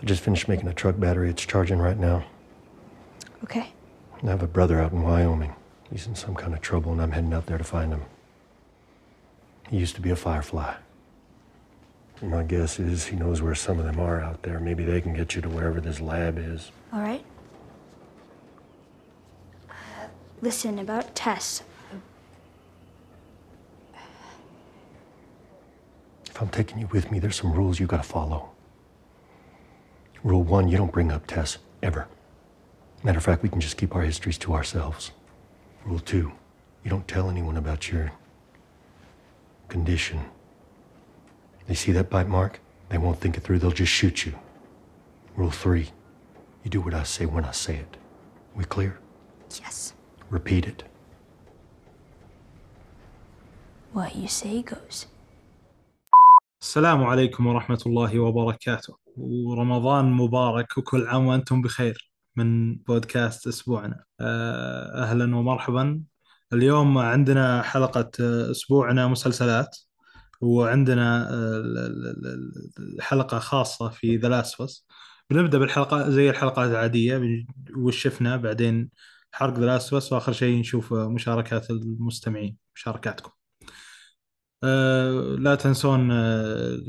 I just finished making a truck battery. It's charging right now. Okay. I have a brother out in Wyoming. He's in some kind of trouble, and I'm heading out there to find him. He used to be a firefly. My guess is he knows where some of them are out there. Maybe they can get you to wherever this lab is. All right. Uh, listen, about Tess. If I'm taking you with me, there's some rules you gotta follow. Rule one, you don't bring up Tess, ever. Matter of fact, we can just keep our histories to ourselves. Rule two, you don't tell anyone about your condition. They see that bite mark, they won't think it through, they'll just shoot you. Rule three, you do what I say when I say it. We clear? Yes. Repeat it. What you say goes. السلام عليكم ورحمة الله وبركاته ورمضان مبارك وكل عام وأنتم بخير من بودكاست أسبوعنا. آه، أهلا ومرحبا. اليوم عندنا حلقة آه، أسبوعنا مسلسلات وعندنا آه، الحلقة خاصة في ذا لاست بنبدأ بالحلقة زي الحلقات العادية بن- وش شفنا بعدين حرق The Last وآخر شيء نشوف مشاركات المستمعين مشاركاتكم. لا تنسون آه،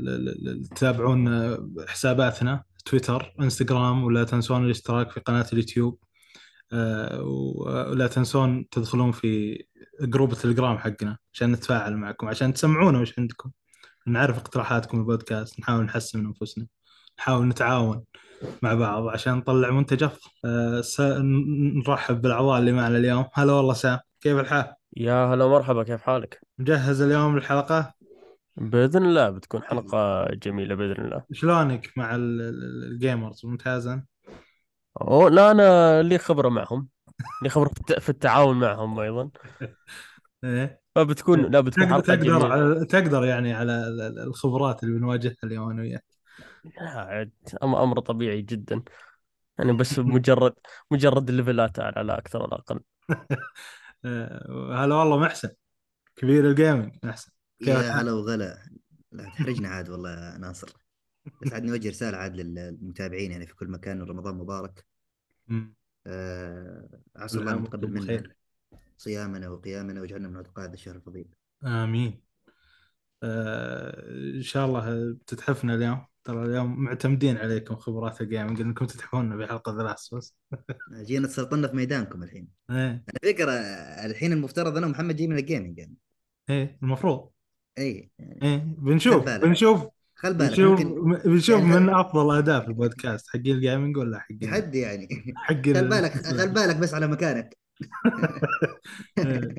تتابعون آه، حساباتنا تويتر انستغرام ولا تنسون الاشتراك في قناة اليوتيوب. آه، ولا تنسون تدخلون في group التليجرام حقنا عشان نتفاعل معكم عشان تسمعونا وش عندكم. نعرف اقتراحاتكم البودكاست نحاول نحسن من أنفسنا نحاول نتعاون مع بعض عشان نطلع منتج افضل آه، نرحب بالأعضاء اللي معنا اليوم. هلا والله سام كيف الحال؟ يا هلا مرحبا كيف حالك؟ مجهز اليوم للحلقة؟ بإذن الله بتكون حلقة جميلة بإذن الله. شلونك مع ال- ال- ال gamers ممتازا أوه لا أنا لي خبرة معهم. لي خبرة في الت- في التعاون معهم أيضا. إيه. فبتكون لا بتكون تقدر حلقة تقدر جميلة. على- تقدر يعني على ال- ال- الخبرات اللي بنواجهها اليوم أنا وياك. لا، عاد أم- أمر طبيعي جدا. يعني بس مجرد مجرد الليفلات أعلى لا أكثر ولا أقل. هلا والله محسن. كبير ال gaming محسن. يا؟ هلا وغلا. لا تحرجنا عاد والله ناصر. بس عاد نوجه رسالة عاد للمتابعين يعني في كل مكان. رمضان مبارك. آه، عسى الله يتقبل منا صيامنا وقيامنا واجعلنا من عتقاء هذا الشهر الفضيل. آمين. آه، إن شاء الله تتحفنا اليوم. ترى اليوم معتمدين عليكم خبرات ال gaming إنكم تتحفونا بحلقة ثلاث بس. جينا تسلطنا في ميدانكم الحين. إيه. على فكرة الحين المفترض أنا ومحمد جاي من ال gaming يعني. إيه المفروض. يعني إيه بنشوف. بنشوف. خل بالك بنشوف ممكن بنشوف يعني من أفضل اداء في البودكاست حق ال gaming ولا حق تحدي يعني. حق خل بالك خل بالك بس على مكانك. آه،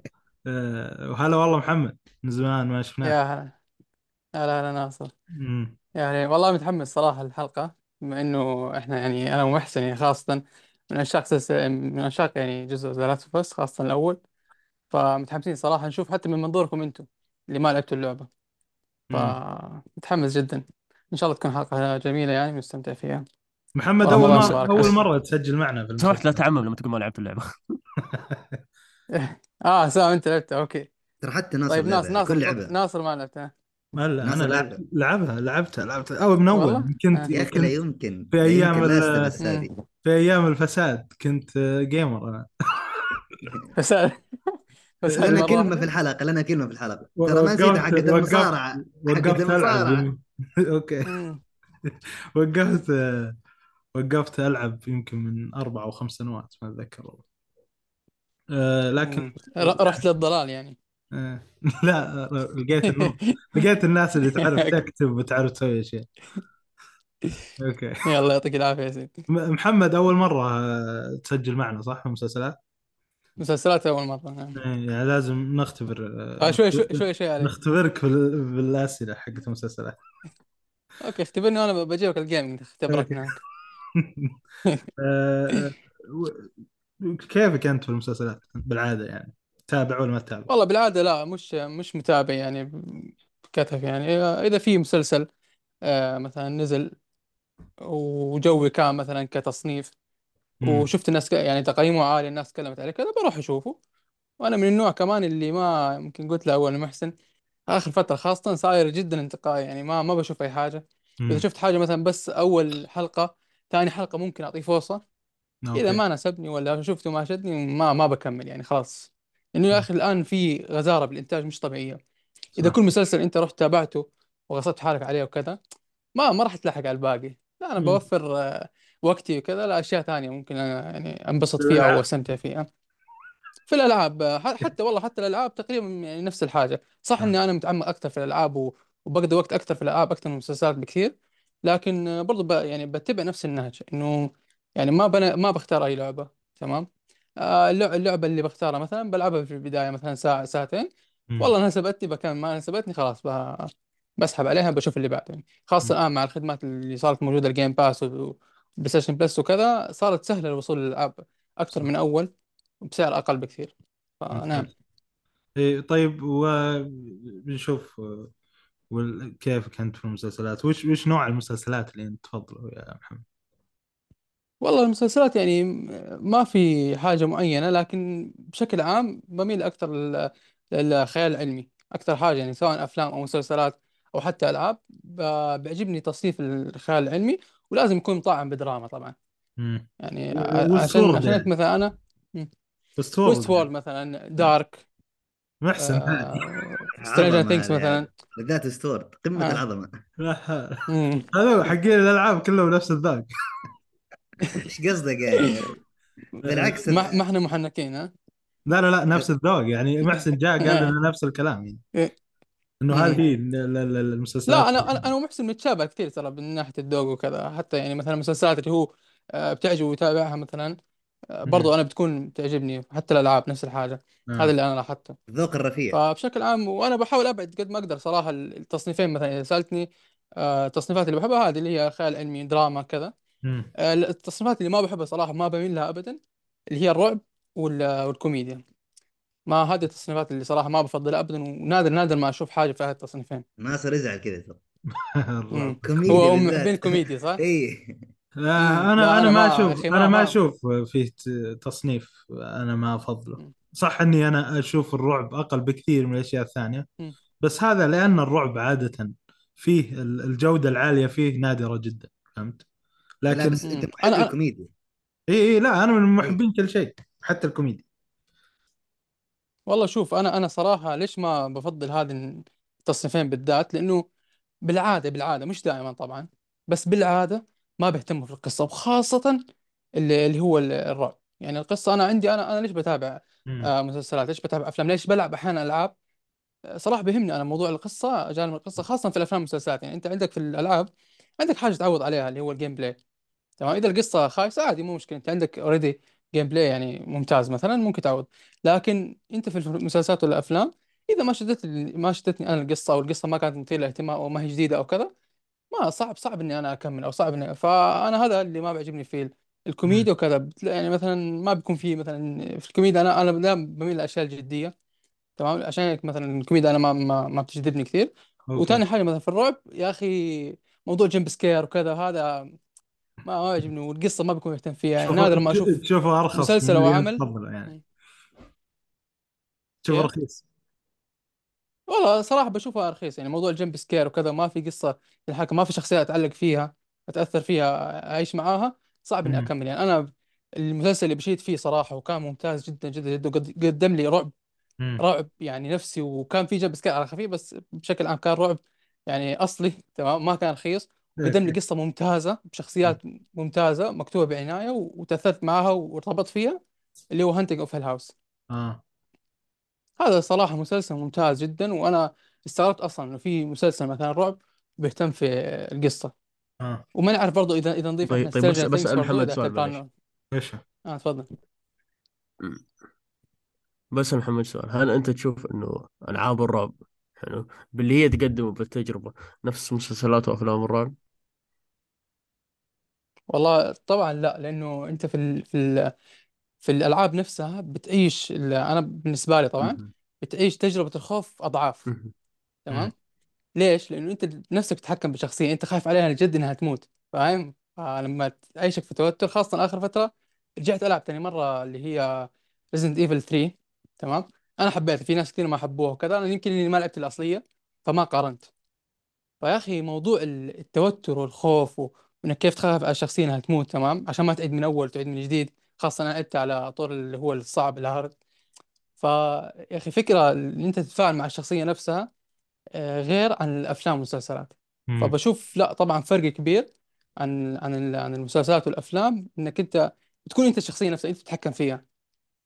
آه، وهلا والله محمد من زمان ما شفناك. يا هلا. هلا هلا ناصر. يعني والله متحمس صراحة الحلقة بما إنه إحنا يعني أنا ومحسن يعني خاصة من عشاق سلسلة من عشاق يعني جزء The Last of Us خاصة الأول. فمتحمسين صراحة نشوف حتى من منظوركم أنتم اللي ما لعبتوا اللعبة. مم. فمتحمس جدا. إن شاء الله تكون حلقة جميلة يعني ونستمتع فيها. محمد أول الله مره يبارك أول. مرة تسجل معنا في سمحت لا المسلسل. تعمم لما تقول ما لعبت اللعبة. آه سام أنت لعبتها أوكي. ترى حتى ناصر طيب ناصر لعبها ناصر كل ناصر ما لعبتها. هلا أنا ناصر لعب... لعبها لعبها لعبتها لعبتها. أو من أول؟ كنت آه. يا أخي لا كنت يمكن في لا لا. هذه. في أيام الفساد كنت gamer أنا. فساد. فساد لنا واحدة في الحلقة لنا كلمة في الحلقة. ترى ما نسيت وقفت حقت وقفت المصارعة حقت وقفت المصارعة. ألعب أوكي. وقفت وقفت ألعب يمكن من أربع أو خمس سنوات ما أتذكر والله. آه، لكن رحت للضلال يعني. لا آه، لقيت لقيت الناس اللي تعرف تكتب وتعرف تسوي أشياء. أوكي. يلا يعطيك العافية يا سيدي. محمد أول مرة تسجل معنا صح؟ في مسلسلات؟ مسلسلات أول مرة نعم. إيه، يعني لازم نختبر آه، شوي شوي شوي شوي عليك. نختبرك بال- بالأسئلة حقت المسلسلات. أوكي اختبرني وأنا بجيبك ال gaming اختبرك. هناك آه، كيفك أنت في المسلسلات بالعادة يعني؟ تتابع ولا ما تتابع؟ والله بالعادة لا مش مش متابع يعني بكثف يعني إذا في مسلسل آه مثلا نزل وجوي كان مثلا كتصنيف. وشفت الناس ك- يعني تقييمه عالي الناس تكلمت عليه كذا بروح أشوفه وأنا من النوع كمان اللي ما يمكن قلت له أول محسن آخر فترة خاصة صاير جدا انتقائي يعني ما ما بشوف أي حاجة مم. إذا شفت حاجة مثلا بس أول حلقة ثاني حلقة ممكن أعطيه فرصة إذا أوكي ما ناسبني ولا شفته ما شدني ما ما بكمل يعني خلاص لأنه يا أخي الآن في غزارة بالإنتاج مش طبيعية إذا صح. كل مسلسل أنت رحت تابعته وغصبت حالك عليه وكذا ما ما راح تلحق على الباقي لا مم. بوفر آه، وقتي وكذا لأشياء ثانية ممكن أنا يعني أنبسط فيها الألعاب. أستمتع فيها في الألعاب ح- حتى والله حتى الألعاب تقريبا يعني نفس الحاجة صح آه. إني أنا متعمق أكثر في الألعاب و- وبقضي وقت أكثر في الألعاب أكثر من المسلسلات بكثير لكن برضو ب... يعني بتبع نفس النهج إنه يعني ما بنا... ما بختار أي لعبة تمام آه، اللعبه اللي بختارها مثلا بلعبها في البداية مثلا ساعة ساعتين. مم. والله ناسبتني بكمل ما ناسبتني خلاص ب... بسحب عليها بشوف اللي بعده. يعني خاصه الآن مع الخدمات اللي صارت موجودة ال Game Pass وال PlayStation Plus وكذا صارت سهلة الوصول للالعاب أكثر من أول وبسعر أقل بكثير. فنعم. إيه طيب وبنشوف كيفك أنت في المسلسلات؟ وش وش نوع المسلسلات اللي أنت تفضله يا محمد؟ والله المسلسلات يعني ما في حاجة معينة لكن بشكل عام بميل أكثر لل- للخيال العلمي أكثر حاجة يعني سواء أفلام أو مسلسلات أو حتى ألعاب ب- بيعجبني تصنيف الخيال العلمي ولازم يكون مطعم بدراما طبعا مم. يعني و- ع- عشان والسورد عشان هيك يعني. مثلا أنا ويست وول مثلا دارك محسن هذه سترينجر عظمة ثينكس هذه مثلا هذا. بالذات ستور قمة آه. العظمة مم. هذول حقين الألعاب كلهم نفس الذاق إيش قصدك يعني؟ بالعكس ما ما إحنا محنكين ها؟ لا لا لا نفس الذوق يعني محسن جاء قال آه. لنا نفس الكلام يعني. إيه. إنه. هذه ال- ال- ال- المسلسلات لا أنا أنا أنا ومحسن متشابه كثير ترى من ناحية الذوق وكذا. حتى يعني مثلا المسلسلات اللي هو آه، بتعجبه ويتابعها مثلا آه، برضو أنا بتكون تعجبني حتى الألعاب نفس الحاجة. آه. هذا اللي أنا لاحظته. الذوق الرفيع. فبشكل عام وأنا بحاول أبعد قد ما أقدر صراحة التصنيفين مثلا إذا سألتني التصنيفات اللي بحبها هذه اللي هي خيال علمي دراما كذا. مم. آه، التصنيفات اللي ما بحبها صراحة ما بميل لها ابدا اللي هي الرعب وال- والكوميديا ما هذه التصنيفات اللي صراحة ما بفضلها ابدا ونادر نادر ما أشوف حاجة في هذه التصنيفين ناصر يزعل كذا ترى الرعب. مم. كوميديا هو بالذات. محبين الكوميديا صح؟ اي آه، مم. أنا لا، أنا أنا ما ما- أشوف أخي ما- أنا ما ما- أشوف فيه ت- تصنيف أنا ما أفضله مم. صح إني أنا أشوف الرعب أقل بكثير من الأشياء الثانية مم. بس هذا لأن الرعب عادة فيه ال- الجودة العالية فيه نادرة جدا فهمت لا لكن بس انت. محب الكوميديا. اي اي لا أنا من محبين كل شيء حتى الكوميديا. والله شوف أنا أنا صراحة ليش ما بفضل هذه التصنيفين بالذات؟ لأنه بالعادة بالعادة مش دائما طبعا بس بالعادة ما بيهتموا في القصة وخاصة اللي, اللي هو ال- الرعب. يعني القصة أنا عندي أنا أنا ليش بتابع. آه مسلسلات؟ ليش بتابع أفلام؟ ليش بلعب أحيانا ألعاب؟ صراحة بيهمني أنا موضوع القصة جانب القصة خاصة في الأفلام والمسلسلات. يعني أنت عندك في الألعاب عندك حاجة تعوض عليها اللي هو ال gameplay تمام؟ إذا القصة خايسة عادي مو مشكلة. أنت عندك already gameplay يعني ممتاز مثلا ممكن تعوض. لكن أنت في المسلسلات والافلام إذا ما شدت ما شدتني أنا القصة أو القصة ما كانت مثيرة للاهتمام أو ما هي جديدة أو كذا ما صعب صعب إني أنا أكمل أو صعب اني فأنا هذا اللي ما بيعجبني في. الكوميديا وكذا. يعني مثلا ما بيكون في مثلا في الكوميديا أنا أنا دائما بميل للأشياء الجدية. تمام؟ عشان هيك مثلا الكوميديا أنا ما ما, ما بتجذبني كثير. أوكي. وثاني حاجة مثلا في الرعب يا أخي موضوع jump scare وكذا هذا ما ما يعجبني والقصة ما بكون مهتم فيها يعني نادر ما أشوف تشوفه أرخص مسلسل أو عمل يعني. تشوفه كيف؟ رخيص والله صراحة بشوفها رخيص يعني موضوع ال jump scare وكذا ما في قصة الحكم ما في شخصيه أتعلق فيها أتأثر فيها أعيش معاها صعب إني. أكمل يعني أنا المسلسل اللي بشيت فيه صراحة وكان ممتاز جدا جدا جدا قدم لي رعب مم. رعب يعني نفسي وكان في jump scare على خفيف بس بشكل عام كان رعب يعني أصلي تمام ما كان رخيص وقدم لي قصه ممتازة بشخصيات ممتازة مكتوبة بعناية وتأثرت معها وارتبطت فيها اللي هو Haunting of Hill House آه. هذا صراحة مسلسل ممتاز جدا وأنا استغربت أصلا إنه في مسلسل مثلا رعب بيهتم في القصة. آه. وما نعرف برضو اذا إذا نضيف طيب طيب بس برضو محمد سؤال عنه إيش؟ آه تفضل. بسأل محمد سؤال هل أنت تشوف إنه ألعاب الرعب حلو باللي هي تقدمه بالتجربة نفس مسلسلات وأفلام الرعب؟ والله طبعا لا لأنه أنت في ال في ال في الألعاب نفسها بتعيش ال- أنا بالنسبة لي طبعا مهم. بتعيش تجربة الخوف أضعاف مهم. تمام ليش؟ لأنه أنت بنفسك تتحكم بشخصية أنت خايف عليها جد إنها تموت فاهم؟ فلما تعيشك في توتر خاصة آخر فترة رجعت ألعب تاني مرة اللي هي Resident Evil 3 تمام؟ أنا حبيتها في ناس كثير ما حبوها وكذا أنا يمكن إني ما لعبت الأصلية فما قارنت. فيا أخي موضوع ال- التوتر والخوف و- انك كيف تخاف على الشخصية إنها تموت تمام؟ عشان ما تعيد من أول تعيد من جديد. خاصة أنا لعبت على طور اللي هو الصعب ال hard. فيا أخي فكرة إن أنت تتفاعل مع الشخصية نفسها آه، غير عن الأفلام والمسلسلات. مم. فبشوف لا طبعا فرق كبير عن عن ال- عن المسلسلات والأفلام إنك أنت بتكون أنت الشخصية نفسها أنت تتحكم فيها.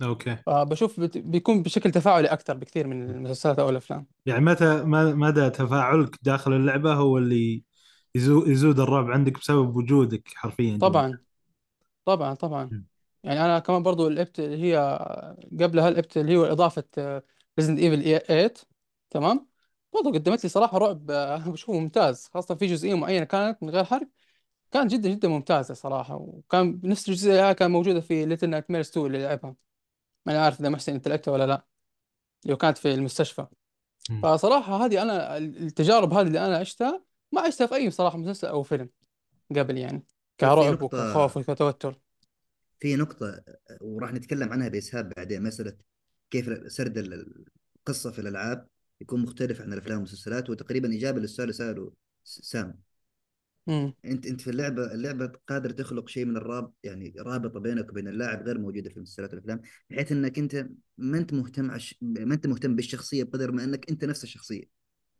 أوكي. فبشوف بت- بيكون بشكل تفاعلي أكثر بكثير من المسلسلات أو الأفلام. يعني متى ما- مدى تفاعلك داخل اللعبة هو اللي يزو- يزود الرعب عندك بسبب وجودك حرفيا. جوا. طبعا. طبعا طبعا. مم. يعني أنا كمان برضو لعبت اللي هي قبلها لعبت اللي هو إضافة Resident Evil 8 تمام؟ برضو قدمت لي صراحة رعب آه، بشوفه ممتاز خاصة في جزئية معينة كانت من غير حرق كانت جدا جدا ممتازة صراحة وكان نفس الجزئية كان موجودة في Little Nightmares 2 اللي لعبها. ما أنا عارف إذا محسن انت لعبتها ولا لا اللي كانت في المستشفى. مم. فصراحة هذه أنا التجارب هذه اللي أنا عشتها ما عشتها في أي صراحة مسلسل أو فيلم قبل يعني في كرعب نقطة وكخوف وكتوتر. في نقطة وراح نتكلم عنها بإسهاب بعدين مسألة كيف سرد ال- القصة في الألعاب يكون مختلف عن الأفلام والمسلسلات وتقريبا إجابة للسؤال اللي سأله س- سام. امم أنت أنت في اللعبة اللعبة قادر تخلق شيء من الراب يعني رابطة بينك وبين اللاعب غير موجودة في المسلسلات والأفلام بحيث أنك أنت ما أنت مهتم عش... ما أنت مهتم بالشخصية بقدر ما أنك أنت نفس الشخصية.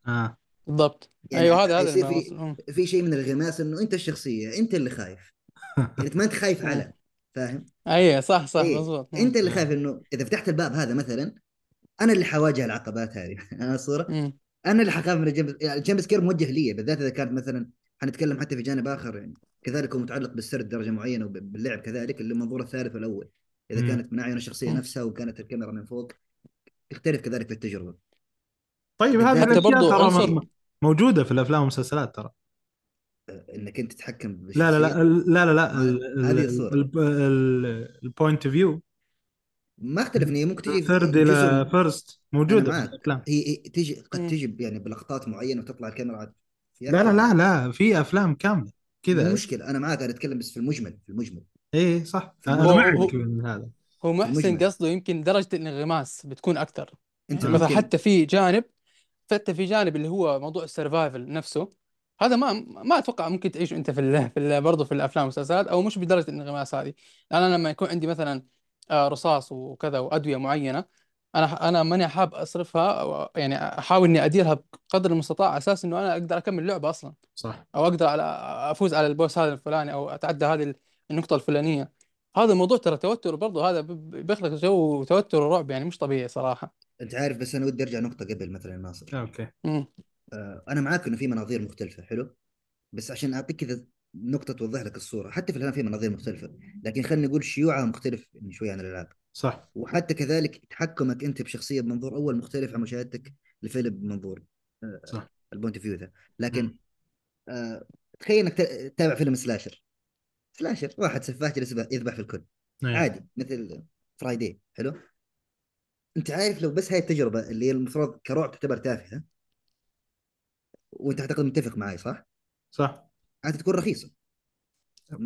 آه. بالضبط. يعني أيوه هذا هذا في. في شيء من الغماس إنه أنت الشخصية أنت اللي خايف. يعني أنت ما أنت خايف أمم. على فاهم؟ أيوه صح صح مظبوط أمم. أنت اللي خايف إنه إذا فتحت الباب هذا مثلا أنا اللي حواجه العقبات هذه. أنا الصورة؟ أمم. أنا اللي حخاف من ال jump يعني ال jump scare موجه لي بالذات إذا كانت مثلا حنتكلم حتى في جانب آخر يعني كذلك هو متعلق بالسرد درجة معينة وباللعب كذلك اللي المنظور الثالث والأول. إذا مم. كانت من اعين الشخصية مم. نفسها وكانت الكاميرا من فوق يختلف كذلك في التجربة. طيب هذه بالذات حتى برضو ترى م- موجودة في الأفلام والمسلسلات ترى. آه، إنك أنت تتحكم لا لا لا لا لا لا ما- هذه الصورة. ال point view ما أختلف ان هي ممكن تجي third إلى first موجودة في الأفلام. هي تجي قد أمم. تجي يعني بلقطات معينة وتطلع الكاميرا لا لا أكثر لا لا في أفلام كاملة كذا. مشكلة أنا معك أنا أتكلم بس في المجمل في المجمل. إيه صح. في أنا هو معك هو من هذا. هو محسن قصده يمكن درجة الانغماس بتكون أكثر. أنت يعني مثلا ممكن. حتى في جانب حتى في جانب اللي هو موضوع ال survival نفسه هذا ما ما أتوقع ممكن تعيشه أنت في ال في ال برضه في الأفلام والمسلسلات أو مش بدرجة الانغماس هذه. أنا لما يكون عندي مثلا آه، رصاص وكذا وأدوية معينة أنا أنا ماني حاب أصرفها أو يعني أحاول إني أديرها بقدر المستطاع على أساس إنه أنا أقدر أكمل اللعبه أصلا. صح. أو أقدر على أفوز على ال boss هذا الفلاني أو أتعدى هذه النقطة الفلانية. هذا الموضوع ترى توتر برضه هذا بيخلق جو توتر ورعب يعني مش طبيعي صراحة. أنت عارف بس أنا ودي أرجع نقطة قبل مثلا ناصر. أوكي. آه أنا معاك إنه في مناظير مختلفة حلو؟ بس عشان أعطيك كذا نقطة توضح لك الصورة. حتى في الافلام في مناظير مختلفة. لكن خلينا نقول شيوعها مختلف يعني شوي عن الألعاب. صح. وحتى كذلك تحكمك أنت بشخصية بمنظور أول مختلف عن مشاهدتك لفيلم بمنظور آه صح. ال point view ذا. لكن آه تخيل إنك تتابع فيلم slasher slasher واحد سفاح جالس يذبح في الكل. إيه عادي مثل Friday حلو؟ أنت عارف لو بس هاي التجربة اللي هي المفروض كرعب تعتبر تافهة وأنت أعتقد متفق معي صح؟ صح. عاد تكون رخيصة.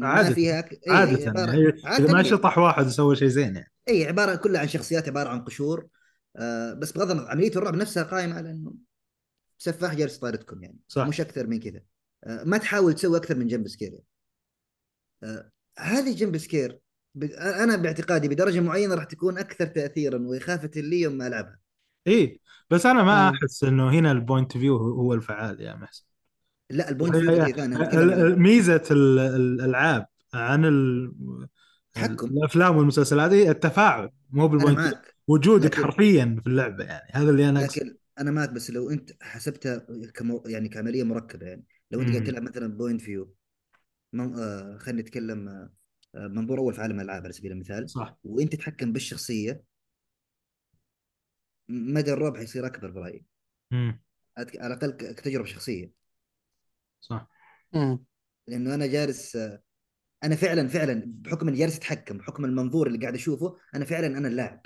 عادة فيها أك... اي هي عادة يعني هي إذا عاده ما شطح واحد وسوى شيء زين يعني. اي عبارة كلها عن شخصيات عبارة عن قشور. آه بس بغض النظر عملية الرعب نفسها قائمة على إنه سفاح جالس يطاردكم يعني. صح. مش أكثر من كذا. آه ما تحاول تسوي أكثر من jump scare يعني. آه هذه jump scare ب... أنا باعتقادي بدرجة معينة راح تكون أكثر تاثيرا وإخافة لي يوم ما ألعبها. إيه بس أنا ما امم أحس إنه هنا ال point view هو الفعال يا محسن لا ال point ال- الألعاب عن ال- التحكم الأفلام والمسلسلات هي التفاعل مو بال point وجودك لكن حرفيا في اللعبة يعني. هذا اللي أنا لكن أنا معك بس لو أنت حسبتها كمو يعني كعملية مركبة يعني. لو أنت قاعد تلعب مثلا point view من... آه خلينا نتكلم آه منظور اول في عالم الالعاب على سبيل المثال. صح. وأنت تتحكم بالشخصية مدى الرعب حيصير أكبر برأيي. على الأقل كتجربة شخصية. صح. امم لأنه أنا جالس أنا فعلا فعلا بحكم إني جالس أتحكم بحكم المنظور اللي قاعد أشوفه أنا فعلا أنا اللاعب.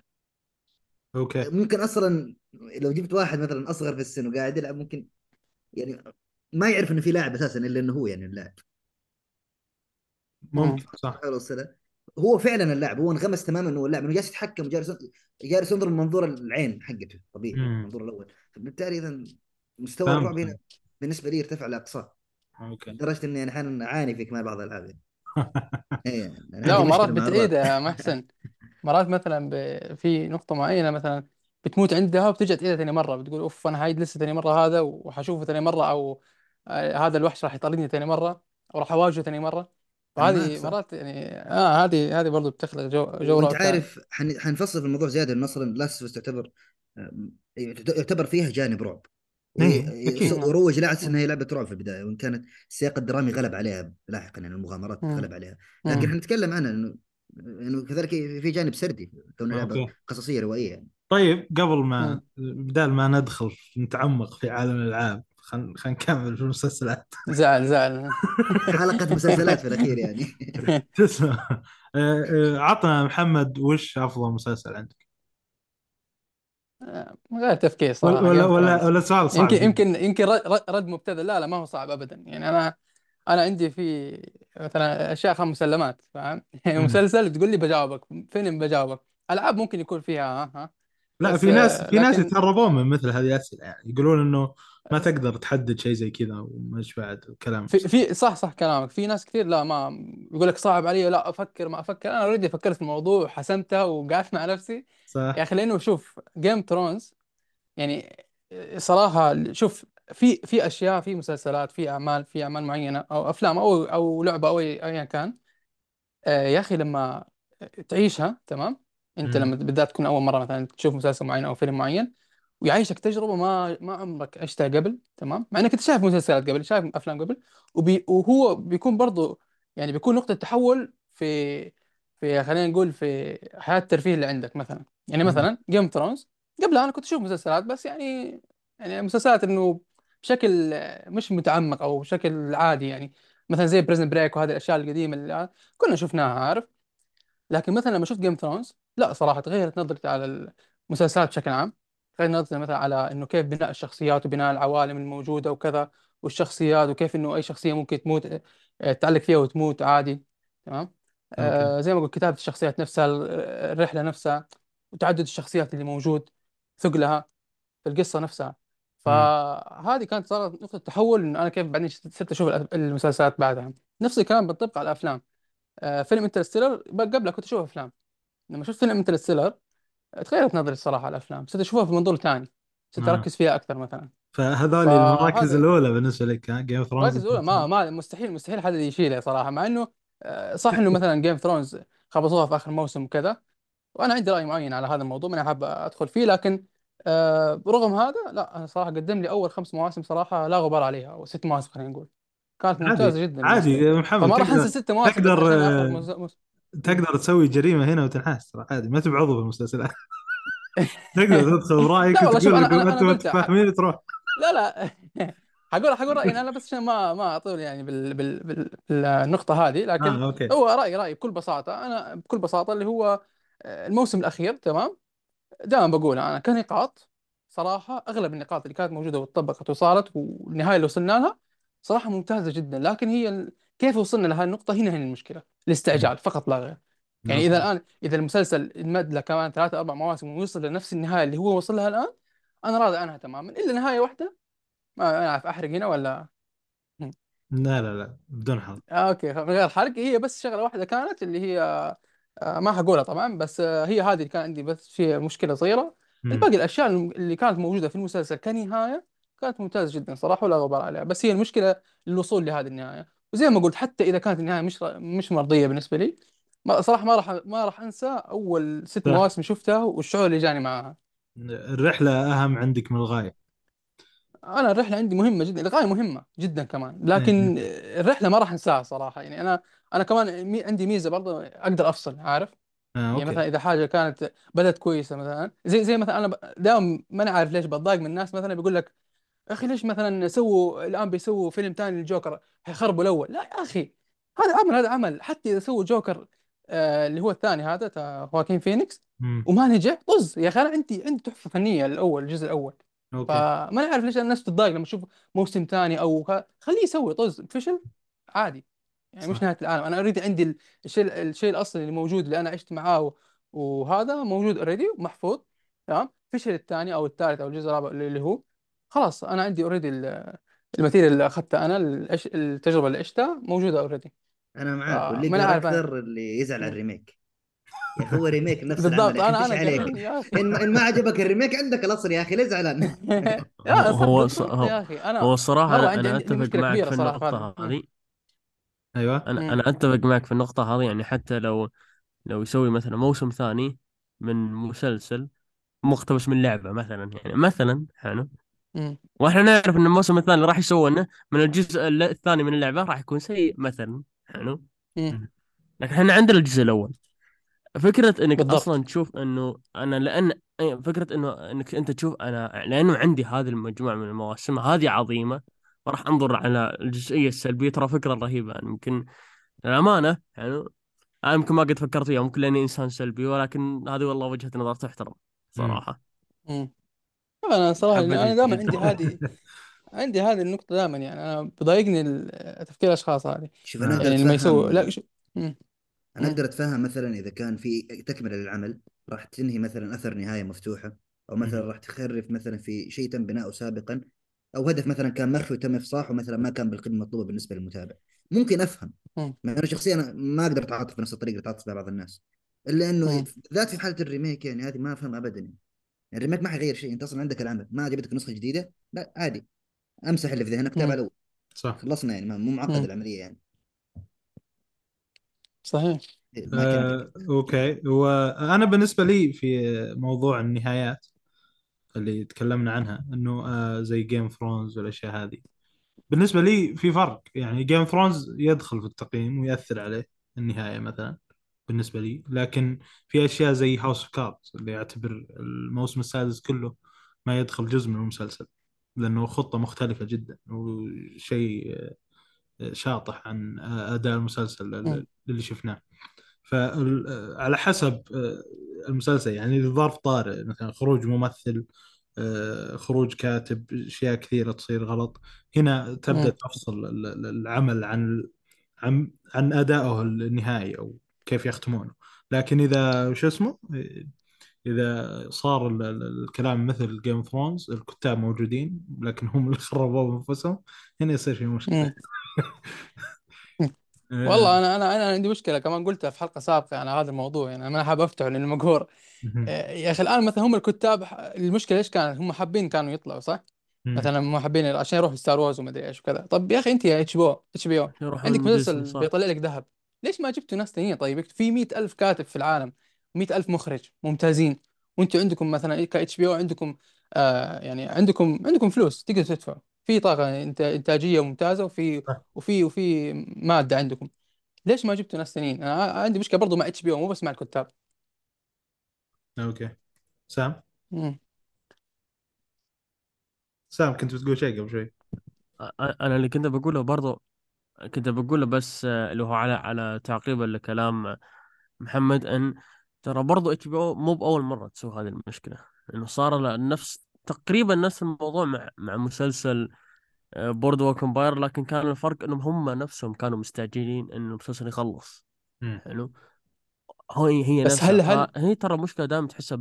أوكي. ممكن أصلا لو جبت واحد مثلا أصغر في السن وقاعد يلعب ممكن يعني ما يعرف إنه في لاعب أساسا إلا إنه هو يعني اللاعب. ممكن صح. هو فعلا اللاعب هو انغمس تماما انه هو اللاعب إنه جالس يتحكم جالس جالس ينظر من منظور العين حقته طبيعي المنظور الأول. فبالتالي اذا مستوى الرعب هنا بالنسبة لي ارتفع لأقصاه. أوكي. لدرجة إني أنا أحيانا أعاني في كمال بعض الألعاب. يعني. لا مرات مشكلة مع بتعيد الرعب يا محسن مرات مثلا ب... في نقطة معينة مثلا بتموت عندها وبترجع تعيدها ثاني مرة بتقول أوف أنا هعيد لسه ثاني مرة هذا وحشوفه ثاني مرة أو آه هذا الوحش راح يطاردني ثاني مرة أو راح أواجهه ثاني معك فهذه مرات يعني آه هذه هذه برضو بتخلق جو جو وأنت رعب ثاني عارف حن... حنفصل في الموضوع زيادة انه أصلا Last تعتبر آم، يعتبر فيها جانب رعب. إيه. وروج لها على أساس مم. إنها هي لعبة رعب في البداية وإن كانت السياق الدرامي غلب عليها لاحقا يعني المغامرات مم. غلب عليها لكن. إحنا نتكلم عنها إنه إنه كذلك في جانب سردي كونها لعبة أوكي قصصية روائية يعني طيب قبل ما مم. بدال ما ندخل نتعمق في عالم الألعاب خلينا خلينا نكمل في المسلسلات زعل زعل حلقة مسلسلات في الأخير يعني تسلم آه، آه، عطنا محمد وش أفضل مسلسل عندك من غير تفكير ولا صراحة ولا جيم ولا, ثرونز ولا سؤال صعب. يمكن جدا يمكن يمكن رد رد مبتذل. لا لا ما هو صعب ابدا. يعني أنا أنا عندي في مثلا أشياء خمس مسلمات فاهم؟ مم. مسلسل تقول لي بجاوبك فيلم بجاوبك. ألعاب ممكن يكون فيها ها ها؟ لا بس في ناس آه، في ناس لكن يتهربون من مثل هذه الأسئلة يعني يقولون إنه ما تقدر تحدد شيء زي كذا ومش بعد كلام. في في صح صح كلامك. في ناس كثير لا ما يقول لك صعب علي لا أفكر ما أفكر. أنا already فكرت في الموضوع وحسمتها وقعدت مع نفسي. صح. يا أخي لأنه شوف Game Thrones يعني صراحة شوف في في أشياء في مسلسلات في أعمال في أعمال معينة أو أفلام أو أو لعبة أو أي- أيا كان آه، يا أخي لما تعيشها تمام؟ أنت. لما بالذات تكون أول مرة مثلا تشوف مسلسل معين أو فيلم معين ويعيشك تجربة ما ما عمرك عشتها قبل تمام؟ مع إنك أنت شايف مسلسلات قبل شايف أفلام قبل وبي وهو بيكون برضو يعني بيكون نقطة تحول في في خلينا نقول في حياة الترفيه اللي عندك مثلا. يعني مم. مثلا جيم ثرونز قبلها أنا كنت أشوف مسلسلات بس يعني يعني مسلسلات إنه بشكل مش متعمق أو بشكل عادي يعني. مثلا زي Prison Break وهذه الأشياء القديمة اللي كنا شفناها عارف؟ لكن مثلا لما شفت Game Thrones لا صراحة تغيرت نظرتي على المسلسلات بشكل عام. تغيرت نظرتي مثلا على إنه كيف بناء الشخصيات وبناء العوالم الموجودة وكذا والشخصيات وكيف إنه أي شخصية ممكن تموت آه، تعلق فيها وتموت عادي تمام؟ أوكي. آه زي ما قلت كتابة الشخصيات نفسها الرحلة نفسها وتعدد الشخصيات اللي موجود ثقلها في القصة نفسها. فهذه كانت صارت نقطة تحول إنه أنا كيف بعدين صرت أشوف الأف- المسلسلات بعدها. نفس الكلام بنطبق على الأفلام. آه فيلم Interstellar قبله كنت أشوف أفلام. لما شفت فيلم Interstellar تغيرت نظري الصراحة على الأفلام. صرت أشوفها في منظور ثاني. صرت آه. أركز فيها أكثر مثلا. فهذول المراكز فهذا الأولى بالنسبة لك Game of Thrones المركز الأولى؟ ما ما مستحيل مستحيل حد يشيلها صراحة مع إنه آه، صح إنه مثلا Game Thrones خبصوها في آخر موسم وكذا. وأنا عندي رأي معين على هذا الموضوع ما أنا حاب أدخل فيه لكن آه، رغم هذا لا أنا صراحة قدم لي أول خمس مواسم صراحة لا غبار عليها أو ست مواسم خلينا نقول. كانت عادي ممتازة جدا. بالنسبة عادي لي يا محمد فما راح أنسى ست مواسم تقدر آه،. تقدر تسوي جريمة هنا وتنحاس ترى عادي ما تبعضوا في المسلسلات تقدر تدخل برايك وتقول أنتم ما تفاهمين تروح. لا لا. حقول حقول رأيي أنا بس عشان ما ما أطول يعني بال بال بال بالنقطة هذه لكن آه أوكي. هو رايي رأيي بكل بساطة أنا بكل بساطة اللي هو آه، الموسم الأخير تمام؟ دائما بقولها أنا كنقاط صراحة أغلب النقاط اللي كانت موجودة واتطبقت وصارت والنهاية اللي وصلنا لها صراحة ممتازة جدا لكن هي. كيف وصلنا لهذه النقطة؟ هنا هنا المشكلة. الاستعجال فقط لا غير. يعني إذا أوكي الآن إذا المسلسل انمد له كمان ثلاثة أربع مواسم ويوصل لنفس النهاية اللي هو وصل لها الآن أنا راضي عنها تماما. إلا نهاية واحدة ما أعرف أحرق هنا ولا؟ لا لا لا بدون آه أوكي من غير حرق. هي بس شغلة واحدة كانت اللي هي آه ما حقولها طبعا بس آه هي هذه اللي كان عندي بس في مشكلة صغيرة. مم. الباقي الأشياء اللي كانت موجودة في المسلسل كنهاية كانت ممتازة جدا صراحة ولا غبار عليها. بس هي المشكلة الوصول لهذه النهاية. وزي ما قلت حتى إذا كانت النهاية مش مش مرضية بالنسبة لي ما صراحة ما راح ما راح أنسى أول ست صح. مواسم شفتها والشعور اللي جاني معها. الرحلة أهم عندك من الغاية. أنا الرحلة عندي مهمة جدا الغاية مهمة جدا كمان إيه. لكن الرحلة ما راح أنساها صراحة. يعني أنا أنا كمان مي عندي ميزة برضه أقدر أفصل عارف؟ آه يعني مثلا إذا حاجة كانت بدأت كويسة مثلا زي زي مثلا أنا دائما ما أنا عارف ليش بتضايق من الناس مثلا بيقول لك أخي ليش مثلا سووا الآن بيسووا فيلم ثاني للجوكر؟ حيخربوا الأول. لا يا أخي هذا عمل هذا عمل حتى إذا سووا جوكر آه اللي هو الثاني هذا تاع خواكين فينيكس مم. وما نجح طز. يا أخي أنا عندي عندي تحفة فنية الأول الجزء الأول. okay. فما نعرف ليش الناس تتضايق لما تشوف موسم ثاني أو خليه يسوي طز. فشل؟ عادي. يعني مش نهاية العالم. أنا أريد عندي ال- الشيء الشيء الأصلي اللي موجود اللي أنا عشت معاه وهذا موجود already ومحفوظ. تمام؟ فشل الثاني أو الثالث أو الجزء الرابع اللي هو. خلاص أنا عندي already ال material اللي اخذتها أنا الأش... التجربة اللي عشتها موجودة already أنا معاك واللي ما أنا يقهر عارف أنا. أكثر اللي يزعل على. ال remake. يا أخي هو remake نفس العمل بالضبط يا أخي أنا إيش أنا عليك؟ قهرني يا أخي. ان إن ما عجبك ال remake عندك الأصل يا أخي ليه زعلان؟ يا صح هو ص- بالضبط هو يا أخي أنا هو الصراحة مره أنا عندي أنا عندي, عندي أتفق مشكلة معك كبيرة في صراحة في هذا النقطة مم. هذه. أيوه. أنا مم. أنا أتفق معك في النقطة هذه يعني حتى لو لو يسوي مثلا موسم ثاني من مسلسل مقتبس من لعبة مثلا يعني مثلا حلو. مم. وإحنا نعرف إن الموسم الثاني اللي راح يسوونه من الجزء الثاني من اللعبة راح يكون سيء مثلا حلو. لكن إحنا عندنا الجزء الأول. فكرة إنك بالضبط. أصلا تشوف إنه أنا لأن فكرة إنه إنك أنت تشوف أنا لأنه عندي هذه المجموعة من المواسم هذه عظيمة فراح أنظر على الجزئية السلبية ترى فكرة رهيبة يعني يمكن الامانة يعني أنا يمكن ما قد فكرت فيها ممكن لأني إنسان سلبي ولكن هذه والله وجهة نظر تحترم صراحة. مم. أنا صراحة حبيت أنا دائما الجد عندي هذه عندي هذه النقطة دائما يعني أنا بضايقني ال- تفكير الأشخاص هذه شوف أنا أقدر يعني لما يسوي لا اتفهم شو مم. أنا مم. أقدر أتفهم مثلا إذا كان في تكملة للعمل راح تنهي مثلا أثر نهاية مفتوحة أو مثلا راح تخرب مثلا في شيء تم بناؤه سابقا أو هدف مثلا كان مخفي وتم إفصاحه مثلا ما كان بالقيمه المطلوبة بالنسبة للمتابع ممكن أفهم مم. مع انه شخصيا أنا ما أقدر أتعاطف بنفس الطريقة اللي تعاطف بها بعض الناس إلا إنه مم. ذات في حالة ال remake يعني هذه ما افهم ابدا يعني ال remake ما حيغير شيء انت أصلا عندك العمل ما عجبتك نسخة جديدة؟ لا عادي. امسح اللي في ذهنك تابع. الأول. صح. خلصنا يعني ما- مو معقد. العملية يعني. صحيح. عليك آه، okay. وأنا بالنسبة لي في موضوع النهايات اللي تكلمنا عنها إنه آه زي Game Thrones والأشياء هذه. بالنسبة لي في فرق يعني Game Thrones يدخل في التقييم ويأثر عليه النهاية مثلا. بالنسبة لي لكن في أشياء زي House of Cards اللي يعتبر الموسم السادس كله ما يدخل جزء من المسلسل لأنه خطة مختلفة جدا وشيء آه، شاطح عن آه، أداء المسلسل. اللي شفناه فعلى حسب آه، المسلسل يعني ظرف طارئ مثلا خروج ممثل آه، خروج كاتب أشياء كثيرة تصير غلط هنا تبدأ. تفصل ال- ال- العمل عن عن عن أدائه النهائي أو كيف يختمونه. لكن إذا شو اسمه؟ إذا صار ال- ال- الكلام مثل Game of Thrones الكتاب موجودين لكن هم اللي خربوا أنفسهم هنا يصير في مشكلة. مم. آه، والله أنا أنا أنا عندي مشكلة كمان قلتها في حلقة سابقة على هذا الموضوع يعني ما حاب افتحه لأنه مقهور. آه، يا أخي الآن مثلا هم الكتاب المشكلة إيش كانت؟ هم حابين كانوا يطلعوا صح. مثلا هم حابين عشان يروحوا Star Wars ومدري إيش وكذا. طب يا أخي أنت يا اتش بي أو اتش بي أو عندك مسلسل بيطلع لك ذهب. ليش ما جبتوا ناس ثانيين طيب في مئة ألف كاتب في العالم مئة ألف مخرج ممتازين. وأنتم عندكم مثلا ك HBO عندكم آه يعني عندكم عندكم فلوس تقدروا تدفعوا في طاقة إنت- إنتاجية ممتازة وفي. وفي وفي مادة عندكم. ليش ما جبتوا ناس ثانيين أنا عندي مشكلة برضو مع HBO مو بس مع الكتاب. okay. سام؟ مم. سام كنت بتقول شيء قبل شوي. أنا اللي كنت بقوله برضو كنت بقوله بس آه، اللي هو على على تعقيبا لكلام محمد إن ترى برضو HBO مو بأول مرة تسوي هذه المشكلة إنه صار له نفس تقريبا نفس الموضوع مع مع مسلسل Boardwalk Empire لكن كان الفرق إنهم هم نفسهم كانوا مستعجلين انه المسلسل يخلص. حلو؟ هي هي بس هل هل فهي ترى مشكلة دائما تحسها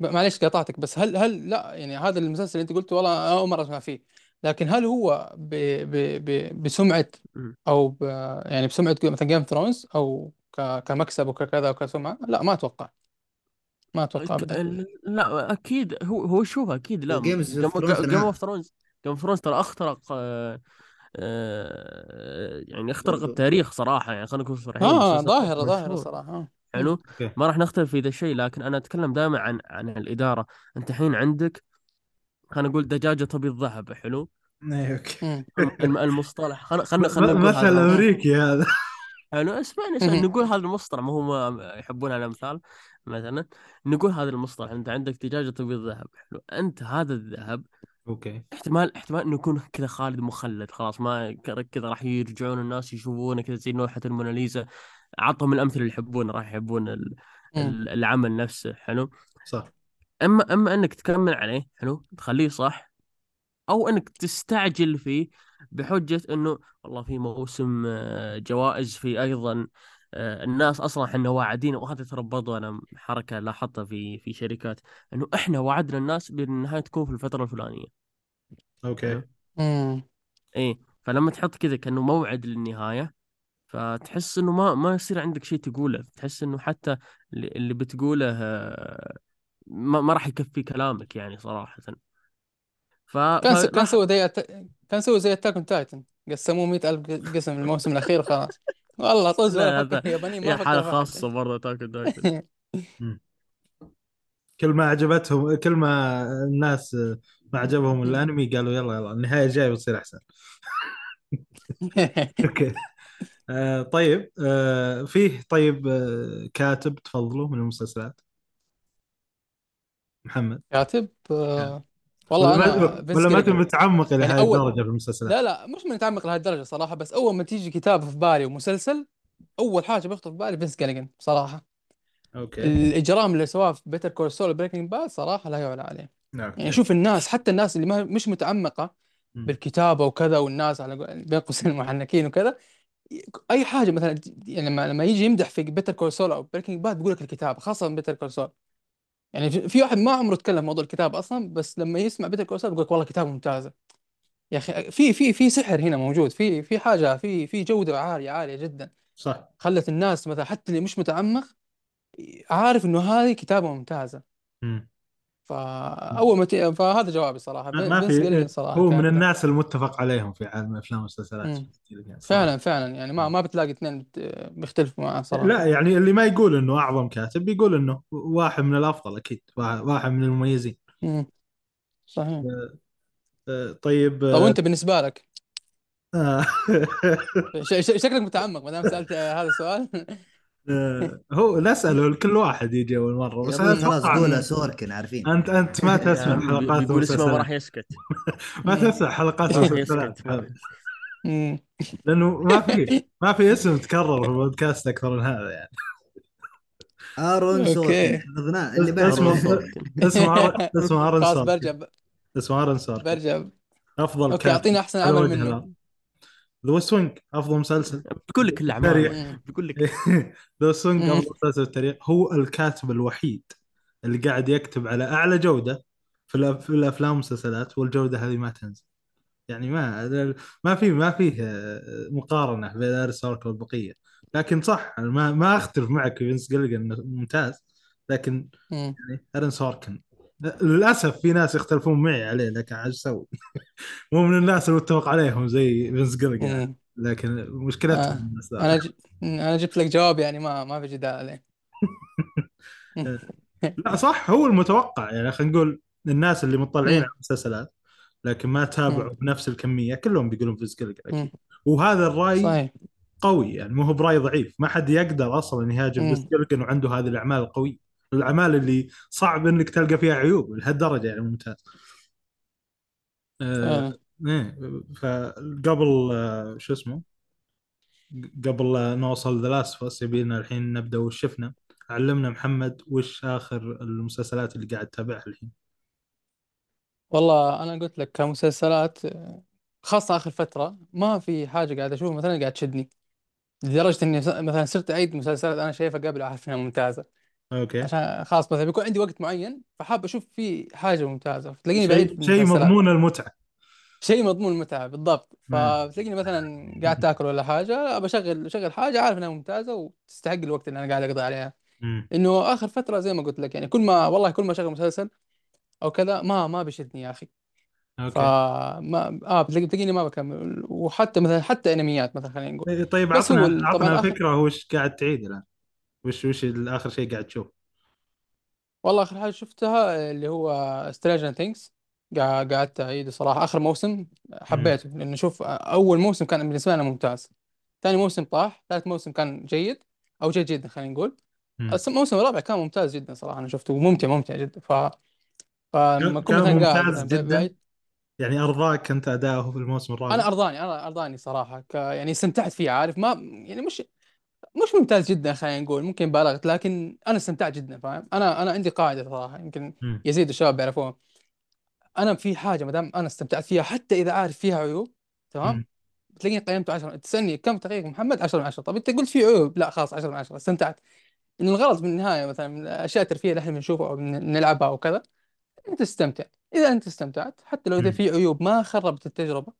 معليش قاطعتك بس هل هل لا يعني هذا المسلسل اللي أنت قلته والله أول مرة أسمع فيه. لكن هل هو ب ب ب بسمعة مم. أو ب يعني بسمعة مثلا Game of Thrones أو ك كمكسب وكذا وكسمعة؟ لا ما أتوقع. ما أتوقع ك- ابدا ال- لا أكيد. هو هو شوف أكيد. لا و Games Game of Thrones Game of Thrones Game of Thrones ترى اخترق آه، آه، يعني اخترق التاريخ صراحة. يعني خلينا نكون صريحين آه مسلسل ظاهرة ظاهرة مشهور. صراحة آه. حلو؟ okay. ما راح نختلف في ذا الشيء لكن أنا أتكلم دائما عن عن الإدارة. أنت الحين عندك خلينا نقول دجاجه تبيض الذهب حلو؟ اي okay. الم- المصطلح. خلينا خلينا نقول مثل هذا. أمريكي هذا. حلو اسمعني اسمعني مم. نقول هذا المصطلح ما هو ما يحبون على الامثال مثلا. نقول هذا المصطلح أنت عندك دجاجه تبيض الذهب حلو. أنت هذا الذهب okay. احتمال احتمال إنه يكون كذا خالد مخلد خلاص. ما كذا راح يرجعون الناس يشوفونه كذا زي لوحة الموناليزا. عطهم الأمثلة اللي يحبونه راح يحبون. ال- العمل نفسه حلو؟ صح. اما أما إنك تكمل عليه حلو؟ تخليه صح. أو إنك تستعجل فيه بحجة إنه والله في موسم آه، جوائز في أيضا آه، الناس أصلا إحنا واعدين وهذا ترى برضو أنا حركة لاحظتها في في شركات إنه إحنا وعدنا الناس بان النهاية تكون في الفترة الفلانية. أوكي. امم إيه فلما تحط كذا كأنه موعد للنهاية فتحس إنه ما ما يصير عندك شيء تقوله. تحس إنه حتى اللي اللي بتقوله آه، ما, ما راح يكفي كلامك يعني صراحة. ف... كان س... كان سوى زي أت... كان سوى زي Attack on Titan قسموه 100000 قسم الموسم الأخير وخلاص. والله طز اليابانيين ما خاصة احد برضه Attack on Titan كل ما عجبتهم كل ما الناس ما عجبهم الأنمي قالوا يلا يلا النهاية الجايه بتصير أحسن. okay. آه طيب آه فيه طيب آه كاتب تفضله من المسلسلات. محمد. كاتب آه، والله أنا ولا ما جيليجن تبي تعمق إلى يعني اول الدرجة في المسلسلات. لا لا مش متعمق لهالدرجه صراحة بس أول ما تيجي كتابه في بالي ومسلسل أول حاجة بيخطر في بالي فينس جيليجن بصراحه okay. الإجرام اللي سواه في Better Call Saul Breaking Bad صراحة لا يعلى عليه. يعني okay شوف الناس حتى الناس اللي ما مش متعمقة. بالكتابة وكذا والناس على بين قوسين المحنكين وكذا أي حاجة مثلا يعني لما لما يجي يمدح في Better Call Saul أو Breaking Bad بيقول لك الكتابة خاصة Better Call Saul يعني في واحد ما عمره تكلم موضوع الكتابة أصلا بس لما يسمع Better Call Saul بيقول لك والله كتابة ممتازة. يا أخي في في في سحر هنا موجود في في حاجة في في جودة عالية عالية جدا. صح. خلت الناس مثلا حتى اللي مش متعمق عارف إنه هذه كتابة ممتازة. مم. فأول ما ت... فهذا جوابي صراحة. ما في صراحة هو من. الناس المتفق عليهم في عالم الافلام والمسلسلات. فعلا فعلا يعني ما ما بتلاقي اثنين بيختلفوا معاه صراحة. لا يعني اللي ما يقول إنه أعظم كاتب بيقول إنه واحد من الأفضل أكيد واحد من المميزين. مم. صحيح. طيب طب آه، وانت بالنسبة لك؟ آه،. شكلك متعمق ما دام سألت هذا السؤال. آه، هو نسأله كل واحد يجي أول مرة بس أنا خلاص قولها سوركن عارفين. انت أنت ما تسمع حلقات بيقول اسمه راح يسكت. ما تسمع حلقات. لأنه ما في ما في اسم تكرر في البودكاست أكثر من هذا يعني. آرون سوركن اللي بعد اسمه آرون سوركن. اسمه خلاص سوركن. برجع اسمه ارن سوركن. برجع. أفضل okay كاتب اعطيني أحسن عمل منه. The Wing أفضل مسلسل. بيقول لك الاعمال مم. بيقول لك. The Wing مم. أفضل مسلسل التاريخ هو الكاتب الوحيد اللي قاعد يكتب على أعلى جودة في الأفلام والمسلسلات والجودة هذه ما تنزل. يعني ما ما في ما فيه آه، مقارنة بين سوركن والبقية. لكن صح ما ما أختلف معك في فينس جيلجن ممتاز. لكن مم. يعني ارن سوركن للأسف في ناس يختلفون معي عليه لكن عاد أسوي مو من الناس المتفق عليهم زي فينس جيلجن مم. لكن مشكلتهم آه. الناس أنا ج... أنا جبت لك جواب يعني ما ما في جدال عليه لا صح هو المتوقع يعني خلينا نقول الناس اللي مطلعين مم. على المسلسلات لكن ما تابعوا مم. بنفس الكمية كلهم بيقولون فينس. أكيد وهذا الرأي صحيح قوي يعني مو هو برأي ضعيف ما حد يقدر أصلا يهاجم. فينس جيلجن وعنده هذه الأعمال القويه الأعمال اللي صعب إنك تلقى فيها عيوب لهالدرجة يعني ممتاز. آه فعلا إيه فقبل آه شو اسمه؟ قبل لا نوصل The Last of Us يبينا الحين نبدأ وش شفنا؟ علمنا محمد وش آخر المسلسلات اللي قاعد تتابعها الحين؟ والله أنا قلت لك كمسلسلات خاصة آخر فترة ما في حاجة قاعد أشوفها مثلا قاعد تشدني. لدرجة إني مثلا صرت أعيد مسلسلات أنا شايفها قبل أعرف إنها ممتازة. okay. عشان خلاص مثلا بيكون عندي وقت معين فحاب أشوف فيه حاجة ممتازة. فتلاقيني شيء بعيد في شيء المسلسلات مضمون المتعة. شيء مضمون المتعة بالضبط. نعم. فتلاقيني مثلا قاعد تاكل ولا حاجة لا بشغل بشغل حاجة عارف إنها ممتازة وتستحق الوقت اللي أنا قاعد أقضي عليها. مم. إنه آخر فترة زي ما قلت لك يعني كل ما والله كل ما أشغل مسلسل أو كذا ما ما بيشدني يا أخي. okay. فما آه بتلاقي بتلاقيني ما بكمل. وحتى مثلا حتى أنميات مثلا خلينا نقول. طيب بس هو عطنا ال- طبعا عطنا اخر فكرة وش قاعد تعيد الآن. وش وش اخر شيء قاعد تشوف؟ والله آخر حاجة شفتها اللي هو Stranger Things قعدت أعيد صراحة. آخر موسم حبيته لأنه شوف أول موسم كان بالنسبة لنا ممتاز. ثاني موسم طاح ثالث موسم كان جيد أو جيد جدا خلينا نقول. مم. بس الموسم الرابع كان ممتاز جدا صراحة أنا شفته. ممتع ممتع جدا. ف كان فلما كنت كان مثلا قاعد ممتاز مثلا جدا. بعيد يعني أرضاك أنت اداؤه في الموسم الرابع. أنا أرضاني أنا أرضاني صراحة. ك... يعني استمتعت فيه عارف؟ ما يعني مش مش ممتاز جدا خلينا نقول ممكن بالغت لكن أنا استمتعت جدا فاهم؟ أنا أنا عندي قاعدة صراحة يمكن مم. يزيد الشباب بيعرفوها. أنا في حاجة ما دام أنا استمتعت فيها حتى إذا عارف فيها عيوب تمام؟ مم. بتلاقيني قيمته 10 تسألني كم تقييمك محمد 10 من 10 طب أنت قلت في عيوب؟ لا خلاص 10 من 10 استمتعت. إن الغرض من النهاية مثلا من الأشياء الترفيهية اللي إحنا بنشوفها أو بن- نلعبها أو كذا أنت تستمتع إذا أنت استمتعت حتى لو إذا مم. في عيوب ما خربت التجربة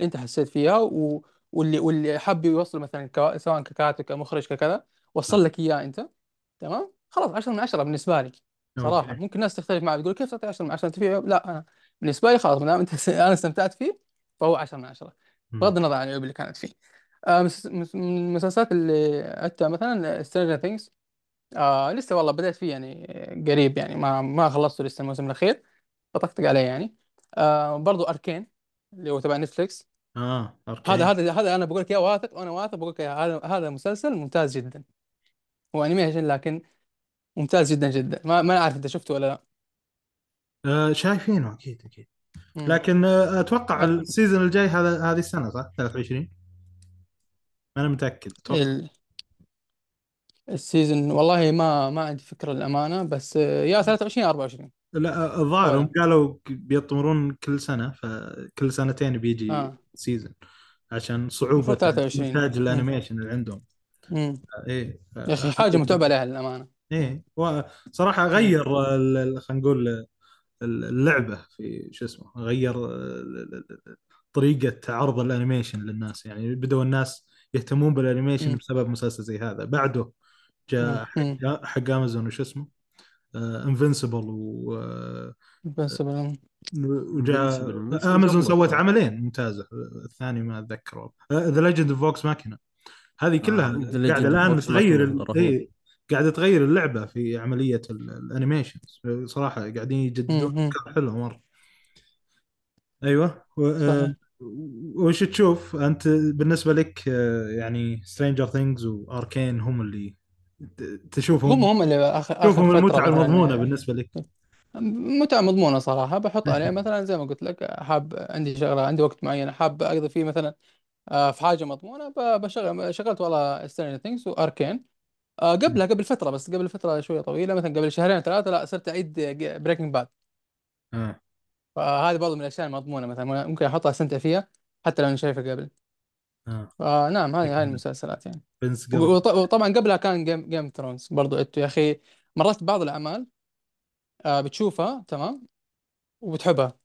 أنت حسيت فيها و... واللي واللي حاب يوصل مثلا كوا... سواء ككاتب كمخرج ككذا وصل لك إياه أنت تمام؟ خلاص 10 من 10 بالنسبة لي صراحة. okay. ممكن الناس تختلف معي تقول كيف تعطي 10 من 10 أنت في عيوب؟ لا أنا بالنسبة لي خلاص ما دام أنت أنا استمتعت فيه فهو 10 من 10 مم. بغض النظر عن العيوب اللي كانت فيه. آه. من المسلسلات اللي عدتها مثلا Stranger Things آه لسه والله بدأت فيه يعني قريب يعني ما ما خلصته لسه الموسم الأخير بطقطق عليه يعني. آه برضو Arcane اللي هو تبع نتفليكس آه okay. هذا هذا هذا أنا بقول لك إياه واثق وأنا واثق بقول لك إياه. هذا هذا مسلسل ممتاز جدا. هو animation لكن ممتاز جدا جدا. ما ما أعرف أنت شفته ولا لا. آه شايفينه أكيد أكيد. مم. لكن آه أتوقع ال season الجاي هذا هذه السنة صح؟ 23 أنا متأكد. أتوقع. ال- ال season والله ما ما عندي فكرة الأمانة بس آه، يا 23 يا 24 لا آه، الظاهر هم أولا قالوا بيطمرون كل سنة فكل سنتين بيجي آه. season عشان صعوبة 23 إنتاج مم. ال animation اللي عندهم مم. آه، إيه يا أخي حاجة متعوب عليها للأمانة إيه صراحة. غير خلينا نقول اللعبة في شو اسمه غير طريقة عرض ال animation للناس يعني بدأوا الناس يهتمون بال animation. بسبب مسلسل زي هذا بعده. جاء حق امازون وش اسمه Invincible و آه، بس بل- وجاء امازون سوت. عملين ممتازه الثاني ما أتذكره. ذا ليجند اوف فوكس ماكينه هذه كلها آه. The Legend قاعدة of الآن Vox تغير قاعدة تغير اللعبة في عملية ال- الانيميشن صراحة قاعدين يجددون حلوة مرة. أيوه. و- آه، وش تشوف؟ أنت بالنسبة لك يعني سترينجر ثينجز واركين هم اللي ت- هم تشوفهم هم اللي آخر تشوفهم فترة المتعة المضمونة مثلا بالنسبة لك. متعة مضمونة صراحة. بحط عليه مثلا زي ما قلت لك حاب عندي شغلة عندي وقت معين حاب أقضي فيه مثلا آه، في حاجة مضمونة ب- بشغل شغلت والله Stranger Things و Arcane قبلها قبل فترة بس قبل فترة شوية طويلة مثلا قبل شهرين ثلاثة لا صرت أعيد Breaking Bad آه. فهذه برضه من الأشياء المضمونة مثلا ممكن أحطها أستمتع فيها حتى لو أنا شايفها قبل. آه. فنعم هذه هاي لكن المسلسلات يعني. قبل وطبعا قبلها كان Game Game of Thrones برضو أنتوا يا أخي مرات بعض الأعمال آه، بتشوفها تمام؟ وبتحبها.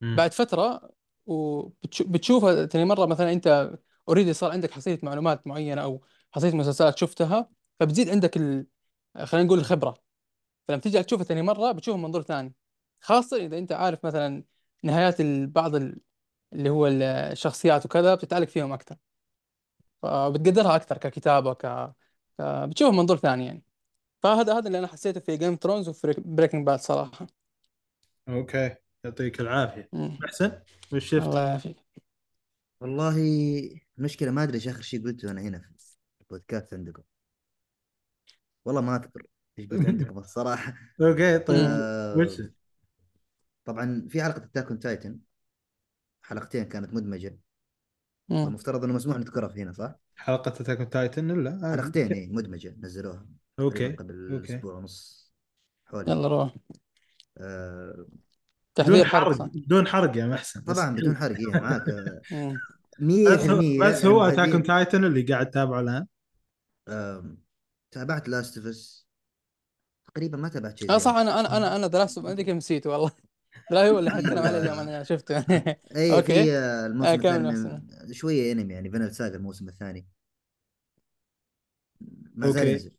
بعد فترة وبتشوفها ثاني مرة مثلا أنت اوريدي صار عندك حصيلة معلومات معينة أو حصيلة مسلسلات شفتها فبتزيد عندك ال... خلينا نقول الخبرة. فلما تيجي تشوفها ثاني مرة بتشوفها من منظور ثاني. خاصة إذا أنت عارف مثلا نهايات ال- بعض ال- اللي هو الشخصيات وكذا بتتعلق فيهم أكثر فبتقدرها أكثر ككتابة ك... ك... بتشوفها من منظور ثاني يعني. فهذا هذا اللي أنا حسيته في Game of Thrones وفي Breaking Bad صراحة. okay يعطيك العافية. مم. أحسن؟ وش شفت؟ الله يعافيك. والله المشكلة ما أدري إيش آخر شيء قلته أنا هنا في البودكاست عندكم. والله ما أذكر إيش قلت عندكم الصراحة. okay طيب. آه وش؟ طبعا في حلقة Attack on Titan حلقتين كانت مدمجة. مم. فالمفترض إنه مسموح نذكرها في هنا صح؟ حلقة اتاك تايتن لا عادي حلقتين إيه مدمجة نزلوها أوكي قبل أوكي. أسبوع ونص حولي. يلا روح. آه بدون تحذير حرق بدون حرق يا محسن طبعا بدون حرق إيه معاك. آه، مم. مية بس في هو اتاك المحبين تايتن اللي قاعد تتابعه الآن؟ تابعت لاست اوف تقريبا ما تابعت شيء آه صح أنا أنا أنا أنا دراسته ما ادري كيف نسيته والله. لا هو اللي حكينا عليه اليوم ال- أنا شفته. اي أوكي. في آه الموسم كامل الثاني شوية أنمي يعني ڤينلاند ساجا الموسم الثاني. ما زال ينزل.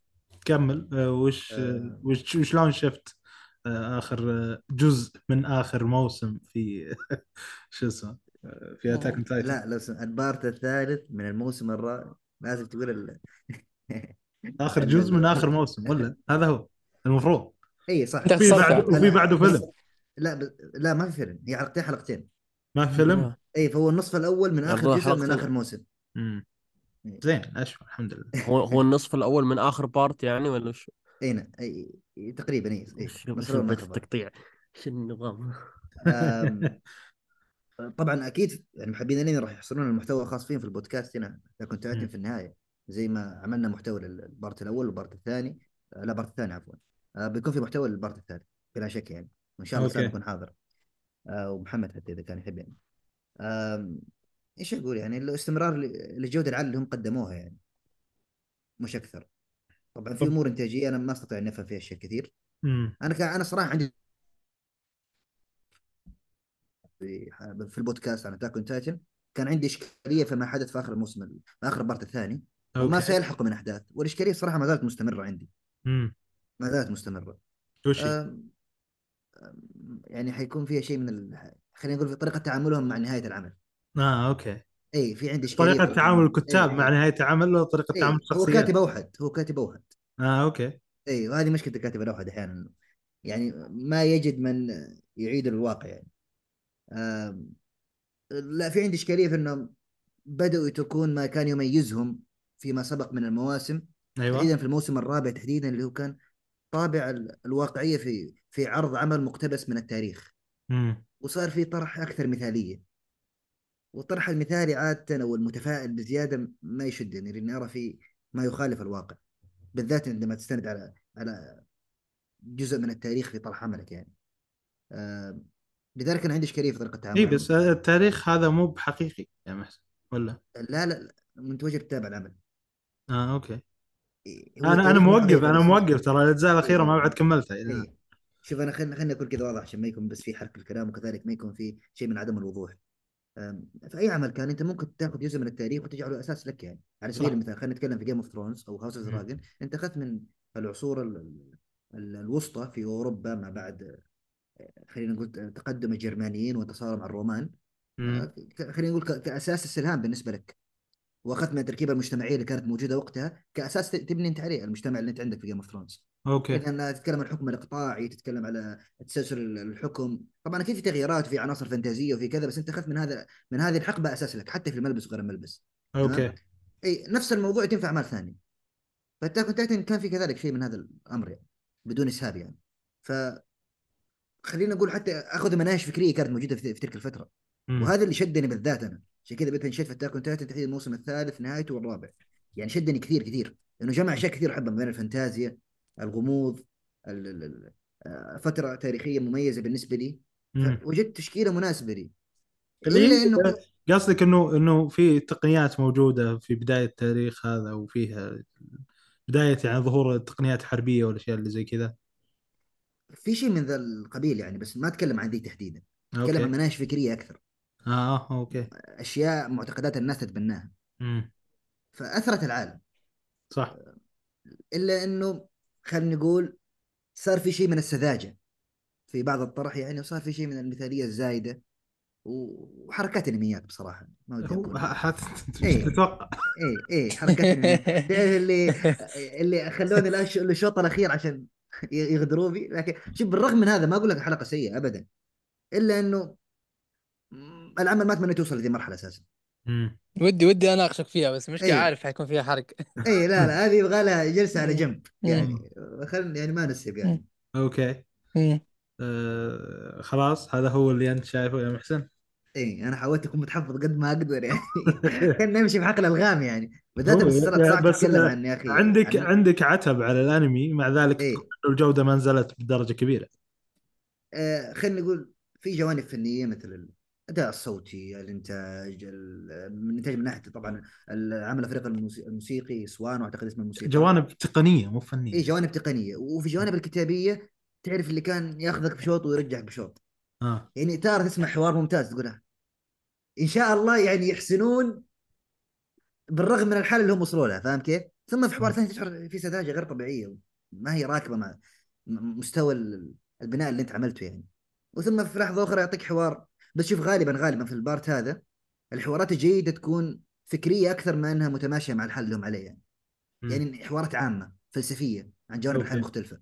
كمل. آه، وش آه، آه. وش وشلون شفت؟ آه، آخر آه، جزء من آخر موسم في شو اسمه؟ آه، في attack مم. titan لا لو سمحت ال part الثالث من الموسم الرابع لازم تقول ال... آخر. جزء من. آخر موسم ولا؟ هذا هو. المفروض. اي صح. وفي بعده فيلم. لا ب... لا ما في فيلم هي حلقتين حلقتين ما في فيلم. اي فهو النصف الأول من آخر جزء من آخر موسم. إيه. زين أشوف الحمد لله هو هو النصف الأول من آخر part يعني ولا شو؟ اي نعم اي إي، تقريبا اي شو part التقطيع؟ شو النظام؟ طبعا أكيد يعني محبين الأنمي راح يحصلون المحتوى الخاص فيهم في البودكاست هنا كنت تعتم. في النهاية زي ما عملنا محتوى لل part الأول وال part الثاني آه، لا ال part الثاني عفوا آه، بيكون في محتوى لل part الثالث بلا شك يعني وان شاء الله سام يكون حاضر. آه، ومحمد حتى إذا كان يحب يعني. إيش أقول يعني؟ الاستمرار للجوده العاليه اللي هم قدموها يعني. مش أكثر. طبعا في أمور إنتاجية أنا ما أستطيع أن أفهم فيها أشياء كثير. مم. أنا كان أنا صراحة عندي في البودكاست عن attack titan كان عندي إشكالية فيما حدث في آخر الموسم في آخر ال part الثاني. وما أوكي. سيلحق من أحداث. والإشكالية صراحة ما زالت مستمرة عندي. امم ما زالت مستمرة. وش هي؟ يعني حيكون فيها شيء من ال... خلينا نقول في طريقة تعاملهم مع نهاية العمل. آه أوكي. إي في عندي في تعامل. الكتاب مع إي. نهاية العمل ولا طريقة إي، تعامل هو الشخصيات؟ كاتب أوحد هو كاتب أوحد. آه أوكي. إي وهذه مشكلة الكاتب الأوحد أحيانا. يعني ما يجد من يعيد الواقع يعني. آم، لا في عندي إشكالية في انهم بدأوا يتركون ما كان يميزهم فيما سبق من المواسم تحديدا أيوه في الموسم الرابع تحديدا اللي هو كان طابع ال- الواقعية في في عرض عمل مقتبس من التاريخ. امم وصار في طرح أكثر مثالية. والطرح المثالي عادة أو المتفائل بزيادة ما يشدني لأني أرى فيه ما يخالف الواقع. بالذات عندما تستند على على جزء من التاريخ في طرح عملك يعني. آه لذلك أنا عندي إشكالية في طريقة التعامل اي بس التاريخ هذا مو بحقيقي يا محسن ولا؟ لا لا من توجه تتابع العمل. آه أوكي. إيه، أنا أنا موقف أنا موقف ترى الأجزاء الأخيرة ما إيه. بعد كملتها. إيه. شوف أنا خلينا خلينا اكون كذا واضح عشان ما يكون بس في حرق الكلام وكذلك ما يكون في شيء من عدم الوضوح في أي عمل كان أنت ممكن تاخذ جزء من التاريخ وتجعله أساس لك يعني على سبيل. المثال خلينا نتكلم في Game of Thrones أو House of. Dragon أنت أخذت من العصور ال- ال- الوسطى في أوروبا ما بعد خلينا نقول تقدم الجرمانيين وانتصارهم على الرومان. ك- خلينا نقول كأساس استلهام بالنسبة لك وأخذت من التركيبة المجتمعية اللي كانت موجودة وقتها كأساس تبني أنت عليه المجتمع اللي أنت عندك في Game of Thrones أوكي. اذا تتكلم عن الحكم الإقطاعي تتكلم على تسلسل الحكم. طبعا أكيد في تغييرات وفي عناصر فانتازية وفي كذا بس أنت أخذت من هذا من هذه الحقبة أساس لك حتى في الملبس وغير الملبس. أوكي. أي نفس الموضوع تنفع أعمال ثانية. ف attack titan كان في كذلك شيء من هذا الأمر يعني بدون إسهاب يعني. ف خلينا نقول حتى أخذ مناهج فكرية كانت موجودة في في تلك الفترة. مم. وهذا اللي شدني بالذات أنا. عشان كذا بديت أنشد في attack titan تحديدا الموسم الثالث نهايته والرابع. يعني شدني كثير كثير. لأنه جمع أشياء كثير احبها ما بين الفانتازيا الغموض ال- ال- ال- آه، فترة تاريخية مميزة بالنسبة لي. وجدت تشكيلة مناسبة لي. إلا إنه قصدك إنه إنه في تقنيات موجودة في بداية التاريخ هذا وفيها بداية يعني ظهور التقنيات الحربيه والاشياء اللي زي كذا؟ في شيء من ذا القبيل يعني بس ما أتكلم عن ذي تحديدا. أتكلم عن مناهج فكرية أكثر. آه آه أوكي. أشياء معتقدات الناس تتبناها. مم. فأثرت العالم. صح. إلا إنه خلينا نقول صار في شيء من السذاجة. في بعض الطرح يعني وصار في شيء من المثاليه الزايدة وحركات انميات بصراحة ما ودي أقول. إيه. تتوقع. إيه إيه حركات اللي اللي خلوني الشوط الأخير عشان يغدروا بي؟ لكن شوف بالرغم من هذا ما أقول لك حلقة سيئة ابدا إلا إنه العمل ما أتمنى توصل لهذه المرحلة أساسا. ودي ودي اناقشك فيها بس مشكلة إيه. عارف حيكون فيها حرق. اي لا لا هذه يبغى لها جلسة على جنب. مم. يعني خل يعني ما نسب يعني. أوكي. مم. آه خلاص هذا هو اللي أنت شايفه يا محسن؟ اي أنا حاولت أكون متحفظ قد ما أقدر يعني. كان نمشي في حقل الغام يعني. هو- يا- صعب بس تتكلم آه، عن يا أخي. عندك عن... عندك عتب على الأنمي مع ذلك إيه. تقول إنه الجوده ما نزلت بدرجة كبيرة. آه خلينا نقول في جوانب فنية مثل الاداء الصوتي الإنتاج ال- الانتاج من ناحية طبعا العمل الفريق الموسي- الموسيقي سوان واعتقد اسمه الموسيقى جوانب تقنية مو فنية. إي جوانب تقنية. وفي جوانب الكتابية تعرف اللي كان ياخذك بشوط ويرجعك بشوط. آه. يعني تارة تسمع حوار ممتاز تقول آه، إن شاء الله يعني يحسنون بالرغم من الحاله اللي هم وصلوا لها فاهم كيف؟ ثم في حوار ثاني تشعر في سذاجة غير طبيعية ما هي راكبة مع مستوى ال- البناء اللي أنت عملته يعني. وثم في لحظة أخرى يعطيك حوار بس شوف غالبا غالبا في ال part هذا الحوارات الجيدة تكون فكرية أكثر ما إنها متماشية مع الحل اللي هم عليه يعني. مم. يعني حوارات عامة فلسفية عن جوانب الحياة. المختلفه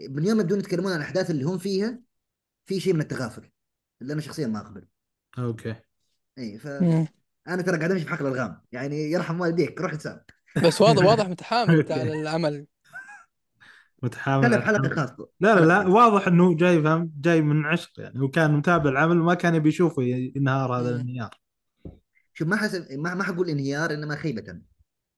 من يوم يبدون يتكلمون عن الأحداث اللي هم فيها في شيء من التغافل اللي أنا شخصيا ما اقبل أوكي. اي ف مم. أنا ترى قاعد أمشي في حقل ألغام يعني يرحم والديك روح حساب بس واضح واضح متحامل انت على العمل متحامل حلقة. خاصة لا لا لا واضح إنه جاي فهم جاي من عشق يعني هو كان متابع العمل وما كان يبي يشوفه ينهار هذا. الانهيار شوف ما حسب ما ما حقول انهيار إنما خيبة امل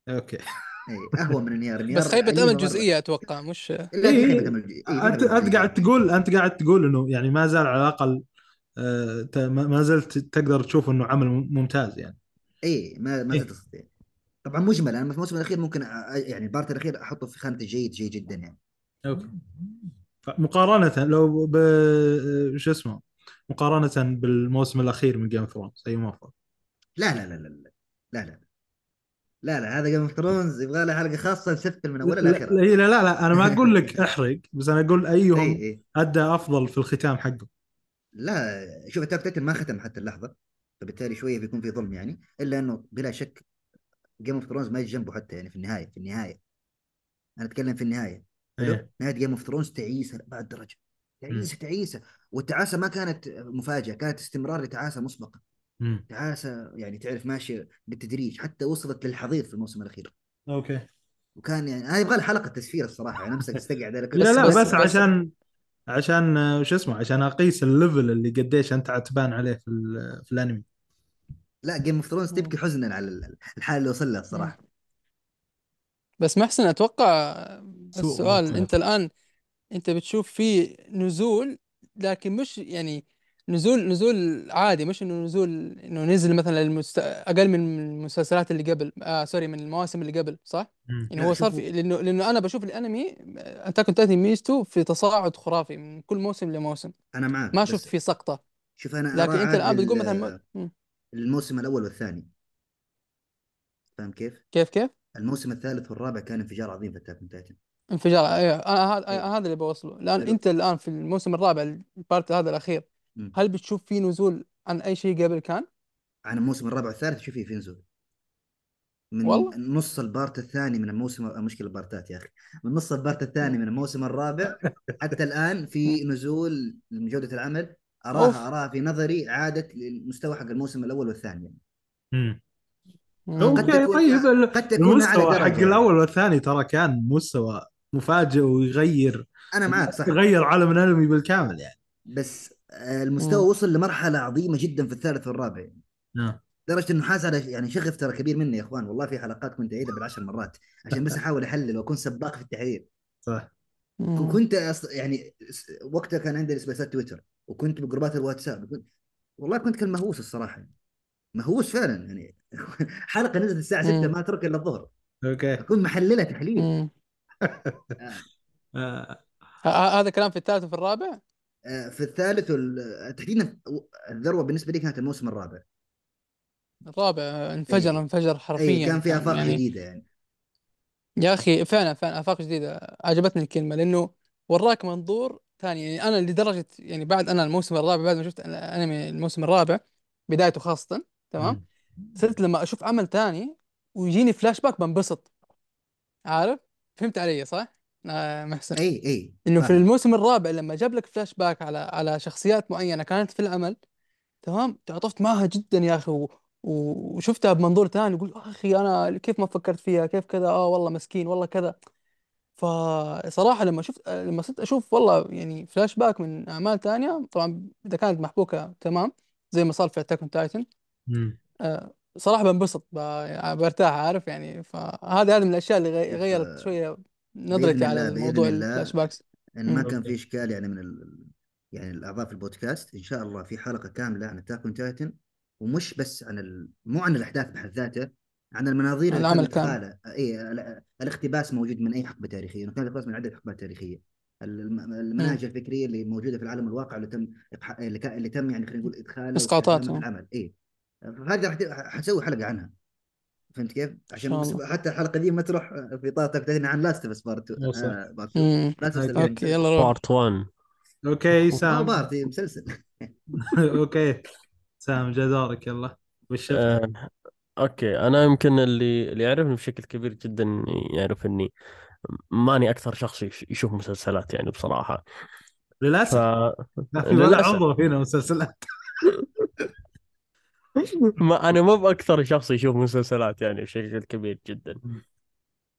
أوكي إي أهون من انهيار انهيار بس خيبة عجيبة أمل مرة. جزئية أتوقع مش لا إيه. خيبة أمل إيه، في أنت أنت. قاعد تقول أنت قاعد تقول إنه يعني ما زال على الأقل آه، ت- ما ما زلت تقدر تشوف إنه عمل ممتاز يعني إي ما ما إيه. زلت أستطيع. طبعا مجمل أنا في الموسم الأخير ممكن يعني ال part الأخير أحطه في خانة جيد جيد جدا يعني أوكي مقارنة لو ب شو اسمه مقارنه بالموسم الاخير من Game of Thrones ايهما افضل؟ لا لا لا لا لا لا لا لا لا هذا Game of Thrones يبغى له حلقه خاصه نسفل من اولها لا لاخرها لا لا, لا أنا ما أقول لك احرق بس أنا أقول اي ايهم اي ادى افضل في الختام حقه لا شوف attack titan ما ختم حتى اللحظه فبالتالي شوية بيكون في ظلم يعني الا انه بلا شك Game of Thrones ما يجي جنبه حتى يعني في النهايه في النهايه أنا اتكلم في النهايه حلو. إيه. نهاية Game of Thrones تعيسة بعد درجة. تعيسة تعيسة. والتعاسة ما كانت مفاجأة كانت استمرار لتعاسة مسبقة. مم. تعاسة يعني تعرف ماشية بالتدريج حتى وصلت للحضيض في الموسم الأخير. أوكي. وكان يعني أنا يبغى لي حلقة تسفيل الصراحة يعني أمسك أستقعد لا لا بس- بس, بس- عشان عشان شو اسمه عشان أقيس ال level اللي قديش أنت عتبان عليه في في الأنمي. لا Game of Thrones تبكي حزنا على ال- الحالة اللي وصل لها الصراحة. بس محسن أتوقع سوء السؤال. أنت الآن أنت بتشوف في نزول لكن مش يعني نزول نزول عادي مش إنه نزول إنه نزل مثلا المست... أقل من المسلسلات اللي قبل آه sorry من المواسم اللي قبل صح؟ مم. يعني لا، هو صار شوفوا. في لأنه لأنه أنا بشوف الأنمي attack on titan ميزته في تصاعد خرافي من كل موسم لموسم أنا معك ما بس شفت في سقطة شوف أنا لكن أنت الآن بتقول مثلا. الموسم الأول والثاني فاهم كيف؟ كيف كيف؟ الموسم الثالث والرابع كان انفجار عظيم في Attack Titan انفجار أيوه أنا هذا إيه. هذا اللي بوصله لأن حلو. أنت الآن في الموسم الرابع ال part هذا الأخير مم. هل بتشوف في نزول عن أي شيء قبل كان؟ عن الموسم الرابع والثالث شوفي في نزول من والله؟ نص ال part الثاني من الموسم مشكلة البارتات يا أخي من نص ال part الثاني من الموسم الرابع حتى الآن في نزول من جودة العمل أوف. أراها اراها في نظري عادت للمستوى حق الموسم الأول والثاني يعني. قد أوكي تكون- طيب قد تكون على المستوى درجة حق يعني. الأول والثاني ترى كان مستوى مفاجئ ويغير أنا معك صح يغير عالم الأنمي بالكامل يعني بس آه، المستوى مم. وصل لمرحلة عظيمة جدا في الثالث والرابع يعني. نعم. لدرجة إنه حاس على يعني شغف ترى كبير مني يا إخوان والله في حلقات كنت أعيدها بالعشر مرات عشان بس أحاول أحلل وأكون سباق في التحرير صح مم. كنت أص... يعني وقتها كان عندي سبيسات تويتر وكنت بجروبات الواتساب كنت... والله كنت كان مهووس الصراحة مهووس فعلا يعني حلقة نزلت الساعة 6 مم. ما أترك إلا الظهر أوكي أكون محللها تحليل. آه. ه- ه- هذا كلام في الثالث وفي الرابع؟ آه، في الثالث وال... تحديدا الذروة بالنسبة لي كانت الموسم الرابع الرابع انفجر إيه. انفجر حرفيا اي كان في آفاق يعني جديدة يعني يا أخي فعلا فعلا آفاق جديدة عجبتني الكلمة لأنه وراك منظور ثاني يعني أنا لدرجة يعني بعد أنا الموسم الرابع بعد ما شفت أنمي الموسم الرابع بدايته خاصة تمام؟ صرت لما أشوف عمل ثاني ويجيني فلاش باك بنبسط. عارف؟ فهمت علي صح؟ آه محسن. إي إي. إنه في فاهم. الموسم الرابع لما جاب لك فلاش باك على على شخصيات معينة كانت في العمل تمام؟ تعاطفت معها جدا يا أخي و... و- وشفتها بمنظور ثاني يقول أخي أنا كيف ما فكرت فيها؟ كيف كذا؟ آه والله مسكين والله كذا. فصراحة لما شفت لما صرت أشوف والله يعني فلاش باك من أعمال ثانية طبعا إذا كانت محبوكة تمام؟ زي ما صار في Attack on Titan آه، صراحة بنبسط برتاح عارف؟ يعني فهذه هذه من الأشياء اللي إيه، غيرت شوية نظرتي على الله بإذن الموضوع الله. ال flashbacks إن ما كان في إشكال يعني من ال... يعني الأعضاء في البودكاست إن شاء الله في حلقة كاملة عن Attack on Titan ومش بس عن ال... مو عن الأحداث بحد ذاتها عن المناظير اللي العمل كانت اي الاقتباس موجود من أي حقبة تاريخية كان الاقتباس من عدة حقبات تاريخية. المناهج الفكرية اللي موجودة في العالم الواقع اللي تم اللي, تم يعني خلينا نقول إدخاله اسقاطات العمل. اي فهذا راح حسوي حلقة عنها. فهمت كيف؟ عشان بس. حتى الحلقة دي ما تروح في طاقه تكتين عن لاست بس بارت وصل. مم. أوكي يلا روح. بارت 1 أوكي ما سام. بارتي مسلسل. أوكي. سام جا دورك يلا. وش؟ آه، okay. أنا يمكن اللي اللي يعرفني بشكل كبير جدا يعرف إني ماني أكثر شخص يش- يشوف مسلسلات يعني بصراحة. ف للاسف لا في ولا. عضو فينا مسلسلات. ما أنا مو بأكثر شخص يشوف مسلسلات يعني بشكل كبير جدا.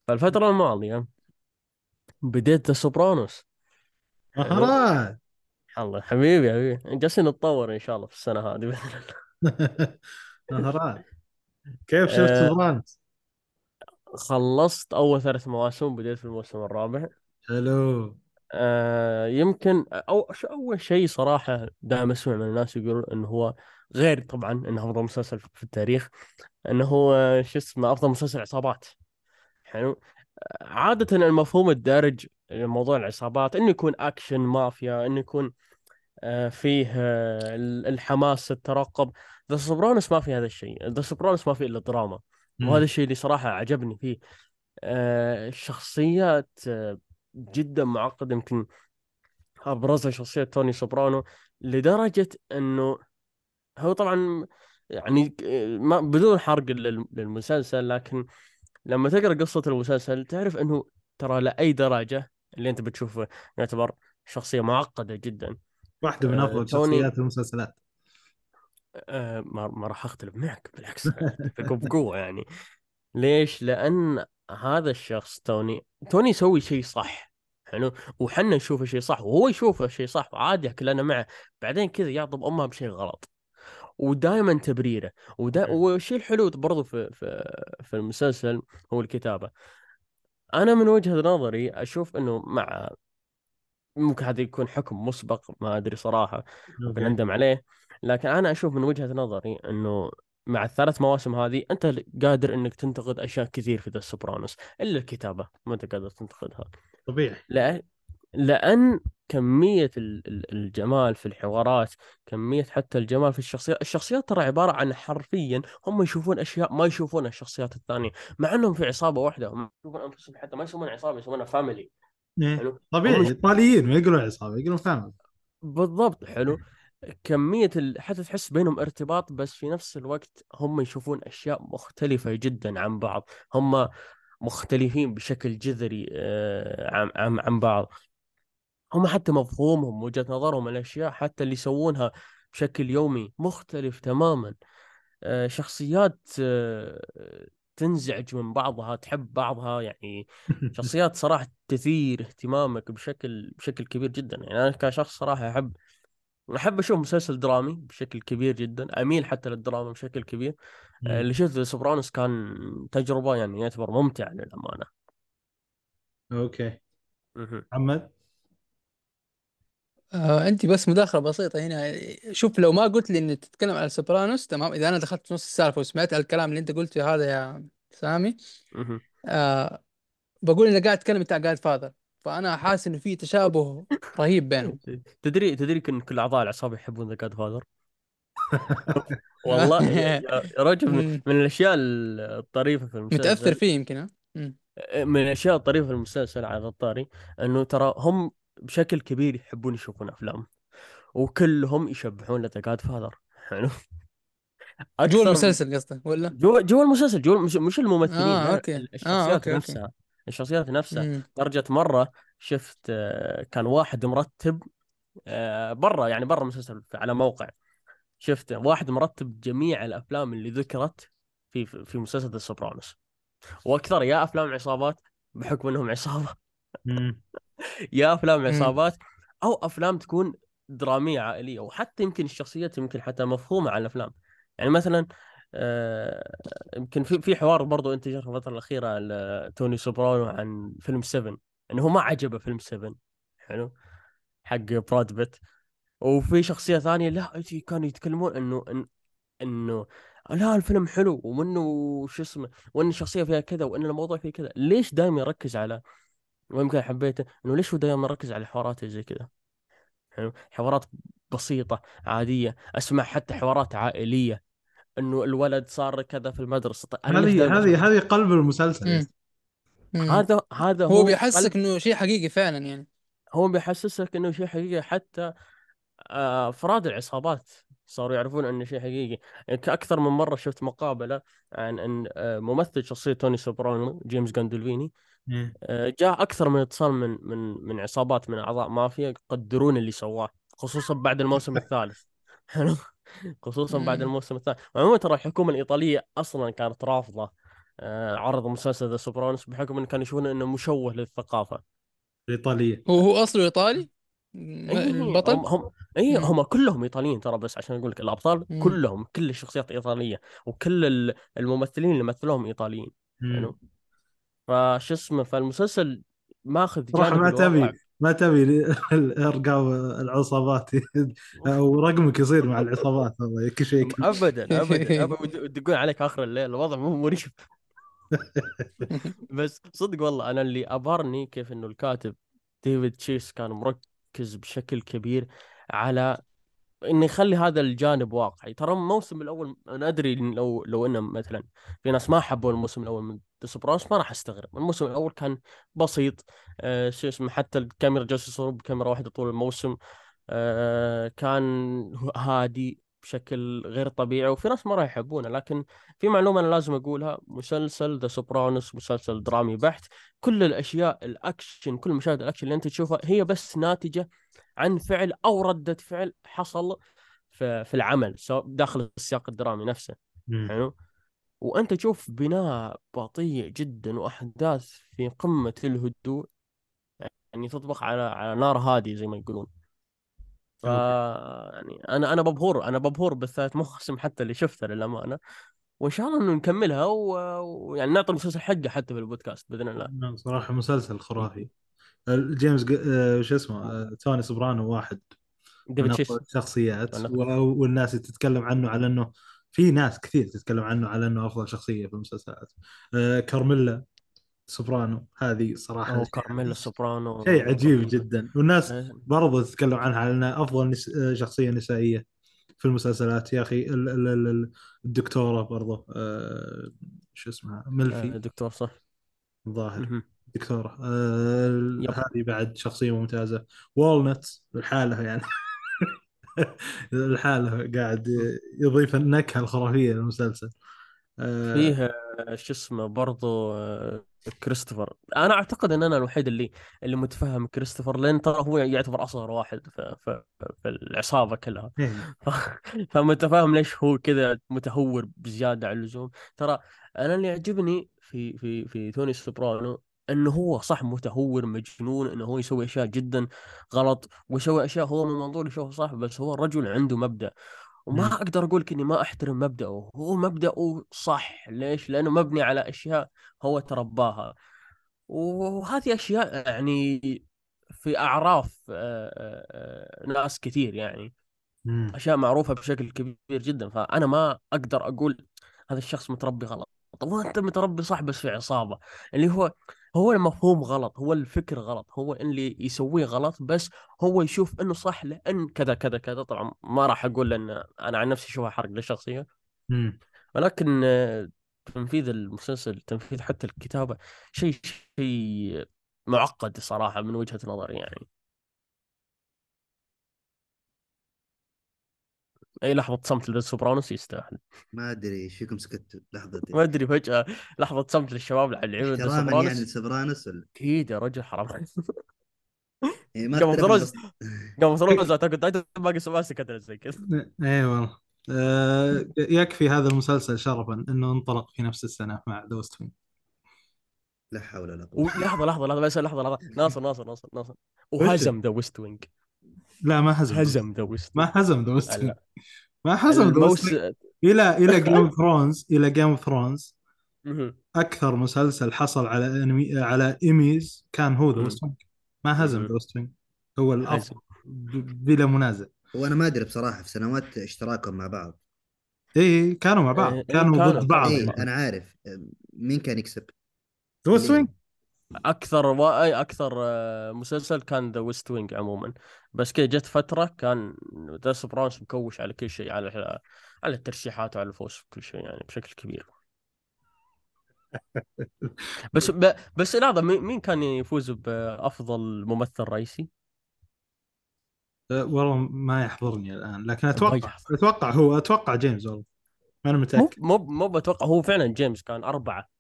فالفترة الماضية بديت Sopranos مهارات الله حبيبي حبيبي. جالسين نتطور إن شاء الله في السنة هذه بإذن الله. كيف شفت آه. سوبرانوس؟ خلصت أول ثلاث مواسم بديت في الموسم الرابع. حلو. آه يمكن أو أول شيء صراحة دائما أسمع من الناس يقولون إنه هو غير طبعا إنه أفضل مسلسل في التاريخ إنه هو شو اسمه أفضل مسلسل عصابات. حلو؟ عادة المفهوم الدارج لموضوع العصابات إنه يكون أكشن مافيا إنه يكون آه، فيه آه، ال- الحماس الترقب. The Sopranos ما في هذا الشيء. The Sopranos ما فيه إلا دراما. وهذا. الشيء اللي صراحة عجبني فيه. الشخصيات آه، جدا معقدة يمكن أبرزها شخصية توني سوبرانو لدرجة أنه هو طبعا يعني آه، ما بدون حرق لل- للمسلسل لكن لما تقرأ قصة المسلسل تعرف أنه ترى لأي درجة اللي أنت بتشوفه. يعتبر شخصية معقدة جدا. واحدة من آه، أفضل توني شخصيات المسلسلات. آه، ما ما راح أختلف معك بالعكس بقوة يعني. ليش؟ لأن هذا الشخص توني توني يسوي شيء صح حلو؟ وحنا نشوفه شيء صح وهو يشوفه شيء صح وعادي كلنا معه. بعدين كذا يعطب امها بشيء غلط. ودائما تبريره. ودا... والشيء الحلو برضو في في في المسلسل هو الكتابة. أنا من وجهة نظري أشوف إنه مع ممكن هذا يكون حكم مسبق ما أدري صراحة ممكن أندم عليه لكن أنا أشوف من وجهة نظري إنه مع الثلاث مواسم هذه أنت قادر إنك تنتقد أشياء كثير في ذا السوبرانوس إلا الكتابة ما أنت قادر تنتقدها. طبيعي. لأن لأن كمية ال- الجمال في الحوارات كمية حتى الجمال في الشخصيات. الشخصيات ترى عبارة عن حرفيا هم يشوفون أشياء ما يشوفونها الشخصيات الثانية مع أنهم في عصابة واحدة هم يشوفون أنفسهم حتى ما يسمونها عصابة يسمونها فاميلي إيه. طبيعي إيطاليين ما يقولون عصابة يقولون فاهم بالضبط حلو؟ كمية ال... حتى تحس بينهم ارتباط بس في نفس الوقت هم يشوفون أشياء مختلفة جدا عن بعض. هم مختلفين بشكل جذري آه، عن بعض. هم حتى مفهومهم وجهة نظرهم الأشياء حتى اللي يسوونها بشكل يومي مختلف تماما. آه، شخصيات آه، تنزعج من بعضها تحب بعضها يعني شخصيات صراحة تثير اهتمامك بشكل بشكل كبير جدا. يعني أنا كشخص صراحة أحب أحب أشوف مسلسل درامي بشكل كبير جدا أميل حتى للدراما بشكل كبير. آه، اللي شفته Sopranos كان تجربة يعني يعتبر ممتعة للأمانة. okay. محمد؟ آه انت بس مداخلة بسيطة هنا. شوف لو ما قلت لي ان تتكلم على Sopranos تمام؟ إذا أنا دخلت في نص السالفة وسمعت الكلام اللي أنت قلته هذا يا سامي مهم. آه بقول انك قاعد تتكلم بتاع Godfather فأنا حاسس إنه في تشابه رهيب بينهم. تدري تدري ان كل أعضاء العصابه يحبون The Godfather والله يا رجل من. من الأشياء الطريفة في متأثر المسلسل فيه يمكن ها. من الأشياء الطريفة في المسلسل على الطاري إنه ترى هم بشكل كبير يحبون يشوفون أفلام وكلهم يحبون The Godfather حلو جوا المسلسل قصده ولا؟ جوا جوا المسلسل جوا مش, مش الممثلين آه okay. ال- آه الشخصيات okay okay. نفسها الشخصيات نفسها. مم. درجة مرة شفت آه، كان واحد مرتب آه، برا يعني برا المسلسل على موقع. شفت واحد مرتب جميع الأفلام اللي ذكرت في في مسلسل The Sopranos وأكثر يا أفلام عصابات بحكم إنهم عصابة. يا أفلام. عصابات أو أفلام تكون درامية عائلية وحتى يمكن الشخصيات يمكن حتى مفهومة عن الأفلام. يعني مثلا آه، يمكن في في حوار برضو انتشر في الفترة الأخيرة لتوني سوبرانو عن فيلم 7 انه هو ما عجبه فيلم 7 حلو؟ حق براد بيت. وفي شخصية ثانية لا كانوا يتكلمون؟ إنه إن إنه لا الفيلم حلو ومنه شو اسمه وإن الشخصية فيها كذا وإن الموضوع فيه كذا. ليش دائما يركز على ويمكن حبيته إنه ليش هو دائما يركز على الحوارات اللي زي كذا؟ حلو حوارات بسيطة عادية أسمع حتى حوارات عائلية إنه الولد صار كذا في المدرسة. طيب هذه هذه هذه قلب المسلسل. هذا هذا هو هو بيحسسك إنه شيء حقيقي فعلا يعني. هو بيحسسك إنه شيء حقيقي حتى آه، أفراد العصابات صاروا يعرفون إنه شيء حقيقي. يعني أكثر من مرة شفت مقابلة عن إن آه، ممثل شخصية توني سوبرانو جيمس جاندولفيني. آه، جاء أكثر من اتصال من من من عصابات من أعضاء مافيا يقدرون اللي سواه خصوصا بعد الموسم الثالث. حلو؟ خصوصا بعد. الموسم الثالث. عموما ترى الحكومة الإيطالية أصلا كانت رافضة آه، عرض مسلسل The Sopranos بحكم انه كانوا يشوفون إنه مشوه للثقافة. الإيطالية. هو هو أصله إيطالي؟ البطل؟ هم هم إي. هم كلهم إيطاليين ترى بس عشان أقول لك الأبطال مم. كلهم كل الشخصيات إيطالية وكل ال- الممثلين اللي مثلوهم إيطاليين. مم. حلو فش اسمه فالمسلسل ماخذ جانب ما تبي ما تبي ارقام العصابات. أو رقمك يصير مع العصابات والله يكفي شيء ابدا ابدا يدقون عليك آخر الليل الوضع مو مريب. بس صدق والله أنا اللي أبهرني كيف إنه الكاتب ديفيد تشيس كان مركز بشكل كبير على إنه يخلي هذا الجانب واقعي. ترى الموسم الأول أنا أدري لو لو إنه مثلا في ناس ما حبوا الموسم الأول من The Sopranos ما راح أستغرب. الموسم الأول كان بسيط آه شو اسمه حتى الكاميرا جالسة تصور بكاميرا واحدة طول الموسم آه كان هادي بشكل غير طبيعي وفي ناس ما راح يحبونه لكن في معلومة أنا لازم أقولها مسلسل The Sopranos مسلسل درامي بحت كل الأشياء الأكشن كل مشاهد الأكشن اللي أنت تشوفها هي بس ناتجة عن فعل أو ردة فعل حصل في في العمل سواء داخل السياق الدرامي نفسه. حلو وأنت تشوف بناء بطيء جدا وأحداث في قمة الهدوء يعني تطبخ على على نار هادية زي ما يقولون ف يعني أنا أنا مبهور أنا مبهور بالثلاث مواسم حتى اللي شفتها للأمانة وإن شاء الله إنه نكملها و- ويعني نعطي المسلسل حقه حتى في البودكاست بإذن الله. صراحة مسلسل خرافي. جيمس. آه، شو اسمه آه، توني سوبرانو واحد من ديفيد افضل شيس الشخصيات و- والناس تتكلم عنه على إنه في ناس كثير تتكلم عنه على إنه أفضل شخصية في المسلسلات. آه، كارميلا سوبرانو هذه صراحة أو كارميلا سوبرانو. شيء عجيب جدا. والناس إيه. برضو تتكلم عنها على انها أفضل نس... آه، شخصية نسائية في المسلسلات. يا أخي ال... ال... ال... الدكتورة برضو آه، شو اسمها آه، ملفي دكتور صح الظاهر آه yep. هذه بعد شخصية ممتازة. والنت لحالها يعني. لحالها قاعد يضيف النكهة الخرافية للمسلسل. آه فيه آه، شو اسمه برضو آه، كريستوفر. أنا أعتقد إن أنا الوحيد اللي اللي متفهم كريستوفر لأن ترى هو يعتبر أصغر واحد في, في, في العصابة كلها. إيه. فمتفاهم ليش هو كذا متهور بزيادة عن اللزوم. ترى أنا اللي يعجبني في في في توني سوبرانو انه هو صح متهور مجنون إنه هو يسوي أشياء جدا غلط ويسوي أشياء هو من منظور يشوفها صح بس هو الرجل عنده مبدأ. وما مم. أقدر أقول إني ما أحترم مبدأه هو مبدأه صح. ليش؟ لأنه مبني على أشياء هو ترباها. وهذه أشياء يعني في أعراف ناس كثير يعني مم. أشياء معروفة بشكل كبير جدا. فأنا ما أقدر أقول هذا الشخص متربي غلط. طب أنت متربي صح بس في عصابة. اللي هو هو المفهوم غلط هو الفكر غلط هو اللي يسويه غلط بس هو يشوف إنه صح لأن كذا كذا كذا. طبعا ما راح أقول لأن أنا عن نفسي أشوفها حرق للشخصيه. ولكن تنفيذ المسلسل تنفيذ حتى الكتابة شيء شيء معقد صراحة من وجهة نظري يعني. أي لحظة صمت للسوبرانوس يستاهل ما أدري إيش فيكم سكتوا لحظة ما أدري فجأة لحظة صمت للشباب على العيون ذا احتراما يعني سوبرانوس ولا؟ أكيد يا رجل حرام يعني ما قام ثروز قام اتاك تايتن باقي سبع سكت زي كذا. اي والله. آه يكفي هذا المسلسل شرفا إنه انطلق في نفس السنة مع دوست وينج لا حول ولا قوة. لحظة لحظة لحظة بس لحظة لحظة. ناصر ناصر ناصر ناصر. وهزم ذا ويست وينج لا ما هزم هزم ذا ويست ما هزم وينج لا. ما هزم دوست الموس. إلى إلى جيم اوف ثرونز إلى جيم اوف ثرونز. أكثر مسلسل حصل على أنمي على إيميز كان هو ذا. ويست ما هزم. ذا ويست هو. الأفضل بلا منازع هو أنا ما أدري بصراحة في سنوات اشتراكهم مع بعض اي كانوا مع بعض إيه، كانوا كانوا- ضد بعض اي بعض. أنا عارف مين كان يكسب The West أكثر و... أكثر آه، مسلسل كان The West Wing عموما. بس كذا جت فترة كان The Sopranos مكوش على كل شيء على على الترشيحات وعلى الفوز في كل شيء يعني بشكل كبير. بس ب... بس لحظه مين كان يفوز بأفضل ممثل رئيسي؟ أه، والله ما يحضرني الآن لكن أتوقع. أتوقع هو أتوقع جيمس والله. ما أنا مو متأكد. مو مو بتوقع هو فعلا جيمس كان أربعة.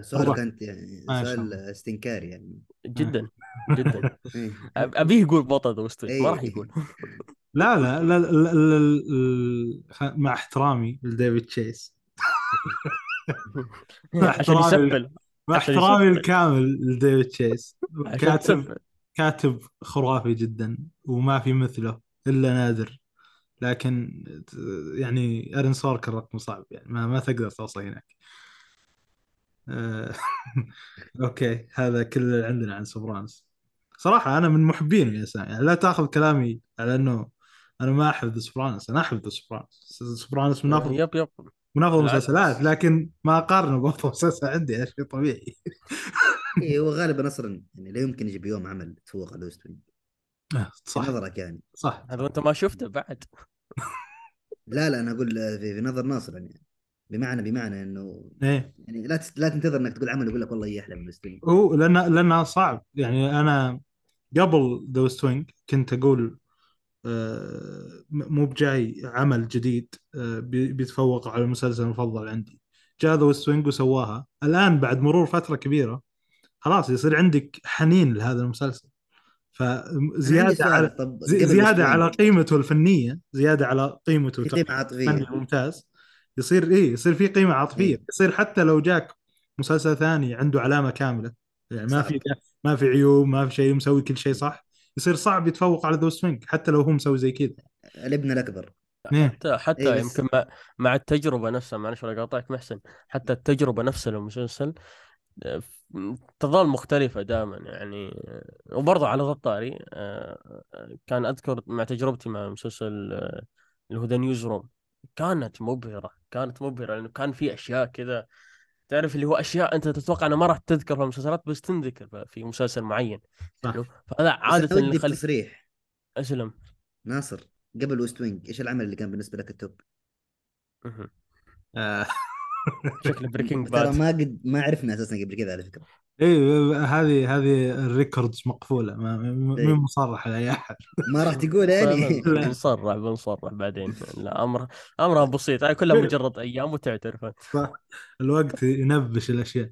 سؤالك والله. انت يعني سؤال. استنكاري يعني جدا جدا إيه. أبيه يقول بطل ذا ما إيه. راح يقول لا لا لا, لا, لا, لا, لا خ- مع احترامي لديفيد تشيس عشان احترامي- مع احترامي. الكامل لديفيد تشيس كاتب كاتب خرافي جدا وما في مثله إلا نادر لكن يعني آرون سوركين رقم صعب يعني ما, ما تقدر توصل هناك أوكي هذا كل اللي عندنا عن Sopranos. صراحة أنا من محبين يا سامي يعني لا تأخذ كلامي على إنه أنا ما أحب The Sopranos أنا أحب The Sopranos. Sopranos من افضل yep yep. من أفضل. المسلسلات لكن ما أقارنه بأفضل مسلسل عندي هذا شيء طبيعي. إيه هو غالبا أصلا يعني لا يمكن يجي بيوم عمل تفوق على ويست وينج آه، صح. نظرك يعني. صح. هذا وانت ما شفته بعد. لا لا أنا أقول آه، في, في نظر ناصر يعني. بمعنى بمعنى إنه إيه. يعني لا. لا تنتظر إنك تقول عمل يقول لك والله أحلى من الستريم هو لأن لانها صعب. يعني أنا قبل ذا وينج كنت أقول آه، مو بجاي عمل جديد آه، بي- بيتفوق على المسلسل المفضل عندي. جاء The Wing وسواها. الآن بعد مرور فترة كبيرة خلاص يصير عندك حنين لهذا المسلسل. فزياده على زيادة على قيمته الفنية زيادة على قيمته قيمه فني عاطفيه ممتاز. يصير إيه يصير في قيمة عاطفية. إيه. يصير حتى لو جاك مسلسل ثاني عنده علامة كاملة. يعني ما في ما في عيوب ما في شيء مسوي كل شيء صح. يصير صعب يتفوق على The West Wing حتى لو هو مسوي زي كذا. الابن الأكبر. إيه. حتى حتى بس يمكن مع, مع التجربة نفسها معلش ولا قاطعك محسن. حتى التجربة نفسها للمسلسل آه، تظل مختلفة دائما. يعني آه، وبرضه على ذا الطاري آه، كان أذكر مع تجربتي مع مسلسل اللي هو The Newsroom كانت مبهرة كانت مبهرة لأنه كان في أشياء كذا تعرف اللي هو أشياء أنت تتوقع أنها ما راح تذكر في المسلسلات بس تنذكر في مسلسل معين صح. حلو؟ فهذا أنا اللي ودي يخلي بتصريح أسلم. ناصر قبل West Wing إيش العمل اللي كان بالنسبة لك ال top؟ مهم. آه. شكل Breaking ترى Bad ما قد ما عرفنا أساسا قبل كذا على فكرة. إيه هذه هذه ال records مقفولة ما ما إيه. مصرح لأي أحد. ما راح تقول يعني. بن- بنصرح بنصرح بعدين. لا أمر أمرها بسيط. هاي كلها مجرد أيام وتعترف. صح. الوقت ينبش الأشياء.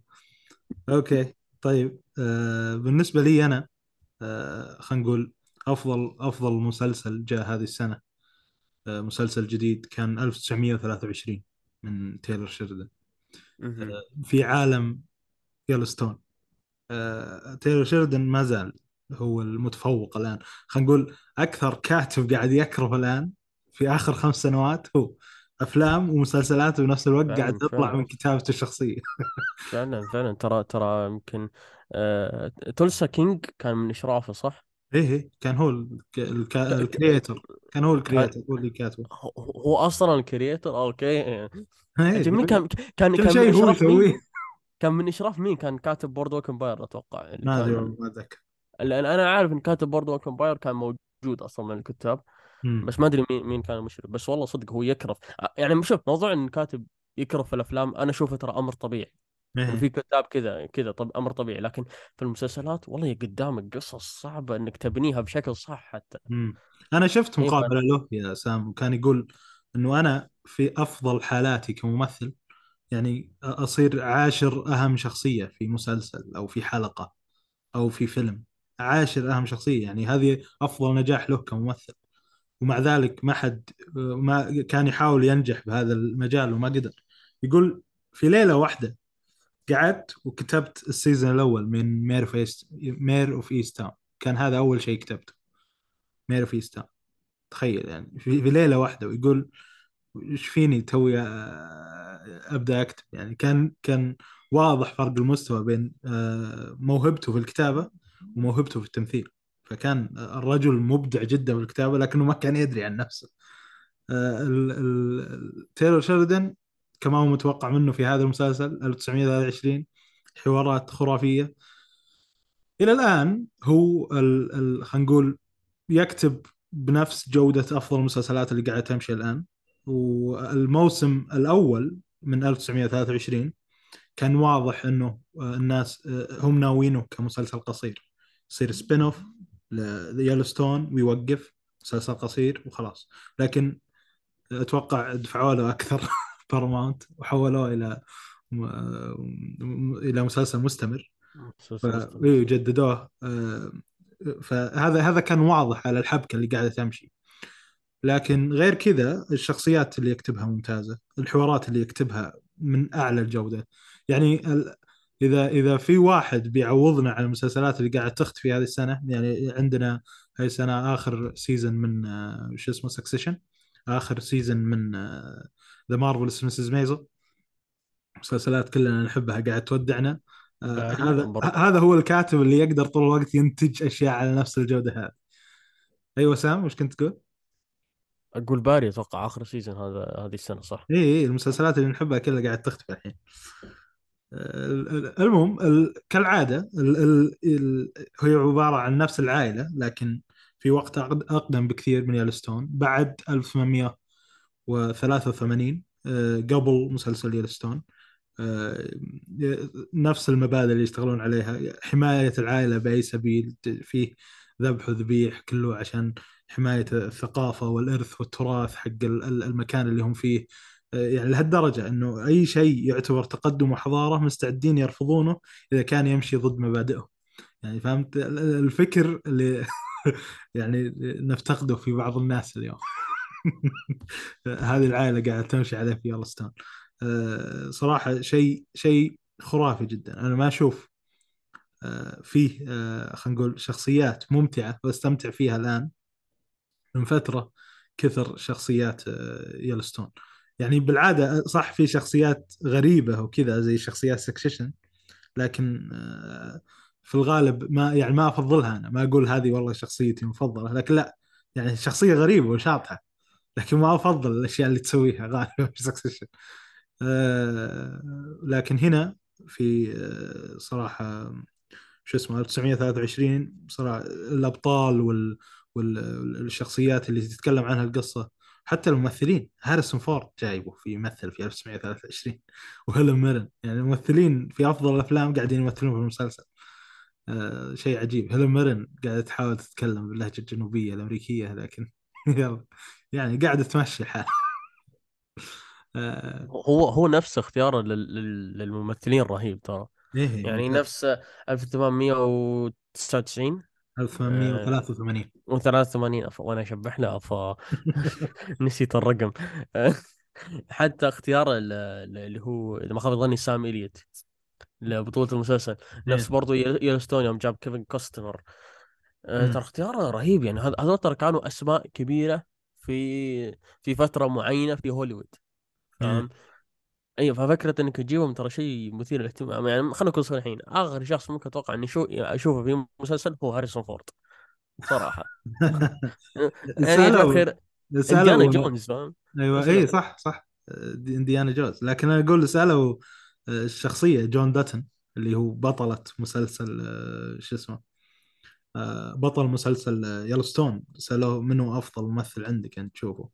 okay طيب آه بالنسبة لي أنا آه خلينا نقول أفضل أفضل مسلسل جاء هذه السنة آه مسلسل جديد كان 1923 من تايلر شيريدان في عالم Yellowstone آه تايلر شيريدان ما زال هو المتفوق الآن. خلينا نقول أكثر كاتب قاعد يكرف الآن في آخر خمس سنوات هو أفلام ومسلسلات بنفس الوقت قاعد تطلع فعلا. من كتابته الشخصية. فعلا فعلا. ترى ترى يمكن آه... Tulsa King كان من إشرافه صح؟ إيه إيه، كان هو الك- الك- ك... ك... ال creator. كان هو كان ال creator هو اللي كاتبه. هو أصلا ال creator؟ okay. إيه أجل مين كان كان كل شيء هو؟ يسويه. كان من إشراف مين؟ كان كاتب Boardwalk Empire أتوقع اللي ما أدري ما أتذكر. لأن أنا عارف إن كاتب Boardwalk Empire كان موجود أصلا من الكتاب أمم. بس ما أدري مين مين كان المشرف بس والله صدق هو يكرف. يعني شوف موضوع إن كاتب يكرف في الأفلام أنا أشوفه ترى أمر طبيعي. انه في إيه كتاب كذا كذا طب أمر طبيعي. لكن في المسلسلات والله قدامك قصص صعبة إنك تبنيها بشكل صح حتى. أمم. أنا شفت أيوه مقابلة له يا سام وكان يقول إنه أنا في أفضل حالاتي كممثل يعني أصير عاشر أهم شخصية في مسلسل أو في حلقة أو في فيلم. عاشر أهم شخصية يعني هذه أفضل نجاح له كممثل. ومع ذلك ما حد ما كان يحاول ينجح بهذا المجال وما قدر. يقول في ليلة واحدة قعدت وكتبت ال season الأول من Mare of East Mare of Easttown كان هذا أول شيء كتبته. Mare of Easttown تخيل يعني في, ليلة واحدة ويقول إيش فيني توي آه، أبدأ أكتب؟ يعني كان كان واضح فرق المستوى بين آه، موهبته في الكتابة وموهبته في التمثيل. فكان الرجل مبدع جدا في الكتابة لكنه ما كان يدري عن نفسه. آه، تايلور شيردن كما هو متوقع منه في هذا المسلسل 1923 حوارات خرافية. إلى الآن هو خلينا نقول يكتب بنفس جودة أفضل المسلسلات اللي قاعدة تمشي الآن. والموسم الأول من 1923 كان واضح أنه الناس هم ناويينه كمسلسل قصير. يصير spin-off ل Yellowstone ويوقف مسلسل قصير وخلاص. لكن أتوقع دفعوا له أكثر باراماونت وحولوه إلى إلى مسلسل مستمر. ف... إيه جددوه آه، فهذا هذا كان واضح على الحبكة اللي قاعدة تمشي. لكن غير كذا الشخصيات اللي يكتبها ممتازة الحوارات اللي يكتبها من أعلى الجودة. يعني ال... إذا إذا في واحد بيعوضنا على المسلسلات اللي قاعدة تختفي هذه السنة يعني عندنا هاي السنة آخر season من آه، شو اسمه Succession آخر season من The Marvelous Mrs. Maisel مسلسلات كلنا نحبها قاعد تودعنا. آه هذا هذا هو الكاتب اللي يقدر طول الوقت ينتج أشياء على نفس الجودة هذه. أيوه سام وش كنت تقول؟ أقول Barry أتوقع آخر season هذا هذه السنة صح؟ اي اي المسلسلات اللي نحبها كلها قاعد تختفي الحين. ال- ال- المهم ال- كالعادة ال- ال- ال- هي عبارة عن نفس العائلة لكن في وقت أقدم بكثير من Yellowstone بعد 1883 آه، قبل مسلسل Yellowstone آه، نفس المبادئ اللي يشتغلون عليها. حماية العائلة بأي سبيل فيه ذبح وذبيح كله عشان حماية الثقافة والإرث والتراث حق ال- ال- المكان اللي هم فيه. آه، يعني لهالدرجة أنه أي شيء يعتبر تقدم وحضارة مستعدين يرفضونه إذا كان يمشي ضد مبادئهم. يعني فهمت؟ ال- ال- الفكر اللي يعني نفتقده في بعض الناس اليوم. هذه العائلة قاعدة تمشي عليه في يلستون. آه، صراحة شيء شيء خرافي جدا. أنا ما أشوف آه، فيه خلينا نقول شخصيات ممتعة وأستمتع فيها الآن. من فترة كثر شخصيات آه، Yellowstone يعني بالعادة صح في شخصيات غريبة وكذا زي شخصيات Succession لكن آه، في الغالب ما يعني ما أفضلها أنا. ما أقول هذه والله شخصيتي المفضلة لكن لا يعني شخصية غريبة وشاطحة لكن ما أفضل الأشياء اللي تسويها غالبا في Succession آه، لكن هنا في آه، صراحة شو اسمه 1923 صراحة الأبطال وال والشخصيات اللي تتكلم عنها القصة. حتى الممثلين هاريسون فورد جايبه في يمثل في 1923 وهيلن ميرن يعني الممثلين في أفضل الأفلام قاعدين يمثلون في المسلسل. آه شيء عجيب. هيلن ميرن قاعدة تحاول تتكلم باللهجة الجنوبية الأمريكية لكن يلا. يعني قاعدة تمشي الحال. آه هو هو نفس اختياره لل- لل- للممثلين رهيب ترى. إيه يعني. نفس 1899 1883 و83 أف- وأنا اشبح له ف نسيت الرقم. حتى اختيار ال- ال- اللي هو إذا ما خاب ظني سام إليوت لبطولة المسلسل. نفس إيه. برضو Yel- Yellowstone يوم جاب كيفن كوستنر آه، مم. ترى اختياره رهيب يعني. هذ- هذول ترى كانوا أسماء كبيرة في في فترة معينة في هوليوود. فاهم أيوه ففكرة إنك تجيبهم ترى شيء مثير للاهتمام. يعني خلينا نكون صريحين اغرب شخص ممكن أتوقع إني شو أشوفه في مسلسل هو هاريسون فورد. صراحة. يعني سالوا إنديانا جونز فاهم؟ أيوه إي. صح صح. دي إنديانا جونز. لكن أنا أقول سألوا آه، الشخصية جون داتون اللي هو بطلة مسلسل آه، شو اسمه آه، بطل مسلسل Yellowstone سألوه منو أفضل ممثل عندك انت تشوفه؟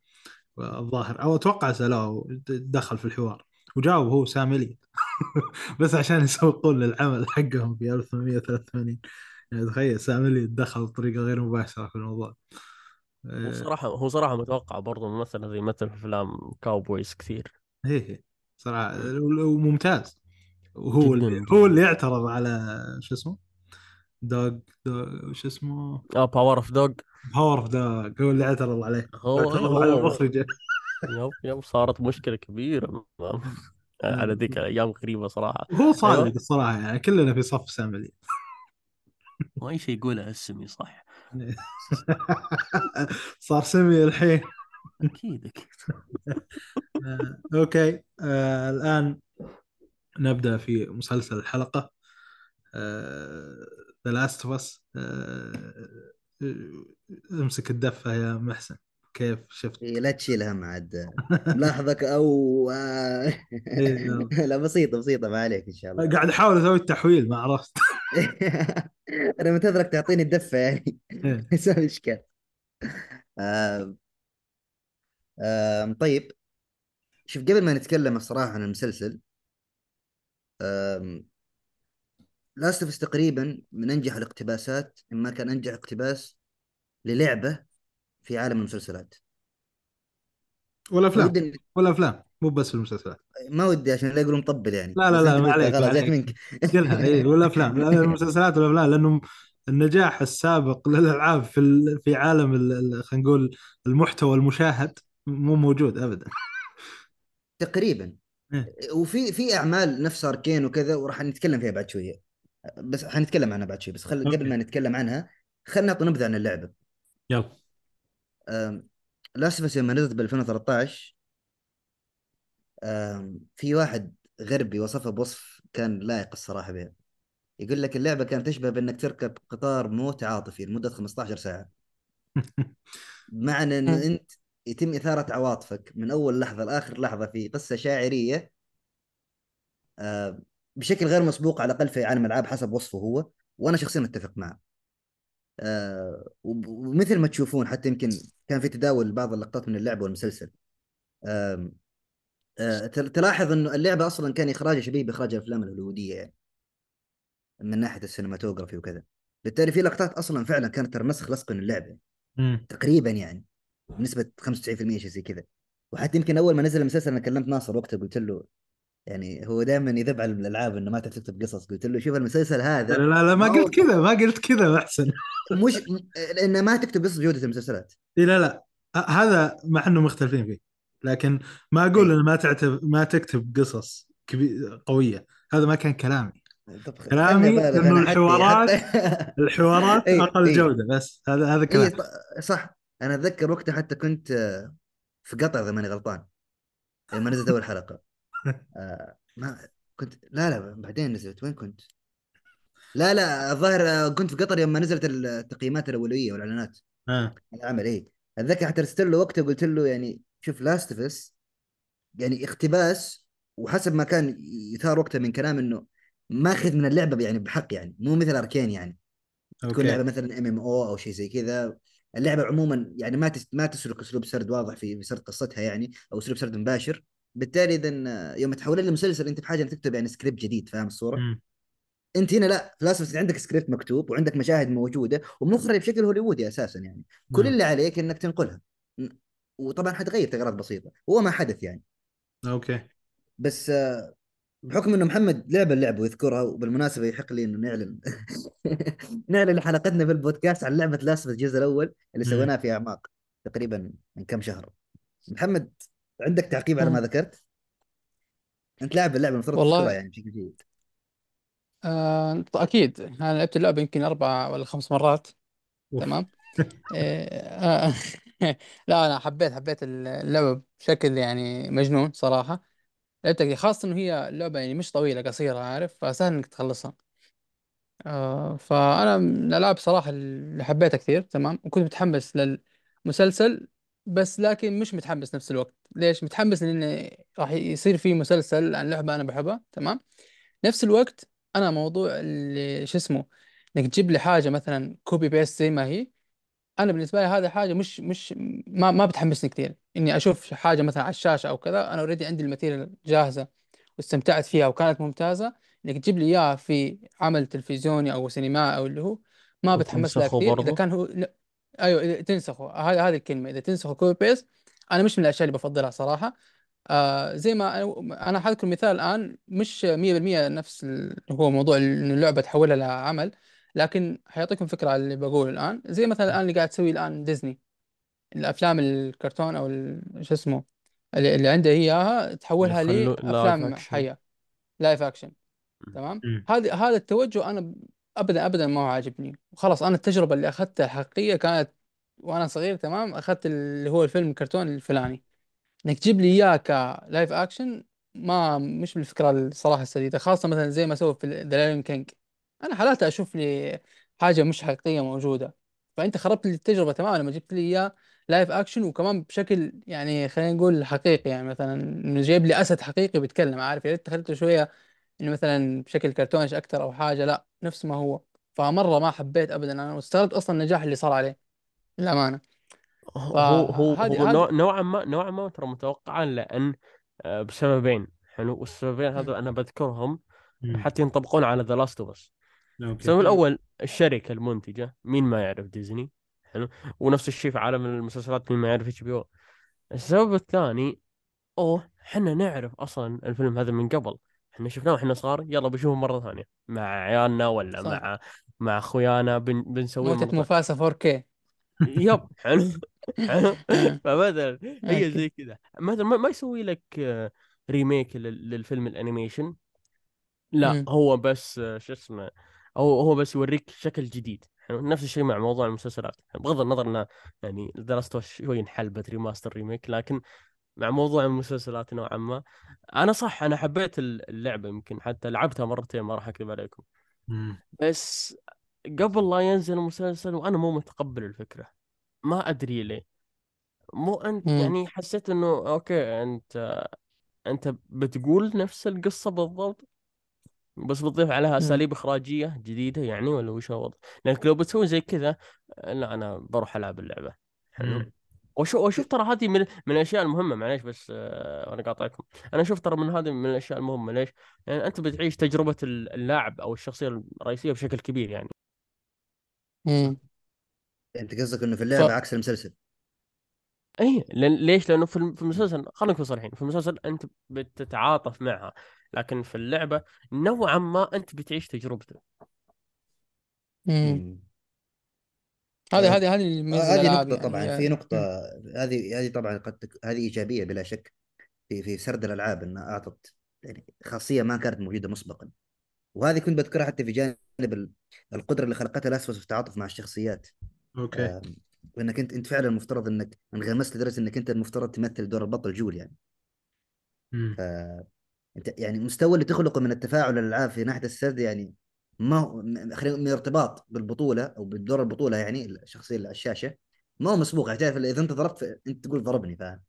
الظاهر. أو أتوقع سألوه دخل في الحوار. وجاوب هو سام إليوت. بس عشان يسوقون للعمل حقهم في 1883 يعني تخيل سام إليوت دخل بطريقة غير مباشرة في الموضوع. هو آه، صراحة هو صراحة متوقع برضه ممثل زي مثل في أفلام cowboys كثير. إيه إيه. صراحة وممتاز. وهو اللي. هو اللي يعترض على شو اسمه؟ Dog Dog شو اسمه؟ آه Power of Dog Power of Dog هو اللي اعترض عليه. هو اعترض هو على المخرج yep yep صارت مشكلة كبيرة على ذيك الأيام غريبة صراحة وهو صادق أيوة. الصراحه يعني كلنا في صف سامي أي شيء يقولها اسمي صح صار سمي الحين أكيد أكيد آه، أوكي آه، الان نبدا في مسلسل الحلقة ذا لاست اوف اس امسك الدفه يا محسن كيف شفت؟ إيه، لا تشيل هم عاد. ملاحظك أو إيه، يلا. لا بسيطة بسيطة ما عليك إن شاء الله. قاعد أحاول أسوي التحويل ما عرفت. أنا منتظرك تعطيني الدفة يعني. إيه. يسوي إشكال. آم، آم، طيب. شوف قبل ما نتكلم الصراحة عن المسلسل Last of تقريبا من أنجح الاقتباسات إن ما كان أنجح اقتباس للعبة في عالم المسلسلات. والافلام ودي والافلام مو بس في المسلسلات. ما ودي عشان لا يقولون مطبل يعني. لا لا لا ما عليك خلاص جات منك. كلها اي والافلام لا، المسلسلات والافلام لأنه النجاح السابق للألعاب في ال- في عالم ال- ال- خلينا نقول المحتوى المشاهد مو موجود ابدا. تقريبا. إيه. وفي في أعمال نفس أركين وكذا وراح نتكلم فيها بعد شوية. بس حنتكلم عنها بعد شوي بس خل. قبل ما نتكلم عنها خلينا نعطي نبذه عن اللعبة. يلا. Last of لما نزلت ب 2013 آم، في واحد غربي وصفها بوصف كان لائق الصراحة بها. يقول لك اللعبة كانت تشبه بأنك تركب قطار موت عاطفي لمدة 15 ساعة. بمعنى إن أنت يتم إثارة عواطفك من أول لحظة لآخر لحظة في قصة شاعرية بشكل غير مسبوق على الأقل في عالم الألعاب حسب وصفه هو وأنا شخصيا أتفق معه. آه ومثل ما تشوفون حتى يمكن كان في تداول بعض اللقطات من اللعبة والمسلسل. آه تل- تلاحظ إنه اللعبة أصلا كان إخراجها شبيه بإخراج الأفلام الهوليودية يعني. من ناحية السينماتوجرافي وكذا. بالتالي في لقطات أصلا فعلا كانت ترى نسخ لصق من اللعبة. مم. تقريبا يعني. بنسبة 95% شيء زي كذا. وحتى يمكن أول ما نزل المسلسل أنا كلمت ناصر وقتها قلت له يعني هو دائما يذب على الالعاب إنه ما تعرف تكتب قصص. قلت له شوف المسلسل لا هذا لا لا ما هو- قلت كذا ما قلت كذا محسن مش لأن ما تكتب قصص بجوده المسلسلات. إيه لا لا. هذا مع انه مختلفين فيه. لكن ما أقول إيه. ان ما تعتب ما تكتب قصص. قوية. هذا ما كان كلامي. كلامي حتى- الحوارات- الحوارات إيه، أقل إيه. جودة بس. هذا هذا اي كلام صح. أنا أتذكر وقتها حتى كنت في قطر إذا ماني غلطان. لما نزلت أول حلقة. آه، ما كنت لا لا بعدين نزلت وين كنت؟ لا لا الظاهر آه، كنت في قطر لما نزلت التقييمات الاوليه والإعلانات آه. العمل إيه أتذكر حتى ارسلت له وقتها قلت له يعني شوف Last of Us يعني اقتباس وحسب ما كان يثار وقتها من كلام إنه ماخذ من اللعبة يعني بحق يعني مو مثل أركين يعني تكون okay لعبة مثلا ام ام أو أو شيء زي كذا اللعبة عموما يعني ما. ما تسلك أسلوب سرد واضح في سرد قصتها يعني أو أسلوب سرد مباشر بالتالي اذا يوم تحول لمسلسل أنت بحاجة إنك تكتب يعني سكريبت جديد فاهم الصورة؟ مم. أنت هنا لا في Last عندك سكريبت مكتوب وعندك مشاهد موجودة ومخرج بشكل هوليوودي أساسا يعني كل. اللي عليك إنك تنقلها وطبعا حتغير تغييرات بسيطة هو ما حدث يعني okay بس آه، بحكم إنه محمد لعب اللعبه ويذكرها وبالمناسبة يحق لي إنه نعلن نعلن حلقتنا في البودكاست عن لعبة Last الجزء الأول اللي. سويناها في أعماق تقريبا من كم شهر محمد عندك تعقيب على ما. ذكرت؟ أنت لاعب اللعبة المفروض والله- تذكرها يعني بشكل جيد. آه أكيد. أنا لعبت اللعبة يمكن أربع ولا خمس مرات. أوف. تمام؟ إيه، آه، لا أنا حبيت حبيت اللعبة بشكل يعني مجنون صراحة. لعبتها خاصة إنه هي اللعبة يعني مش طويلة قصيرة عارف؟ فسهل إنك تخلصها. آه فأنا من الالعاب صراحة اللي حبيتها كثير. تمام؟ وكنت متحمس للمسلسل. بس لكن مش متحمس نفس الوقت. ليش؟ متحمس لأن راح يصير في مسلسل عن لعبة أنا بحبها تمام؟ نفس الوقت أنا موضوع اللي شو اسمه إنك تجيب لي حاجة مثلا copy paste زي ما هي أنا بالنسبة لي هذه حاجة مش مش ما ما بتحمسني كثير إني أشوف حاجة مثلا على الشاشة أو كذا أنا already عندي ال material جاهزة واستمتعت فيها وكانت ممتازة. إنك تجيب لي إياها في عمل تلفزيوني أو سينمائي أو اللي هو ما بتحمس لها وتنسخه كثير إذا برضو؟ كان هو لا. أيوه إذا تنسخه. هذه هذه الكلمة إذا تنسخه copy paste أنا مش من الأشياء اللي بفضلها صراحة. آه زي ما أنا أنا حاذكر مثال الآن مش 100% نفس اللي هو موضوع إنه اللعبة تحولها لعمل لكن حيعطيكم فكرة على اللي بقوله الآن. زي مثلا الآن اللي قاعد تسويه الآن ديزني الأفلام الكرتون أو ال- شو اسمه اللي, اللي عندها إياها تحولها يخلوا live لافلام action. حية live action تمام. هذا هذا التوجه أنا ابدا ابدا ما هو عاجبني. وخلاص أنا التجربة اللي أخذتها الحقيقية كانت وأنا صغير تمام؟ أخذت اللي هو الفيلم الكرتون الفلاني. إنك تجيب لي إياه ك live action ما مش بالفكرة الصراحة السديدة خاصة مثلا زي ما سووا في The Lion King أنا حالات أشوف لي حاجة مش حقيقية موجودة. فأنت خربت لي التجربة تماما لما جبت لي إياه live action وكمان بشكل يعني خلينا نقول حقيقي يعني مثلا إنه جايب لي أسد حقيقي بيتكلم عارف؟ يا ريت خليته شوية إنه مثلا بشكل cartoonish أكثر أو حاجة لا نفس ما هو. فمرة ما حبيت ابدا أنا واستغربت أصلا النجاح اللي صار عليه للأمانة. هو هو فهذه- هو هذه- نوع- نوعا ما نوعا ما ترى متوقعا لأن آه، بسببين. حلو والسببين هذول أنا بذكرهم مم. حتى ينطبقون على The Last of Us okay. السبب الأول الشركة المنتجة مين ما يعرف ديزني؟ حلو. ونفس الشيء في عالم المسلسلات مين ما يعرف HBO. السبب الثاني أوه إحنا نعرف أصلا الفيلم هذا من قبل. إحنا شفناه وإحنا صغار يلا بنشوفه مرة ثانية. مع عيالنا ولا صح. مع مع أخويانا بن... بنسويه موتة مفاسة 4K يب حلو. حلو. آه. فمثلا هي. زي كذا مثلا ما ما يسوي لك آه، ريميك لل- للفيلم الأنيميشن. لا. هو بس آه، شو اسمه هو هو بس يوريك شكل جديد. حلو. نفس الشيء مع موضوع المسلسلات. بغض النظر إنه يعني دراسته شوي انحلبت remaster remake لكن مع موضوع المسلسلات نوعا ما. أنا صح أنا حبيت اللعبة يمكن حتى لعبتها مرتين ما راح أكذب عليكم. مم. بس قبل لا ينزل المسلسل وأنا مو متقبل الفكرة. ما أدري ليه. مو انت مم. يعني حسيت إنه okay أنت أنت بتقول نفس القصة بالضبط بس بتضيف عليها أساليب إخراجية جديدة يعني ولا وش الوضع؟ لانك لو بتسوي زي كذا لا أنا بروح ألعب اللعبة. حلو؟ مم. وشوف وشوف ترى هذه من من الأشياء المهمة معليش بس آه، أنا قاطعكم أنا أشوف ترى من هذه من الأشياء المهمة ليش؟ لأن أنت بتعيش تجربة اللاعب أو الشخصية الرئيسية بشكل كبير يعني مم. أنت قصدك إنه في اللعبة ف- عكس المسلسل اي لأن ليش؟ لأنه في الم- في المسلسل خلينا نكون صريحين في المسلسل أنت بتتعاطف معها لكن في اللعبة نوعا ما أنت بتعيش تجربته مم. هذه آه، هذه هذه الميزة هذه نقطة يعني طبعا هي- في نقطة. هذه هذه طبعا قد تك... هذه إيجابية بلا شك في في سرد الألعاب أنها أعطت يعني خاصية ما كانت موجودة مسبقا. وهذه كنت بذكرها حتى في جانب ال- القدرة اللي خلقتها Last في التعاطف مع الشخصيات. okay. وإنك انت أنت فعلا المفترض انك انغمست لدرجة إنك أنت المفترض تمثل دور البطل جول يعني. مم. ف أنت يعني المستوى اللي تخلقه من التفاعل الالعاب في ناحية السرد يعني ما هو خلينا من الارتباط بالبطولة أو بدور البطولة يعني الشخصية اللي على الشاشة ما هو مسبوق. يعني تعرف إذا أنت ضربت ف- أنت تقول ضربني فاهم؟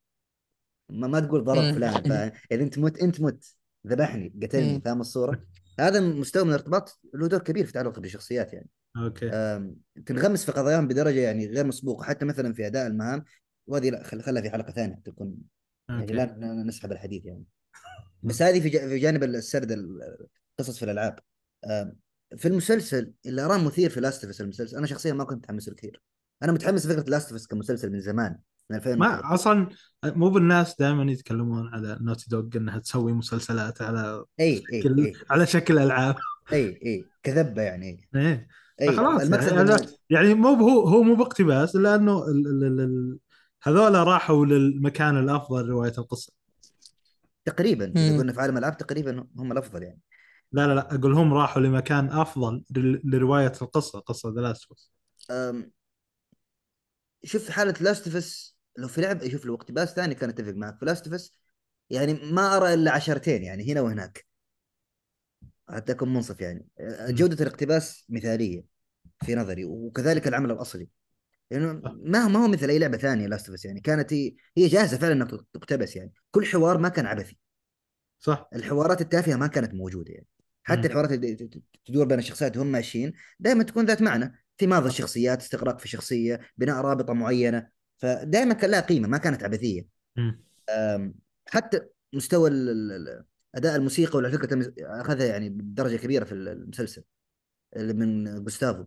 ما, ما تقول ضرب. فلان فاهم؟ إذا أنت مت أنت مت. ذبحني قتلني. فاهم الصورة؟ هذا مستوى من الارتباط له دور كبير في تعلق بالشخصيات يعني. أوكي. تنغمس في قضاياهم بدرجة يعني غير مسبوقة. حتى مثلا في أداء المهام وهذه لا خل- خلها في حلقة ثانية تكون يعني لا نسحب الحديث يعني. بس هذه في جا- في جانب السرد القصص في الألعاب. في المسلسل اللي أراه مثير في ذا لاست المسلسل أنا شخصيا ما كنت متحمس له كثير أنا متحمس لفكرة لاست كمسلسل من زمان من 2013 ما أصلا مو بالناس دائما يتكلمون على نوتي دوغ إنها تسوي مسلسلات على إي إي شكل إي. على شكل ألعاب. إي إي. كذبة يعني إيه إي. فخلاص المقصد يعني, يعني مو هو هو مو باقتباس الا انه ال- ال- ال- ال- هذول راحوا للمكان الأفضل رواية القصة. تقريبا إذا. قلنا في عالم الألعاب تقريبا هم الأفضل يعني. لا لا لا أقول هم راحوا لمكان أفضل لرواية القصة قصة ذا لاست أم، شوف حالة لاستفس لو في لعب شوف لو اقتباس ثاني كان أتفق معك. في لاستفس يعني ما أرى إلا عشرتين يعني هنا وهناك. حتى أكون منصف يعني. أه، جودة الاقتباس مثالية في نظري وكذلك العمل الأصلي. لأنه ما ما هو مثل أي لعبة ثانية لاستفس يعني كانت هي جاهزة فعلا انها تقتبس يعني. كل حوار ما كان عبثي. صح. الحوارات التافهة ما كانت موجودة يعني. حتى الحوارات اللي تدور بين الشخصيات وهم ماشيين دائما تكون ذات معنى في ماضي الشخصيات استغراق في الشخصيه بناء رابطة معينة فدائما كان لها قيمة ما كانت عبثية مم. حتى مستوى أداء الموسيقى وعلى فكرة تم- أخذها يعني بدرجة كبيرة في المسلسل اللي من جوستافو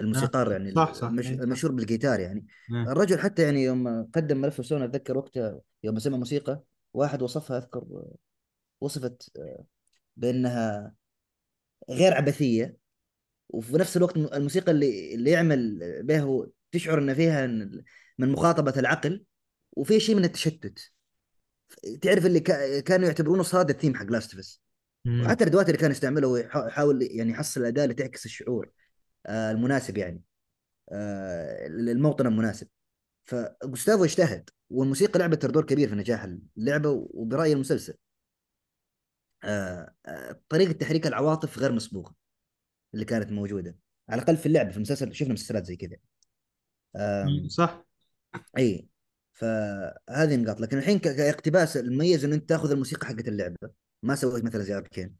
الموسيقار يعني صح، صح. إيه. المشهور بالجيتار يعني إيه. الرجل حتى يعني يوم قدم ملف سونا أتذكر وقتها يوم سمع موسيقى واحد وصفها أذكر وصفت بأنها غير عبثية وفي نفس الوقت الموسيقى اللي اللي يعمل به تشعر إن فيها من مخاطبة العقل وفي شيء من التشتت. تعرف اللي كا- كانوا يعتبرونه صاد الثيم حق لاستفس. وحتى الأدوات اللي كان يستعملها هو يحاول يعني يحصل الاداء اللي تعكس الشعور آه، المناسب يعني آه، الموطن المناسب. فجوستافو اجتهد والموسيقى لعبت دور كبير في نجاح اللعبة وبرايي المسلسل. طريقة تحريك العواطف غير مسبوقة اللي كانت موجودة. على الأقل في اللعبه في المسلسل شفنا مسلسلات زي كذا. صح. إي فهذه نقاط. لكن الحين كاقتباس المميز إنه أنت تاخذ الموسيقى حقت اللعبة. ما سويت مثلا زي اركين.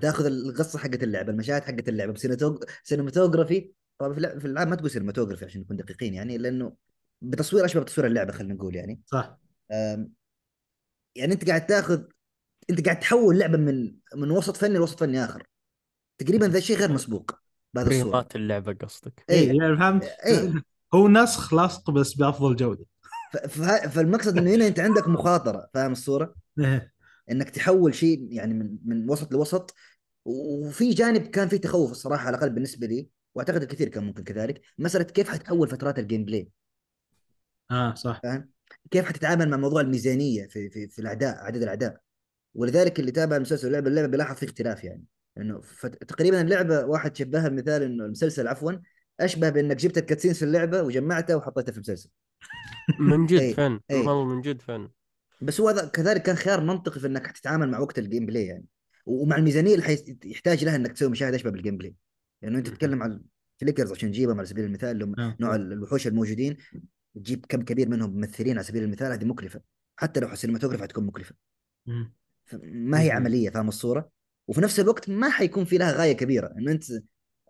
تاخذ القصة حقت اللعبة المشاهد حقت اللعبة ب cinematog- cinematography طبعا في اللعب- في الالعاب ما تقول cinematography عشان نكون دقيقين يعني لأنه بتصوير أشبه بتصوير اللعبة خلينا نقول يعني. صح. يعني أنت قاعد تاخذ انت قاعد تحول لعبة من من وسط فني لوسط فني آخر. تقريبا ذا الشيء غير مسبوق بهذه الصورة. frames ات اللعبة قصدك. اي اي يعني فهمت؟ اي هو نسخ لاصق بس بأفضل ف- فالمقصد إنه هنا أنت عندك مخاطرة فاهم الصورة؟ إيه. إنك تحول شيء يعني من من وسط لوسط. وفي جانب كان فيه تخوف الصراحة على الأقل بالنسبة لي وأعتقد الكثير كان ممكن كذلك. مسألة كيف حتحول فترات ال gameplay آه صح. فاهم؟ كيف حتتعامل مع موضوع الميزانية في في في الأعداء عدد الأعداء؟ ولذلك اللي تابع المسلسل واللعبه اللعبة بيلاحظ في اختلاف يعني. إنه فت- تقريبا اللعبه واحد شبهها بمثال إنه المسلسل عفوا أشبه بإنك جبت ال cutscenes في اللعبة وجمعتها وحطيتها في المسلسل. من جد فن والله من جد فن. بس هو هذا كذلك كان خيار منطقي في إنك تتعامل مع وقت ال gameplay يعني. ومع الميزانية اللي يحتاج لها إنك تسوي مشاهد أشبه بال gameplay. لأنه أنت تتكلم عن ال clickers عشان تجيبهم على سبيل المثال اللي هم آه. نوع الوحوش الموجودين تجيب كم كبير منهم ممثلين على سبيل المثال هذه مكلفة. حتى لو cinematograph حتكون مكلفة. مم. ما هي. عملية فاهم الصورة وفي نفس الوقت ما حيكون في لها غاية كبيرة انه أنت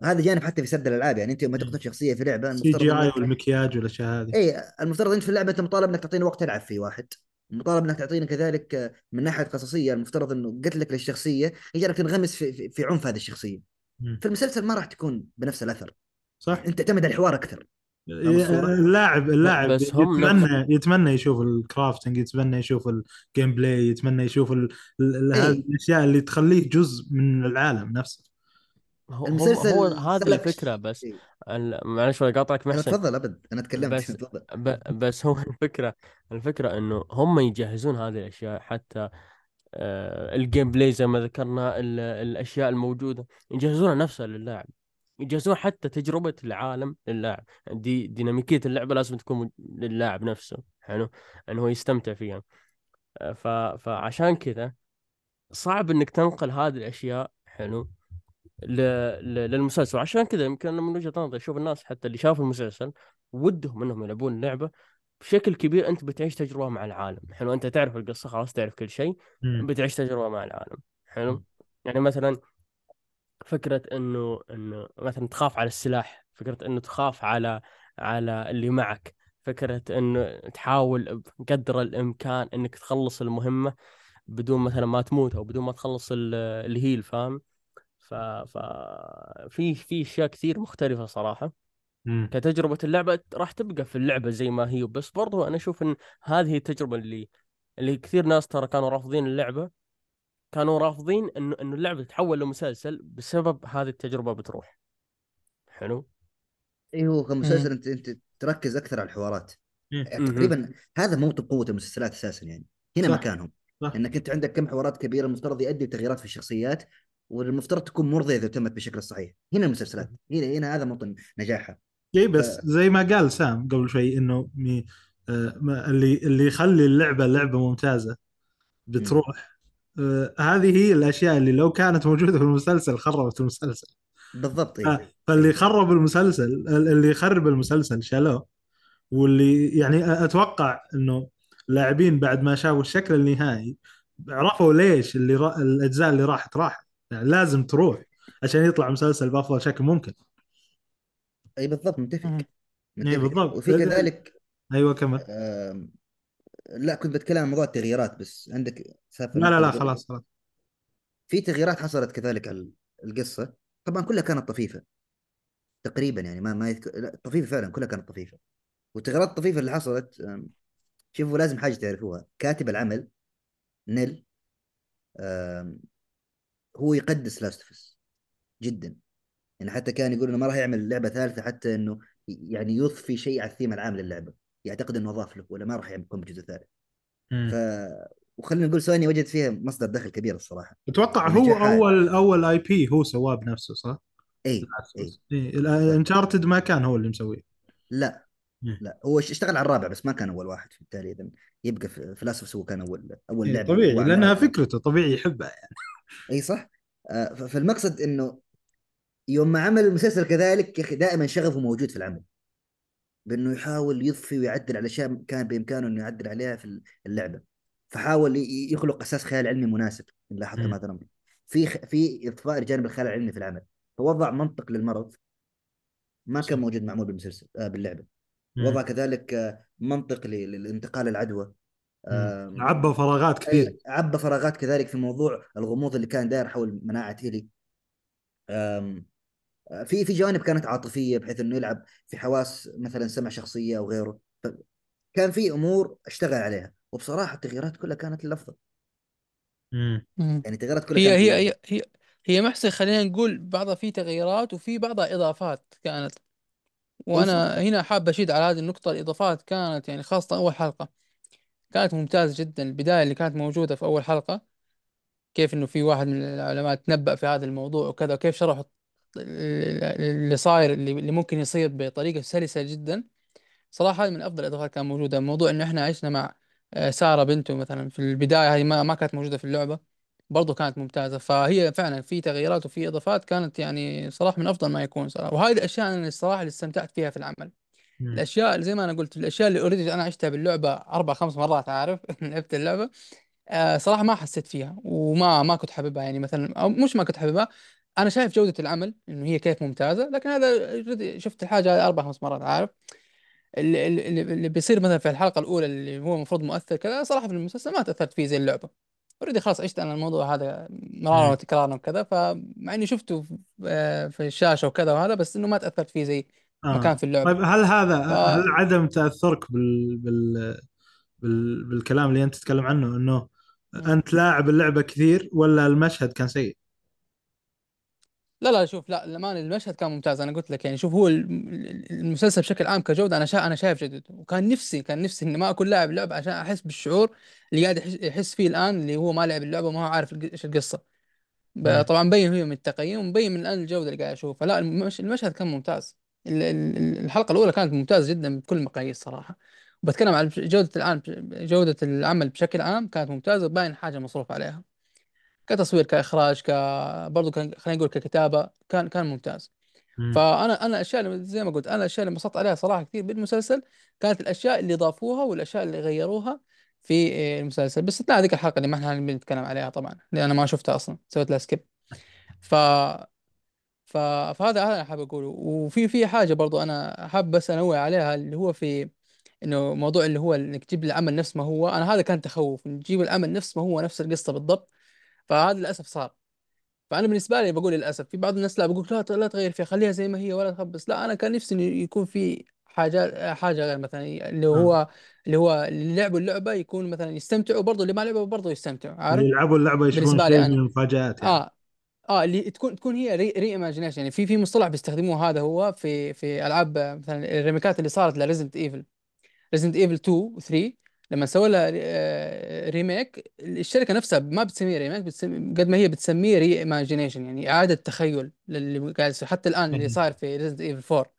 هذا جانب حتى في سرد الألعاب يعني أنت يوم تقتل شخصية في لعبة CGI والمكياج والأشياء هذه اي المفترض إنت في اللعبة أنت مطالب إنك تعطيني وقت تلعب فيه واحد مطالب إنك تعطيني كذلك من ناحية قصصية المفترض إنه قتلك للشخصية يجعلك تنغمس في, في, في عنف هذه الشخصية. في المسلسل ما راح تكون بنفس الأثر صح أنت تعتمد على الحوار أكثر؟ اللاعب اللاعب بس هم يتمنى يتمنى يشوف ال crafting يتمنى يشوف ال gameplay يتمنى يشوف ال- ال- ال- إيه. هذه الأشياء اللي تخليه جزء من العالم نفسه. هو, المسلسل هو, هذه الفكرة بس. إيه. معلش ولا قاطعك محسن. تفضل أبد. أنا تكلمت. بس ب بس هو الفكرة الفكرة إنه هم يجهزون هذه الأشياء حتى آه، ال gameplay زي ما ذكرنا ال- الأشياء الموجودة يجهزونها نفسها للاعب. يجهزون حتى تجربة العالم للاعب دي ديناميكية اللعبة لازم تكون للاعب نفسه حلو؟ إنه هو يستمتع فيها. آه، ف فعشان كذا صعب إنك تنقل هذه الأشياء حلو؟ ل... ل... للمسلسل. عشان كذا يمكن أنا من وجهة نظري أشوف الناس حتى اللي شافوا المسلسل ودهم إنهم يلعبون اللعبة بشكل كبير. أنت بتعيش تجربة مع العالم حلو؟ أنت تعرف القصة خلاص تعرف كل شيء. بتعيش تجربة مع العالم حلو. يعني مثلا فكرة إنه إنه مثلا تخاف على السلاح فكرة إنه تخاف على على اللي معك فكرة إنه تحاول بقدر الإمكان إنك تخلص المهمة بدون مثلا ما تموت أو بدون ما تخلص ال- الهيل فاهم؟ ف ف في في أشياء كثير مختلفة صراحة. مم. كتجربة اللعبة راح تبقى في اللعبة زي ما هي بس برضو أنا أشوف إن هذه التجربة اللي اللي كثير ناس ترى كانوا رافضين اللعبة. كانوا رافضين انه إنه اللعبة تتحول لمسلسل بسبب هذه التجربة بتروح. حلو؟ إي هو كمسلسل انت أنت تركز أكثر على الحوارات. يعني تقريبا هذا موطن قوه المسلسلات أساسا يعني. هنا صح. مكانهم. صح. إنك أنت عندك كم حوارات كبيرة المفترض يؤدي تغييرات في الشخصيات والمفترض تكون مرضية إذا تمت بالشكل الصحيح هنا المسلسلات. هنا هنا هذا موطن نجاحها إي بس ف- زي ما قال سام قبل شوي إنه مي آه اللي اللي يخلي اللعبة لعبة ممتازة بتروح. آه هذه هي الأشياء اللي لو كانت موجودة في المسلسل خربت المسلسل. بالضبط اي فاللي خرب المسلسل اللي يخرب المسلسل شالوه واللي يعني أتوقع إنه اللاعبين بعد ما شافوا الشكل النهائي عرفوا ليش اللي را... الأجزاء اللي راحت راحت يعني لازم تروح عشان يطلع مسلسل بأفضل شكل ممكن. أي بالضبط متفق. متفق. بالضبط. وفي كذلك أيوه كمل. لا كنت بتكلم عن موضوع التغييرات بس. عندك سالفة لا لا لا. خلاص خلاص. في تغييرات حصلت كذلك على القصة. طبعا كلها كانت طفيفة. تقريبا يعني ما ما يذكر لا طفيفة فعلا كلها كانت طفيفة. والتغييرات الطفيفة اللي حصلت شوفوا لازم حاجة تعرفوها. كاتب العمل نيل هو يقدس لاستفس جدا. يعني حتى كان يقول إنه ما راح يعمل لعبة ثالثة حتى إنه يعني يضفي شيء على الثيم العام للعبة. يعتقد إنه أضاف له ولا ما راح يكون بجزء ثالث. ف وخلينا نقول سوني وجدت فيها مصدر دخل كبير الصراحة أتوقع هو ونجاح عالي. أول أول IP هو سواه بنفسه صح؟ اي اي انشارتد ما كان هو اللي مسويه لا مم. لا هو اشتغل على الرابع بس ما كان أول واحد بالتالي إذا يبقى في فلاسفس هو كان أول أول إيه، لعبه طبيعي هو لأنها. فكرته طبيعي يحبها يعني اي صح آه، فالمقصد إنه يوم ما عمل المسلسل كذلك يا أخي دائما شغفه موجود في العمل بأنه يحاول يضفي ويعدل على أشياء كان بإمكانه إنه يعدل عليها في اللعبة. فحاول يخلق أساس خيال علمي مناسب إن لاحظت. مثلا في خ- في إضفاء لجانب الخيال العلمي في العمل. فوضع منطق للمرض ما كان موجود معمول بالمسلسل آه باللعبة. وضع كذلك آه، منطق للانتقال العدوى. عبى فراغات كثير. عبى فراغات كذلك في موضوع الغموض اللي كان داير حول مناعة هيلي في في جوانب كانت عاطفية بحيث إنه يلعب في حواس مثلا سمع شخصية أو غيره. ف- كان في أمور أشتغل عليها وبصراحة التغييرات كلها كانت للأفضل. يعني التغييرات كلها هي كانت هي. هي هي هي محسن خلينا نقول بعضها فيه تغييرات وفي بعضها إضافات كانت. وأنا هنا حاب أشيد على هذه النقطة الإضافات كانت يعني خاصة أول حلقة كانت ممتازة جدا. البداية اللي كانت موجودة في أول حلقة كيف إنه في واحد من العلماء تنبأ في هذا الموضوع وكذا وكيف شرحوا اللي صاير اللي اللي ممكن يصير بطريقة سلسة جدا. صراحة هذه من أفضل الاضافات كانت موجودة. موضوع إنه إحنا عشنا مع آه، سارة بنته مثلا في البداية هذه ما ما كانت موجودة في اللعبة برضو كانت ممتازة. فهي فعلا في تغييرات وفي إضافات كانت يعني صراحة من أفضل ما يكون صراحة. وهذه الأشياء أنا الصراحة اللي استمتعت فيها في العمل. مم. الأشياء اللي زي ما أنا قلت الأشياء اللي already أنا عشتها باللعبة أربع خمس مرات عارف؟ لعبت اللعبة. آه صراحة ما حسيت فيها وما ما كنت حاببها يعني مثلا أو مش ما كنت حاببها أنا شايف جودة العمل إنه هي كيف ممتازة لكن هذا شفت الحاجة هذه أربع خمس مرات عارف اللي, اللي, اللي بيصير مثلا في الحلقة الأولى اللي هو المفروض مؤثر كذا صراحة في المسلسل ما تأثرت فيه زي اللعبة already خلاص عشت أنا الموضوع هذا مرارا. وتكرارا وكذا فمع إني شفته في آه، في الشاشة وكذا وهذا بس إنه ما تأثرت فيه زي ما كان آه. في اللعبة طيب هل هذا ف هل عدم تأثرك بال... بال... بال... بالكلام اللي أنت تتكلم عنه إنه. أنت لاعب اللعبة كثير ولا المشهد كان سيء؟ لا لا شوف لا الأمان المشهد كان ممتاز. أنا قلت لك يعني شوف هو الم- المسلسل بشكل عام كجودة أنا شا أنا شايف جودته وكان نفسي كان نفسي إني ما أكون لاعب لعبة عشان أحس بالشعور اللي قاعد يحس, فيه الآن اللي هو ما لعب اللعبة وما هو عارف إيش القصة. طبعا مبين فيه من التقييم ومبين من الآن الجودة اللي قاعد أشوفها. لا المش المشهد كان ممتاز. ال- ال- الحلقة الأولى كانت ممتازة جدا بكل المقاييس صراحة. وبتكلم عن جودة العام جودة العمل بشكل عام كانت ممتازة وباين حاجة مصروف عليها. كتصوير كإخراج ك برضه كان خلينا نقول ككتابة كان كان ممتاز. مم. فأنا أنا الأشياء اللي زي ما قلت أنا الأشياء اللي انبسطت عليها صراحة كثير بالمسلسل كانت الأشياء اللي ضافوها والأشياء اللي غيروها في آه، المسلسل. باستثناء هذيك الحلقة اللي ما إحنا بنتكلم عليها طبعا لأن أنا ما شفتها أصلا سويت لها skip. ف ف... فهذا هذا أنا حابب أقوله. وفي في حاجة برضو أنا حاب بس انوه عليها اللي هو في إنه موضوع اللي هو إنك تجيب العمل نفس ما هو. أنا هذا كان تخوف إنك تجيب العمل نفس ما هو نفس القصة بالضبط. فهذا للأسف صار. فأنا بالنسبة لي بقول للأسف في بعض الناس لا بقول لا لا تغير فيها خليها زي ما هي ولا تخبص. لا أنا كان نفسي إنه يكون في حاجة حاجة غير مثلا اللي آه. هو اللي هو اللي لعبوا اللعبة يكون مثلا يستمتعوا برضه اللي ما لعبوا برضه يستمتعوا اللي عارف يلعبوا اللعبة يشوفون بالنسبة شيء لي من أنا المفاجآت يعني. آه آه اللي تكون تكون هي re, reimagination يعني في في مصطلح بيستخدموه هذا هو في في ألعاب مثلا ال remakes ات اللي صارت لريزنت إيفل. ريزنت إيفل 2 و 3 لما سووا لها آه، remake الشركة نفسها ما بتسميه remake بتسمي قد ما هي بتسميه reimagination يعني إعادة تخيل للي قاعد يصير حتى الآن اللي. صار في ريزنت ايفل 4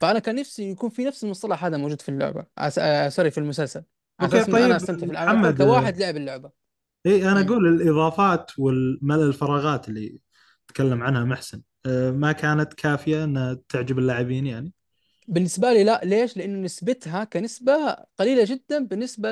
فأنا كان نفسي يكون في نفس المصطلح هذا موجود في اللعبة آه آه sorry في المسلسل okay إنه أنا طيب أستمتع في العمل كواحد لعب اللعبة اي أنا. أقول الإضافات والملل الفراغات اللي تكلم عنها محسن آه، ما كانت كافية إنها تعجب اللاعبين يعني بالنسبة لي لا ليش؟ لأنه نسبتها كنسبة قليلة جدا بالنسبة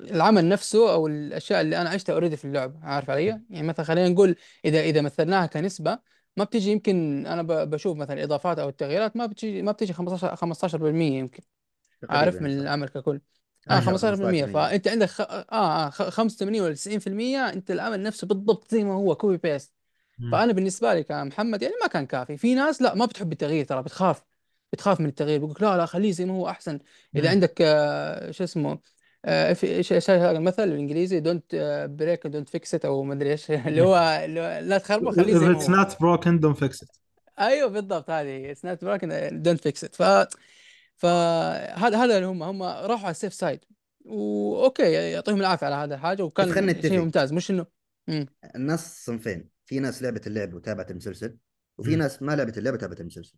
للعمل نفسه أو الأشياء اللي أنا عشتها أوريدي في اللعبة عارف علي؟ يعني مثلا خلينا نقول إذا إذا مثلناها كنسبة ما بتجي يمكن أنا ب- بشوف مثلا الإضافات أو التغييرات ما بتجي ما بتجي 15 15% يمكن عارف؟ من تقريبا صح. العمل ككل. آه 10 15% 15% فأنت عندك خ... آه آه، خ- 85 ولا 90% أنت العمل نفسه بالضبط زي ما هو copy paste مم. فأنا بالنسبة لي كمحمد يعني ما كان كافي. في ناس لا ما بتحب التغيير ترى بتخاف. بتخاف من التغيير. بيقول لا لا خليه زي ما هو أحسن. إذا مم. عندك آه، شو اسمه آه، في إيش إيش هذا المثل بالإنجليزي don't break don't fix it أو ما أدري إيش. اللي هو اللي هو لا تخربه خليه زي ما هو if it's not broken don't fix it. أيوه بالضبط هذه. if it ain't broken don't fix it ف فهذا هذا اللي هم. هم راحوا على ال safe side و okay يعطيهم العافية على هذا الحاجة بس خلينا وكان شيء نتفق ممتاز. مش إنه مم. الناس صنفين. في ناس لعبت اللعبه وتابعت المسلسل وفي مم. ناس ما لعبت اللعبه وتابعت المسلسل.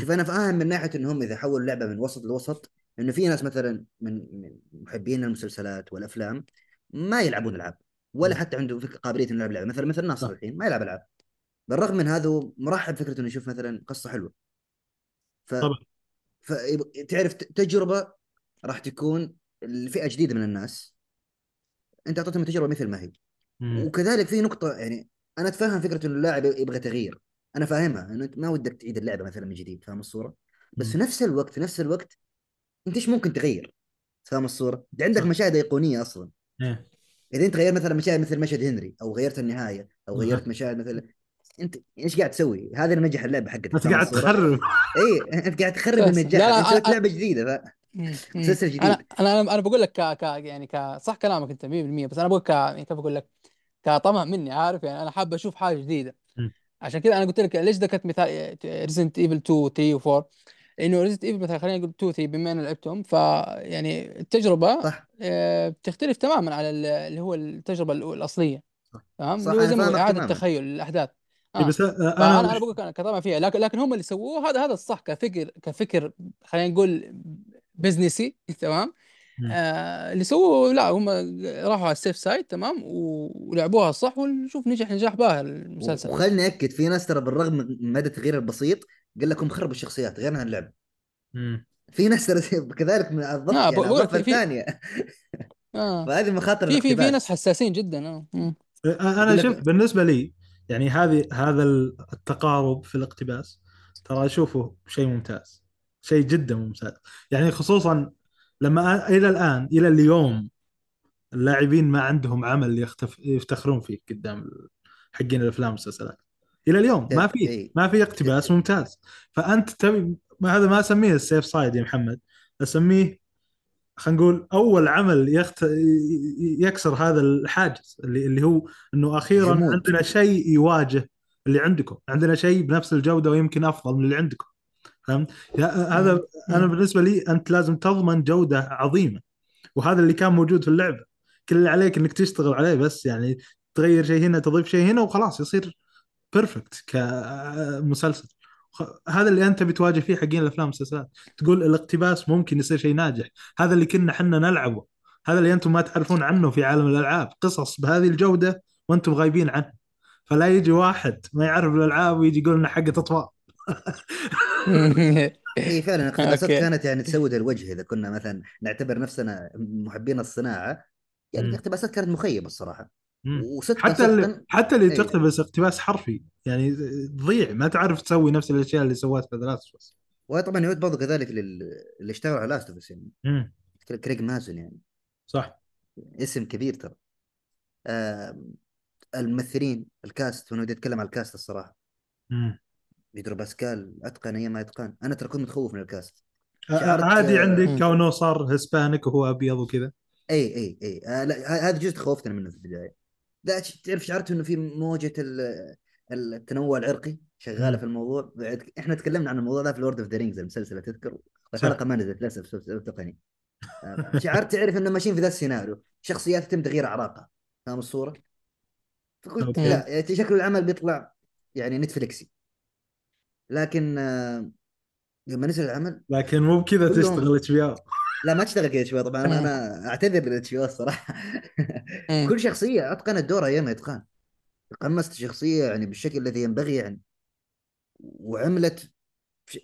شوف أنا فاهم من ناحية إنهم إذا حولوا اللعبة من وسط لوسط إنه في ناس مثلا من محبين المسلسلات والأفلام ما يلعبون ألعاب ولا. حتى عنده فك- قابلية إنه يلعب لعبة مثلا مثل ناصر. الحين ما يلعب ألعاب بالرغم من هذا هو مرحب فكرة إنه يشوف مثلا قصة حلوة ف... طبعا ف... تعرف ت- تجربة راح تكون لفئة جديدة من الناس أنت أعطيتهم تجربه مثل ما هي مم. وكذلك في نقطة يعني أنا أتفهم فكرة إنه اللاعب يبغى تغيير أنا فاهمها إنه أنت ما ودك تعيد اللعبة مثلا من جديد فاهم الصورة بس في. نفس الوقت في نفس الوقت أنت إيش ممكن تغير فاهم الصورة أنت عندك. مشاهد أيقونية أصلا إيه. إذا أنت غيرت مثلا مشاهد مثل مشهد هنري أو غيرت النهاية أو أها. غيرت مشاهد مثل أنت إيش قاعد تسوي؟ هذا اللي نجح اللعبة حقتك انت فاهم قاعد؟ تخرب إي أنت قاعد تخرب نجاحك أنت سويت لعبة جديدة ف... مم. مم. مسلسل جديد. أنا أنا أنا بقول لك ك... ك... يعني ك... صح كلامك أنت 100% بس أنا بقول ك... يعني كيف أقول لك كطمع مني عارف يعني أنا حابب أشوف حاجة جديدة. عشان كذا أنا قلت لك ليش ذكرت مثال Resident Evil 2 3 و4 لأنه Resident Evil مثلا خلينا نقول 2 3 بما اني لعبتهم ف يعني التجربة صح آه، بتختلف تماما على ال- اللي هو التجربة الأو- الأصلية صح. تمام صح، اللي هو أنا زي ما فاهمك اعاده تماماً. تخيل الأحداث إيه آه. بس انا فأنا أنا وش- بقول لك كطبع فيها لكن لكن هم اللي سووه هذا هذا الصح كفكر كفكر خلينا نقول بزنسي تمام. آه اللي سووه لا هم راحوا على ال safe side تمام ولعبوها صح ونشوف نجح نجاح باهر المسلسل وخلني أكد في ناس ترى بالرغم من مدى التغيير البسيط قال لكم خربوا الشخصيات غير عن اللعبة مم. في ناس ترى كذلك من الضغط يعني في- الثانية آه. فهذه مخاطر في في في. ناس حساسين جدا آه مم. أنا شوف بالنسبة لي يعني هذه هذا التقارب في الاقتباس ترى اشوفه شيء ممتاز شيء جدا ممتاز يعني خصوصا لما إلى الآن إلى اليوم اللاعبين ما عندهم عمل يختف يفتخرون فيه قدام حقين الأفلام والمسلسلات. إلى اليوم ما في إيه. ما في اقتباس ممتاز. فأنت تبي ما هذا ما أسميه السيف سايد يا محمد أسميه خلينا نقول أول عمل يخت... يكسر هذا الحاجز اللي اللي هو إنه أخيرا. عندنا شيء يواجه اللي عندكم. عندنا شيء بنفس الجودة ويمكن أفضل من اللي عندكم. فهمت؟ هذا أنا بالنسبة لي أنت لازم تضمن جودة عظيمة وهذا اللي كان موجود في اللعبه كل اللي عليك إنك تشتغل عليه بس يعني تغير شيء هنا تضيف شيء هنا وخلاص يصير بيرفكت كمسلسل. هذا اللي أنت بتواجه فيه حقين الأفلام والمسلسلات. تقول الاقتباس ممكن يصير شيء ناجح. هذا اللي كنا حنا نلعبه. هذا اللي أنتم ما تعرفون عنه في عالم الألعاب. قصص بهذه الجودة وأنتم غايبين عنه فلا يجي واحد ما يعرف الألعاب ويجي يقول إنه حقه اطفال اي فعلا اقتباسات. كانت يعني تسود الوجه إذا كنا مثلا نعتبر نفسنا محبين الصناعة يعني. الاقتباسات كانت مخيبة الصراحة. وصدقا حتى اللي حتى اللي إيه. تقتبس اقتباس حرفي يعني تضيع ما تعرف تسوي نفس الأشياء اللي سوتها في بس وطبعا يعود برضو كذلك لل... اللي اشتغلوا على Last يعني مم. كريج مازن يعني صح اسم كبير ترى آه الممثلين ال cast وأنا بدي أتكلم عن ال cast الصراحة مم. بيدرو باسكال أتقن أيما إتقان أنا ترى كنت متخوف من ال cast آه، شعرت- عادي عندك مم. كونه صار Hispanic وهو أبيض وكذا إي إي إي آه لا هذا جزء خوفتنا منه في البداية لا تعرف شعرت إنه في موجة ال- التنوع العرقي شغالة. في الموضوع إحنا تكلمنا عن الموضوع ده في Lord of the Rings المسلسل تذكر. الحلقة ما نزلت للأسف بسبب تقني آه، شعرت تعرف إنه ماشيين في ذا السيناريو شخصيات يتم تغيير أعراقها فاهم الصورة؟ فقلت. لا يعني شكل العمل بيطلع يعني نتفليكسي لكن آه، لما نزل العمل لكن مو بكذا تشتغل HBO لا ما تشتغل كذا شوي طبعا أنا. أنا أعتذر لل HBO الصراحة مم. كل شخصية أتقنت دورها أيما إتقان تقمصت شخصية يعني بالشكل الذي ينبغي يعني وعملت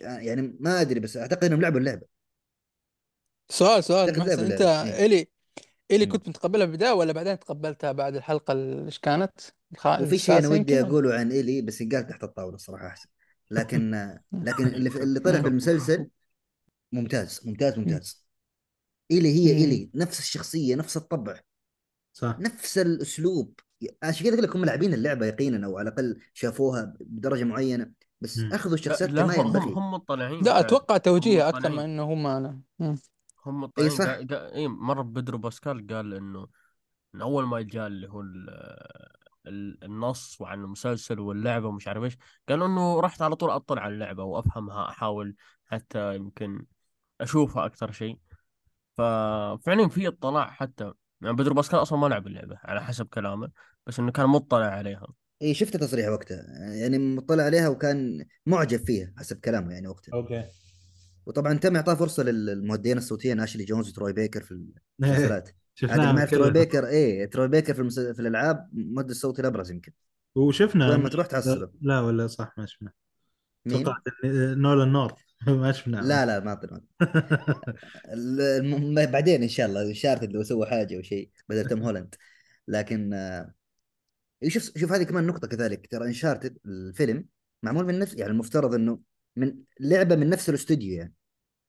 يعني ما أدري بس أعتقد إنهم لعبوا اللعبة سؤال سؤال محسن لعبة أنت لعبة. إيه. إلي إلي. كنت متقبلها في البداية ولا بعدين تقبلتها بعد الحلقة ال- إيش كانت؟ الخ... وفي شيء أنا ودي؟ أقوله عن ايلي بس ينقال تحت الطاولة الصراحة أحسن لكن لكن اللي, اللي طلع في المسلسل ممتاز ممتاز ممتاز ايلي هي. ايلي نفس الشخصية نفس الطبع صح نفس الأسلوب عشان كذا أقول لك هم لاعبين اللعبة يقينا أو على الأقل شافوها بدرجة معينة بس مم. أخذوا الشخصيات لا كما هم ينبغي هم مطلعين لا. أتوقع توجيه أكثر. من إنه هم أنا. هم مطلعين صح. قا- قا- إي مرة بدرو باسكال قال إنه من أول ما جاء اللي هو النص وعن المسلسل واللعبة ومش عارف إيش. قال إنه رحت على طول أطلع على اللعبة وأفهمها أحاول حتى يمكن أشوفها أكثر شيء. ففعليا في اطلاع حتى. يعني بدرو باسكال أصلا ما لعب اللعبة على حسب كلامه بس إنه كان مطلع عليها. إي شفت تصريح وقتها. يعني مطلع عليها وكان معجب فيها حسب كلامه يعني وقتها. أوكي. وطبعا تم إعطاه فرصة للمؤديين الصوتيين اشلي جونز وتروي بيكر في المسلسلات. شفناه يعرف تروي. بيكر إيه تروي بيكر في المس... في الألعاب مؤدي الصوت الابرز يمكن. وشفنا. وين ما تروح تحصله لا ولا صح ما شفنا؟ توقعت إن- نولان نورث. ما شفناه. لا لا ما طلع بعدين إن شاء الله Uncharted لو سووا حاجة أو شيء بدل توم هولاند. لكن آه، شوف شوف هذه كمان نقطة كذلك. ترى Uncharted الفيلم معمول من نفس يعني المفترض إنه من لعبة من نفس الاستوديو يعني.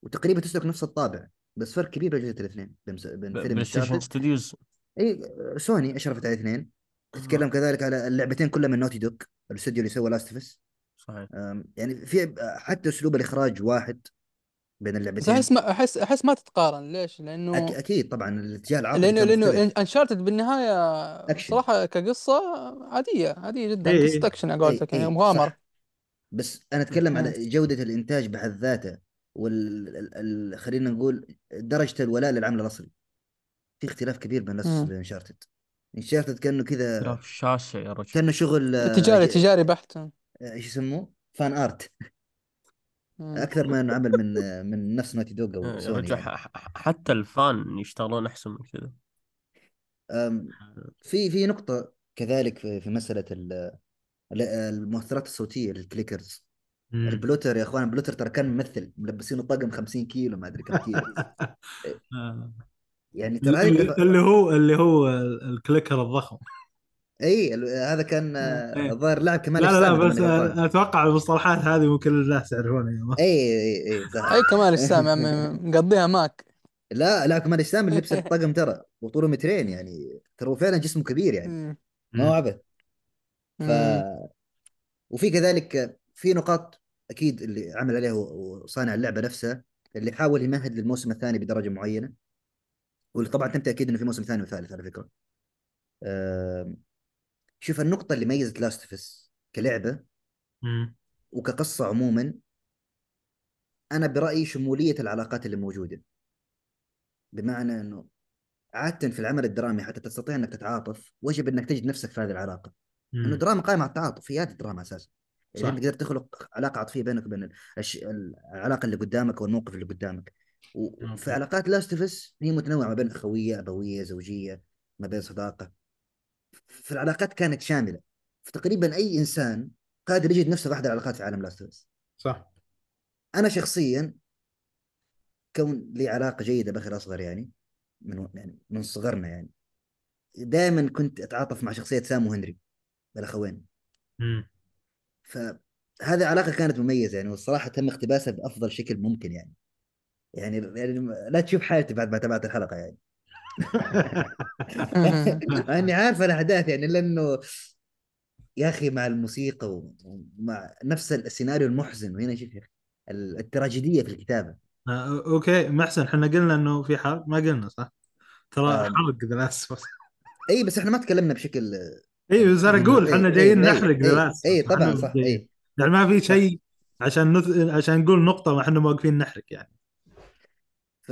وتقريبا تسلك نفس الطابع. بس فرق كبير بين الاثنين بين بين PlayStation Studios إي سوني اشرفت على الاثنين تتكلم كذلك على اللعبتين كلها من Naughty Dog الاستوديو اللي سوى Last of صحيح يعني في حتى أسلوب الإخراج واحد بين اللعبتين أحس ما أحس أحس ما تتقارن ليش؟ لأنه أك... أكيد طبعا الاتجاه العاطفي لأنه لأنه. Uncharted بالنهاية أكشن. صراحة كقصة عادية عادية جدا إيه. قصه اكشن على قولتك يعني مغامره. بس أنا أتكلم. على جودة الإنتاج بحد ذاته وال ال... ال... خلينا نقول درجة الولاء للعمل الأصلي في اختلاف كبير بين. بين Uncharted Uncharted كأنه كذا اختلاف شاسع يا رجل كأنه شغل آه، تجاري ج- تجاري بحت آه، إيش يسموه؟ fan art. أكثر من انه عمل من آه، من نفس Naughty Dog أو سوني يعني. حتى ال fan يشتغلون أحسن من كذا في في نقطة كذلك في في مسألة ال- ال- المؤثرات الصوتية لل clickers. ال bloater يا إخوان ال bloater ترى كان ممثل ملبسينه طقم 50 كيلو ما أدري كم كيلو آه. يعني ترى اللي هو اللي هو ال clicker الضخم اي هذا كان آه، إيه. الظاهر لاعب كمال لا لا لا بس. أتوقع المصطلحات هذه ممكن الناس يعرفونها. اي اي اي صح أي كمال السامي يا عمي مقضيها ماك لا لاعب كمال السامي اللي لبس الطقم ترى وطوله مترين يعني ترى هو فعلا جسمه كبير يعني. ما هو عبث ف. وفي كذلك في نقاط أكيد اللي عمل عليها وصانع اللعبة نفسها اللي حاول يمهد للموسم الثاني بدرجة معينة. واللي طبعا تم تاكيد إنه في موسم ثاني وثالث على فكرة. شوف النقطة اللي ميزت Last كلعبة مم. وكقصة عموما أنا برأيي شمولية العلاقات اللي موجودة. بمعنى إنه عاده في العمل الدرامي حتى تستطيع إنك تتعاطف وجب إنك تجد نفسك في هذه العلاقة. إنه. دراما قائمة على التعاطف هي هذه الدراما أساسا. صح. انت قدرت تخلق علاقة عاطفية بينك وبين الش... العلاقة اللي قدامك والموقف اللي قدامك وفي أوكي. علاقات Last of Us هي متنوعة ما بين أخوية أبوية زوجية ما بين صداقة في العلاقات كانت شاملة فتقريبا أي إنسان قادر يجد نفسه في أحد العلاقات في عالم Last of Us صح أنا شخصيا كون لي علاقة جيدة بأخي الأصغر يعني من يعني من صغرنا يعني دائما كنت أتعاطف مع شخصية سام وهنري الأخوين. فهذه علاقة كانت مميزة يعني والصراحة تم اقتباسها بأفضل شكل ممكن يعني. يعني يعني لا تشوف حالتي بعد ما تابعت الحلقة يعني. إني عارف الأحداث يعني لأنه يا أخي مع الموسيقى ومع نفس السيناريو المحزن وهنا شوف يا أخي التراجيدية في الكتابة. آه، okay محسن إحنا قلنا إنه في حرق ما قلنا صح؟ ترى آه. حرق ذا إي بس إحنا ما تكلمنا بشكل اي بس أنا أقول إيه، إحنا إيه، جايين إيه، نحرق ذا إيه، Last اي طبعا صح اي يعني ما في شيء عشان نث... عشان نقول نقطة ما إحنا واقفين نحرق يعني. ف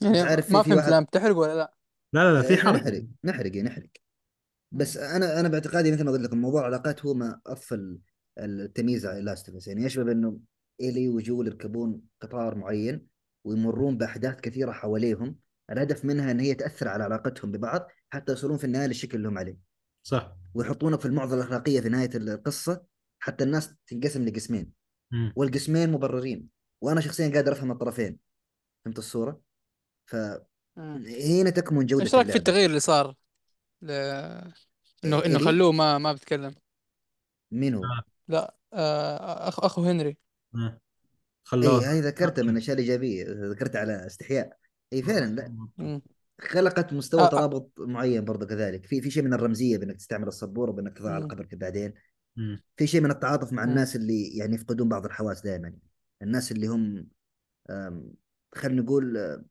يعني عارف في- ما في فهمت واحد- الان بتحرق ولا لا؟ لا لا لا في إحنا حرق. نحرق نحرق إيه، نحرق. بس أنا أنا باعتقادي مثل ما قلت لكم موضوع العلاقات هو ما اضفى ال- التمييز على لاست يعني يشبه بانه ايلي وجول يركبون قطار معين ويمرون بأحداث كثيرة حواليهم الهدف منها إن هي تأثر على علاقتهم ببعض حتى يوصلون في النهاية للشكل اللي هم عليه. صح ويحطونك في المعضلة الأخلاقية في نهاية القصة حتى الناس تنقسم لقسمين. والقسمين مبررين وأنا شخصيا قادر أفهم الطرفين فهمت الصورة؟ مم. فهنا تكمن جودة إيش رأيك في. التغيير اللي صار؟ ل... انه إنه إيلي؟ خلوه ما ما بيتكلم مين هو؟ لا آه، اخ أخو هنري. اي خلوه هذه ذكرتها من الأشياء الإيجابية ذكرتها على استحياء اي فعلا لا. خلقت مستوى آه، آه. ترابط معين برضه كذلك في في شيء من الرمزية بإنك تستعمل السبورة بانك تضع على. قبرك بعدين مم. في شيء من التعاطف مع مم. الناس اللي يعني يفقدون بعض الحواس دائما الناس اللي هم خلينا نقول آه،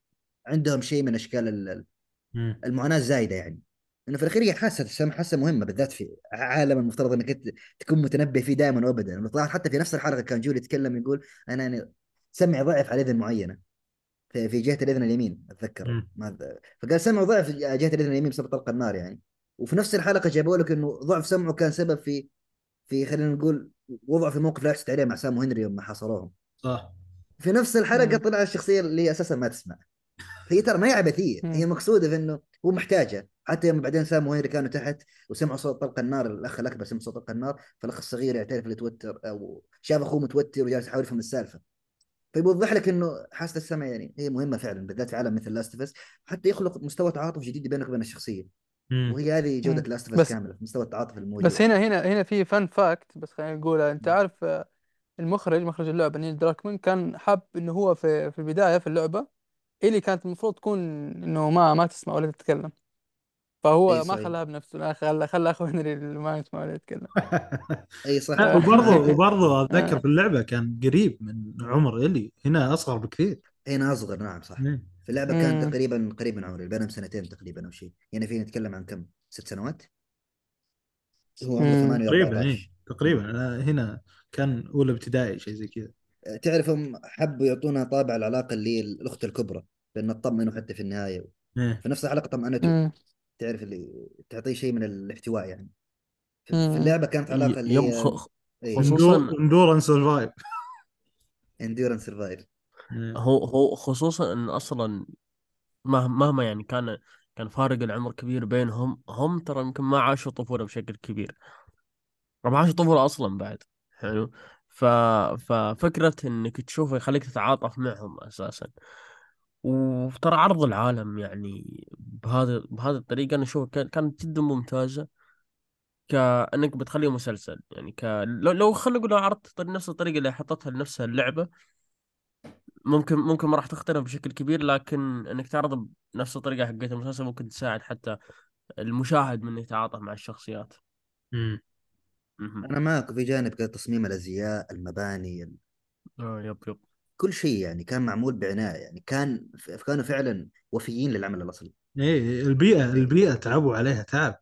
عندهم شيء من أشكال. المعاناة الزايدة يعني إنه في الأخير هي حاسة حاسة مهمة بالذات في عالم المفترض إنك تكون متنبه فيه دائما وابدا المفترض حتى في نفس الحلقة كان جولي يتكلم يقول أنا يعني سمعي ضعف على إذن معينة في, جهة الإذن اليمين أتذكر. ما فقال سمعه ضعف في جهة الإذن اليمين بسبب طلق النار يعني. وفي نفس الحلقة جابوا لك إنه ضعف سمعه كان سبب في في خلينا نقول وضعه في موقف لا يحسد عليه مع سام وهنري يوم ما حاصروهم. صح. في نفس الحلقة. طلع الشخصية اللي أساسا ما تسمع. هي ترى ما هي عبثية. هي مقصودة في إنه هو محتاجة. حتى يوم بعدين سام وهنري كانوا تحت وسمعوا صوت طلق النار الأخ الأكبر سمع صوت طلق النار فالأخ الصغير يعترف اللي توتر أو شاف أخوه متوتر وجالس يحاول يفهم السالفة. فيوضح لك إنه حاسة السمع يعني هي مهمة فعلا بالذات في عالم مثل Last of حتى يخلق مستوى تعاطف جديد بينك وبين الشخصية. مم. وهي هذه جودة. Last of كاملة مستوى التعاطف الموجود. بس هنا هنا هنا في fun fact بس خلينا نقول أنت عارف آه، المخرج مخرج اللعبة نيل دراكمان كان حاب إنه هو في في البداية في اللعبة إيلي كانت المفروض تكون إنه ما ما تسمع ولا تتكلم. فهو ما خلاها بنفسه لا خلى خلى اخو هنري اللي ما يسمع ولا يتكلم أي صح. وبرضه وبرضه آه. اتذكر في اللعبة كان قريب من عمر إلي هنا أصغر بكثير. هنا أصغر نعم صح. مم. في اللعبة كان مم. تقريبا قريب من عمري بينهم سنتين تقريبا أو شيء. يعني فينا نتكلم عن كم؟ ست سنوات؟ هو عمره مم. 8 تقريبا 14 اي تقريبا. هنا كان أولى ابتدائي شيء زي كذا. تعرف هم حبوا يعطونا طابع العلاقة اللي هي الأخت الكبرى لأن تطمنوا حتى في النهاية. إيه. في نفس الحلقة طمأنته. تعرف اللي تعطيه شيء من الاحتواء يعني. في مم. اللعبة كانت علاقة اللي هي خ- اي خصوصاً- endure and survive endure and survive هو هو خصوصا إن أصلا مهما يعني كان كان فارق العمر كبير بينهم هم ترى يمكن ما عاشوا طفولة بشكل كبير. ما عاشوا طفولة أصلا بعد حلو؟ ف... ففكرة إنك تشوفه يخليك تتعاطف معهم أساسا. وترى عرض العالم يعني بهذا بهذه الطريقة أنا أشوف كان- كانت جدا ممتازة كأنك بتخليه مسلسل يعني ك لو لو خلينا نقول لو عرضت نفس الطريقة اللي حطتها لنفسها اللعبة ممكن ممكن ما راح تختلف بشكل كبير لكن أنك تعرض بنفس الطريقة حقت المسلسل ممكن تساعد حتى المشاهد من يتعاطف مع الشخصيات مم. مهم. أنا معك في جانب كذا تصميم الأزياء المباني آه يب يب كل شيء يعني كان معمول بعناية يعني كان كانوا فعلا وفيين للعمل الأصلي إيه البيئة البيئة تعبوا عليها تعب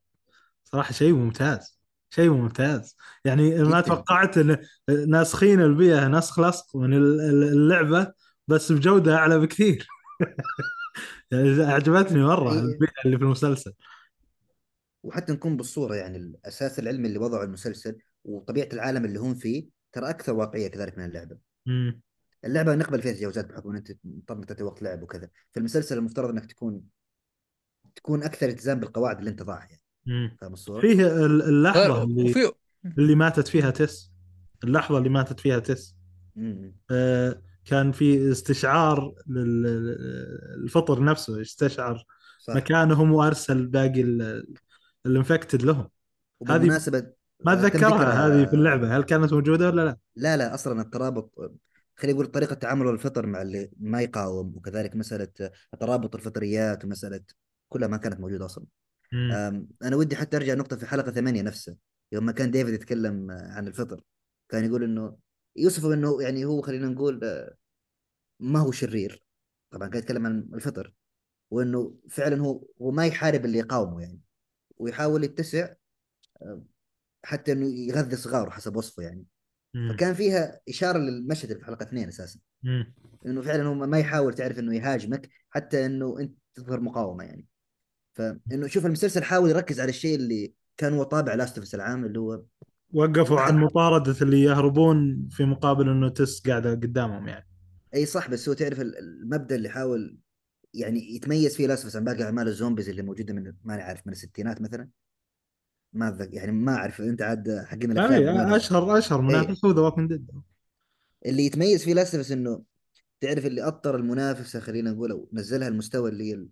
صراحة شيء ممتاز شيء ممتاز يعني ما جداً. توقعت إن ناسخين البيئة نسخ لصق من ال- ال- اللعبة بس بجودة أعلى بكثير يعني اعجبتني مرة إيه. البيئة اللي في المسلسل وحتى نكون بالصورة يعني الأساس العلمي اللي وضعه المسلسل وطبيعة العالم اللي هم فيه ترى أكثر واقعية كذلك من اللعبة مم. اللعبة نقبل فيها تجاوزات بحكم إن أنت مضطر تعطي وقت لعب وكذا في المسلسل المفترض إنك تكون تكون أكثر التزام بالقواعد اللي أنت ضاعها يعني. فاهم الصورة؟ فيه ال- اللحظة غير اللي وفي اللي ماتت فيها تس اللحظة اللي ماتت فيها تس. آه، كان في استشعار للفطر نفسه استشعر صح مكانهم وأرسل باقي ال- الانفكتد لهم وبالمناسبة ما تم ذكر- اتذكرها هذه في اللعبة هل كانت موجودة ولا لا؟ لا لا أصلا الترابط خلينا نقول طريقة تعامل الفطر مع اللي ما يقاوم وكذلك مسألة ترابط الفطريات ومسألة كلها ما كانت موجودة أصلا. أنا ودي حتى أرجع نقطة في حلقة ثمانية نفسها يوم ما كان ديفيد يتكلم عن الفطر كان يقول إنه يوصف إنه يعني هو خلينا نقول آه، ما هو شرير. طبعا كان يتكلم عن الفطر وإنه فعلا هو هو ما يحارب اللي يقاومه يعني. ويحاول يتسع آه، حتى إنه يغذي صغاره حسب وصفه يعني. فكان فيها إشارة للمشهد اللي في حلقة اثنين أساسا. مم. إنه فعلا هو ما يحاول تعرف إنه يهاجمك حتى إنه أنت تظهر مقاومة يعني. فإنه شوف المسلسل حاول يركز على الشيء اللي كان هو طابع Last of العام اللي هو وقفوا عن مطاردة اللي يهربون في مقابل إنه تس قاعدة قدامهم يعني. أي صح بس هو تعرف ال- المبدأ اللي حاول يعني يتميز فيه Last of عن باقي أعمال ال zombies اللي موجودة من ما عارف من الستينات مثلا. ما أتذكر يعني ما أعرف أنت عاد حقين الأفلام أشهر أشهر منافس هو ذا Walking Dead اللي يتميز فيه Last إنه تعرف اللي اطر المنافسة خلينا نقول أو نزلها المستوى اللي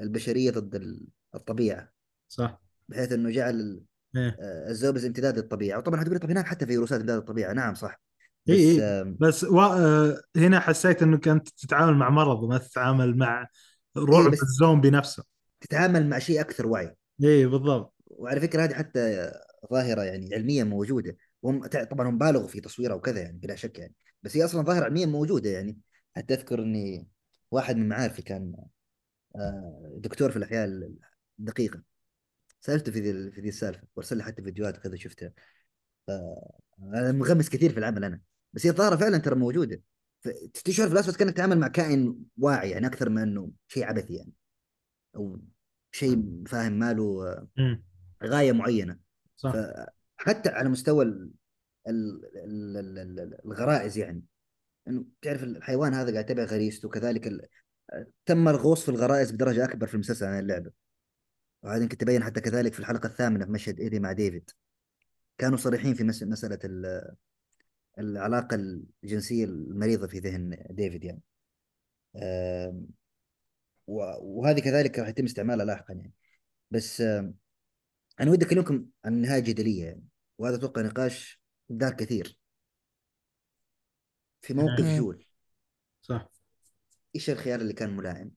البشرية ضد ال- الطبيعة. صح. بحيث إنه جعل إيه. آه، ال zombies امتداد للطبيعة. وطبعا حتقول طب هناك حتى فيروسات امتداد للطبيعة. نعم صح. اي بس اي آم، بس و... آه، هنا حسيت إنه كنت تتعامل مع مرض وما تتعامل مع رعب إيه، الزومبي نفسه. تتعامل مع شيء أكثر وعي. اي بالضبط. وعلى فكرة هذه حتى ظاهرة يعني علميا موجودة. وهم طبعا هم بالغوا في تصويرها وكذا يعني بلا شك يعني. بس هي أصلا ظاهرة علميا موجودة يعني. حتى أذكر إني واحد من معارفي كان آه، دكتور في الأحياء الدقيقة. سألته في ذي في ذي السالفة وأرسل لي حتى فيديوهات وكذا شفتها أنا منغمس كثير في العمل أنا. بس هي الظاهرة فعلا ترى موجودة. تشعر في الأسود كأنك تتعامل مع كائن واعي يعني أكثر من إنه شيء عبثي يعني. أو شيء فاهم ماله آه،. غاية معينة. صح. فحتى على مستوى ال ال ال ال ال الغرائز يعني. انه تعرف الحيوان هذا قاعد يتبع غريزته وكذلك ال... تم الغوص في الغرائز بدرجة أكبر في المسلسل عن اللعبة. وهذا يمكن تبين حتى كذلك في الحلقة الثامنة في مشهد إيدي مع ديفيد. كانوا صريحين في مس... مسألة ال... العلاقة الجنسية المريضة في ذهن ديفيد يعني. وهذه كذلك راح يتم استعمالها لاحقا يعني. بس أنا ودي أكلمكم عن النهايه الجدليه يعني وهذا أتوقع نقاش دار كثير. في موقف مم. جول. صح. إيش الخيار اللي كان ملائم؟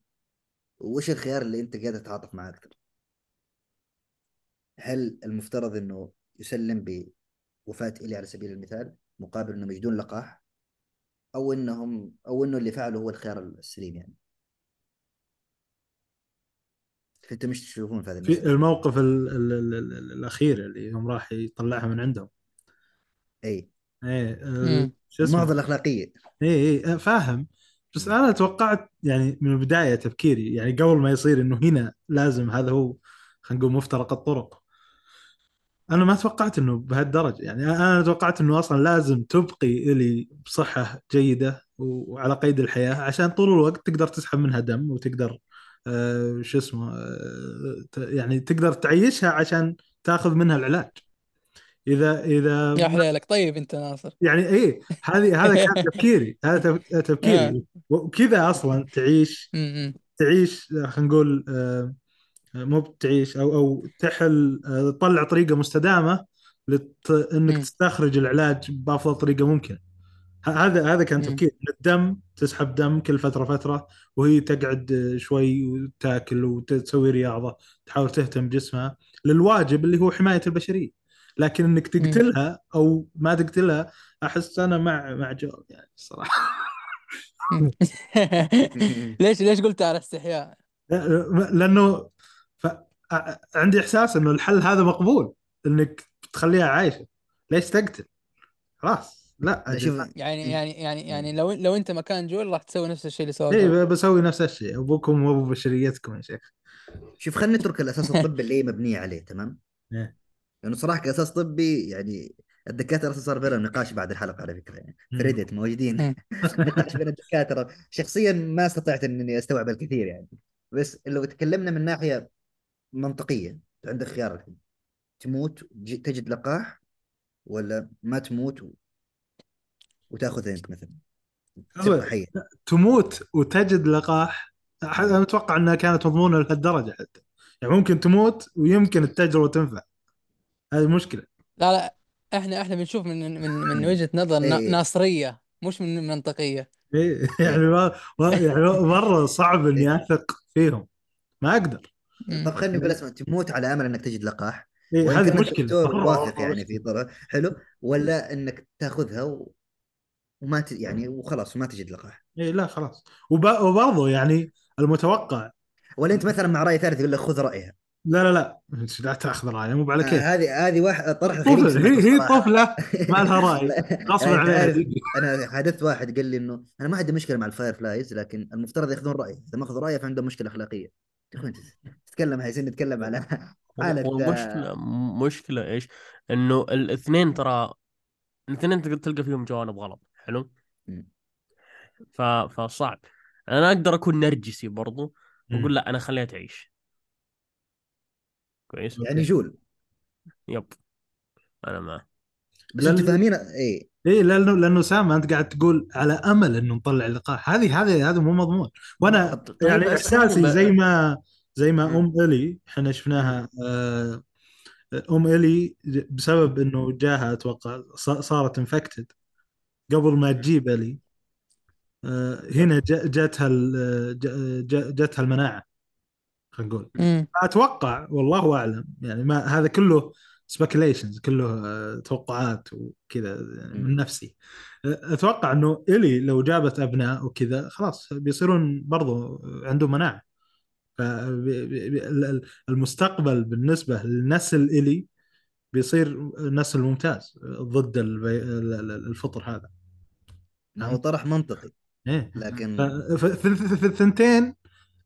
وإيش الخيار اللي أنت قاعد تتعاطف معاه أكثر؟ هل المفترض إنه يسلم بوفاة إلي على سبيل المثال مقابل انهم يجدون لقاح؟ أو إنهم أو إنه اللي فعله هو الخيار السليم يعني؟ فانتم مش تشوفون في هذا في الموقف ال ال ال ال الأخير اللي يوم راح يطلعها من عندهم. اي إيه آه، اسمه؟ المعضله الأخلاقية. إيه إيه فاهم. بس أنا توقعت يعني من البداية تفكيري يعني قبل ما يصير إنه هنا لازم هذا هو خلينا نقول مفترق الطرق. أنا ما توقعت إنه بهالدرجة. يعني أنا توقعت إنه أصلا لازم تبقي إلي بصحة جيدة وعلى قيد الحياة عشان طول الوقت تقدر تسحب منها دم وتقدر آه شو اسمه آه يعني تقدر تعيشها عشان تاخذ منها العلاج. إذا إذا يا حليلك طيب أنت ناصر. يعني إيه هذه هذا كان تفكيري هذا تف- تفكيري. وكذا أصلا تعيش تعيش خلينا نقول آه، مو بتعيش أو أو تحل آه، تطلع طريقة مستدامة لت... إنك. تستخرج العلاج بأفضل طريقة ممكنة. هذا هذا كان. تفكير الدم تسحب دم كل فترة فترة وهي تقعد شوي وتاكل وتسوي رياضة تحاول تهتم بجسمها للواجب اللي هو حماية البشرية لكن إنك تقتلها أو ما تقتلها أحس أنا مع مع جو يعني الصراحة ليش ليش قلت على استحياء؟ لأنه ف... عندي إحساس إنه الحل هذا مقبول إنك تخليها عايشة ليش تقتل؟ خلاص لا شوف يعني يعني يعني يعني لو لو أنت مكان جول راح تسوي نفس الشيء اللي سواه اي. بسوي نفس الشيء أبوكم وابو بشريتكم يا شيخ شوف خلينا نترك الأساس الطبي اللي هي مبنية عليه تمام؟ إيه. لأنه صراحة كأساس طبي يعني الدكاترة صار بينهم نقاش بعد الحلقة على فكرة يعني في مم. ريدت موجودين. نقاش بين الدكاترة شخصيا ما استطعت إني أستوعب الكثير يعني بس لو تكلمنا من ناحية منطقية عندك خيار الحين تموت تجد لقاح ولا ما تموت. وتاخذ انت مثلا تموت وتجد لقاح أنا أتوقع إنها كانت مضمونة لهالدرجة حتى. يعني ممكن تموت ويمكن التجربة تنفع. هذه مشكلة. لا لا إحنا إحنا بنشوف من من من وجهة نظر نا- إيه. ناصرية مش من منطقية. إيه، يعني ما ما- يعني مرة صعب إني أثق فيهم. ما أقدر. طب خليني أقول أسمع تموت على أمل إنك تجد لقاح؟ إيه، هذه مشكلة. واثق يعني. في حلو. ولا إنك تأخذها و... وما ت... يعني وخلاص وما تجد لقاح اي لا خلاص. وب... وبرضه يعني المتوقع ولا أنت مثلا مع رأي ثالث يقول لك خذ رأيها. لا لا لا. لا تأخذ رايه مو على آه، كيف. هذه هذه واحد طرح غريب طفل هي هي. طفلة ما لها رأي. لا، غصب أنت عليها. أنا حدثت واحد قال لي إنه أنا ما عندي مشكلة مع ال Fireflies لكن المفترض يأخذون رايي إذا ما أخذوا رايي فعندهم مشكلة أخلاقية. يا أخوي أنت تتكلم عايزين نتكلم على هو المشكلة مشكلة إيش؟ إنه الاثنين ترى الاثنين تلقى فيهم جوانب غلط. حلو؟ ف... فصعب. أنا أقدر أكون نرجسي برضو. وأقول لا أنا خليها تعيش كويس؟ يعني جول. yep. أنا معه بس لأن- أنتم فاهمين اي اي لأنه لأنه سام أنت قاعد تقول على أمل إنه نطلع اللقاح هذه هذه هذا مو مضمون. وأنا طيب يعني إحساسي زي ما زي ما. أم إلي إحنا شفناها آه، أم إلي بسبب إنه جاها أتوقع ص- صارت infected قبل ما تجيب الي آه، هنا جاتها جاتها المناعة خلينا نقول. أتوقع والله أعلم يعني ما هذا كله سبيكيليشنز كله آه، توقعات وكذا يعني من. نفسي أتوقع إنه إلي لو جابت أبناء وكذا خلاص بيصيرون برضو عندهم مناعة فالمستقبل بالنسبة لنسل إلي بيصير نسل ممتاز ضد الفطر هذا هو طرح منطقي إيه لكن الثنتين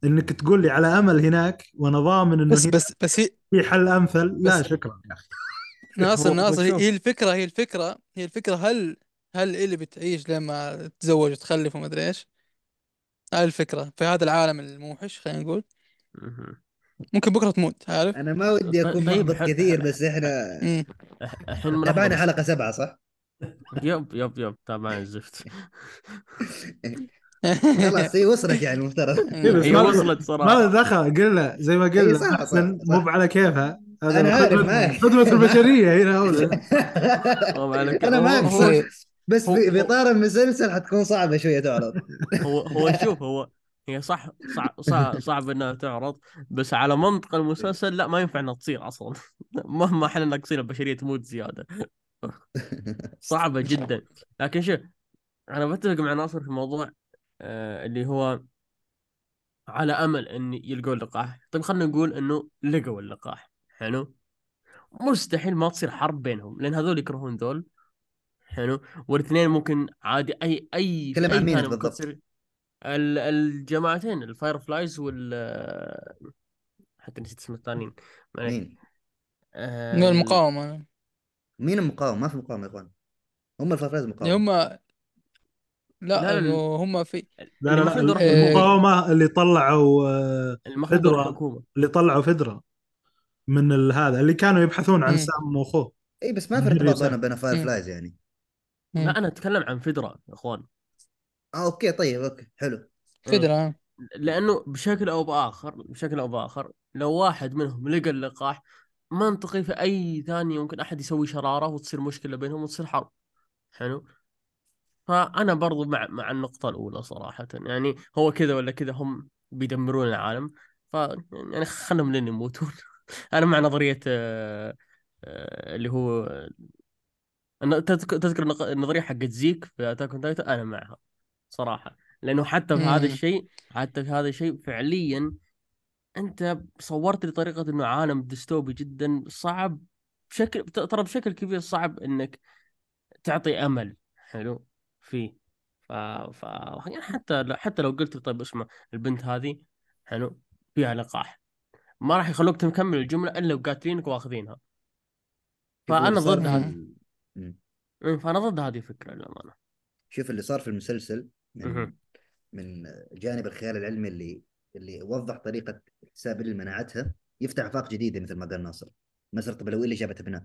إنك تقول لي على أمل هناك وأنا ضامن إنه بس بس بس هي في حل أمثل لا بس- شكرا يا أخي ناصر ناصر هي شوف. هي الفكرة هي الفكرة هي الفكرة هل هل اللي بتعيش لما تتزوج وتخلف وما أدري إيش؟ هاي الفكرة في هذا العالم الموحش خلينا نقول. ممكن بكرة تموت عارف؟ أنا ما ودي أكون طيب، محبط كثير بس إحنا الحين تابعنا. حلقة سبعة صح؟ يب يب يب تابعين الزفت خلاص هي وصلت يعني المفترض هي ما- وصلت ما صراحة له دخل قلنا زي ما قلنا. مو على كيفها هذا أنا عارف،. خدمة البشرية هنا على أنا هو- بس في اطار المسلسل حتكون صعبة شوية تعرض هو هو شوف هو هي صح صعب صعب, صعب إنها تعرض بس على منطق المسلسل لا ما ينفع إنها تصير أصلا. مهما إحنا ناقصين البشرية تموت زيادة. صعبة جدا. لكن شوف أنا بتفق مع ناصر في موضوع آه اللي هو على أمل إن يلقوا اللقاح. طيب خلينا نقول إنه لقوا اللقاح. حلو؟ مستحيل ما تصير حرب بينهم لأن هذول يكرهون ذول. حلو؟ والاثنين ممكن عادي أي أي في عن مين بالضبط؟ الجماعتين الفاير فلايز وال حتى نسيت اسم الثانيين. مين؟ آه، من المقاومة مين المقاوم؟ ما في مقاومة يا إخوان هم الفرفراز اللي مقاومه هم لا لا، لا، هم في لا لا اللي لا يروح- المقاومة اللي طلعوا آه، فدرة. الحكومة اللي طلعوا فدرة من ال- هذا اللي كانوا يبحثون عن. سام واخوه إي بس ما في ارتباط. بين Fire. flies يعني. لا أنا أتكلم عن FEDRA يا إخوان آه okay طيب okay حلو. FEDRA لأنه بشكل أو بآخر بشكل أو بآخر لو واحد منهم لقى اللقاح منطقي في أي ثانية ممكن أحد يسوي شرارة وتصير مشكلة بينهم وتصير حرب. حلو؟ فأنا برضو مع مع النقطة الأولى صراحة. يعني هو كذا ولا كذا هم بيدمرون العالم. ف يعني خلهم لين يموتون. أنا مع نظرية آه، آه، اللي هو تذكر النظريه حقت زيك في Attack on Titan أنا معها. صراحة. لأنه حتى في هذا مم. الشيء حتى في هذا الشيء فعليا أنت صورت لي طريقة إنه عالم ديستوبي جدا صعب بشكل ترى بشكل كبير صعب إنك تعطي أمل. حلو؟ فيه ف... ف... يعني حتى حتى لو قلت طيب اسمع البنت هذه حلو؟ فيها لقاح. ما راح يخلوك تكمل الجملة إلا وقاتلينك وآخذينها. فأنا ضد ال- مم. فأنا ضد هذه الفكرة للأمانة. شوف اللي صار في المسلسل من. من جانب الخيال العلمي اللي اللي وضح طريقة حساب اللي منعتها يفتح أفاق جديدة مثل ما قال ناصر مثلا طب لو اللي جابت ابناء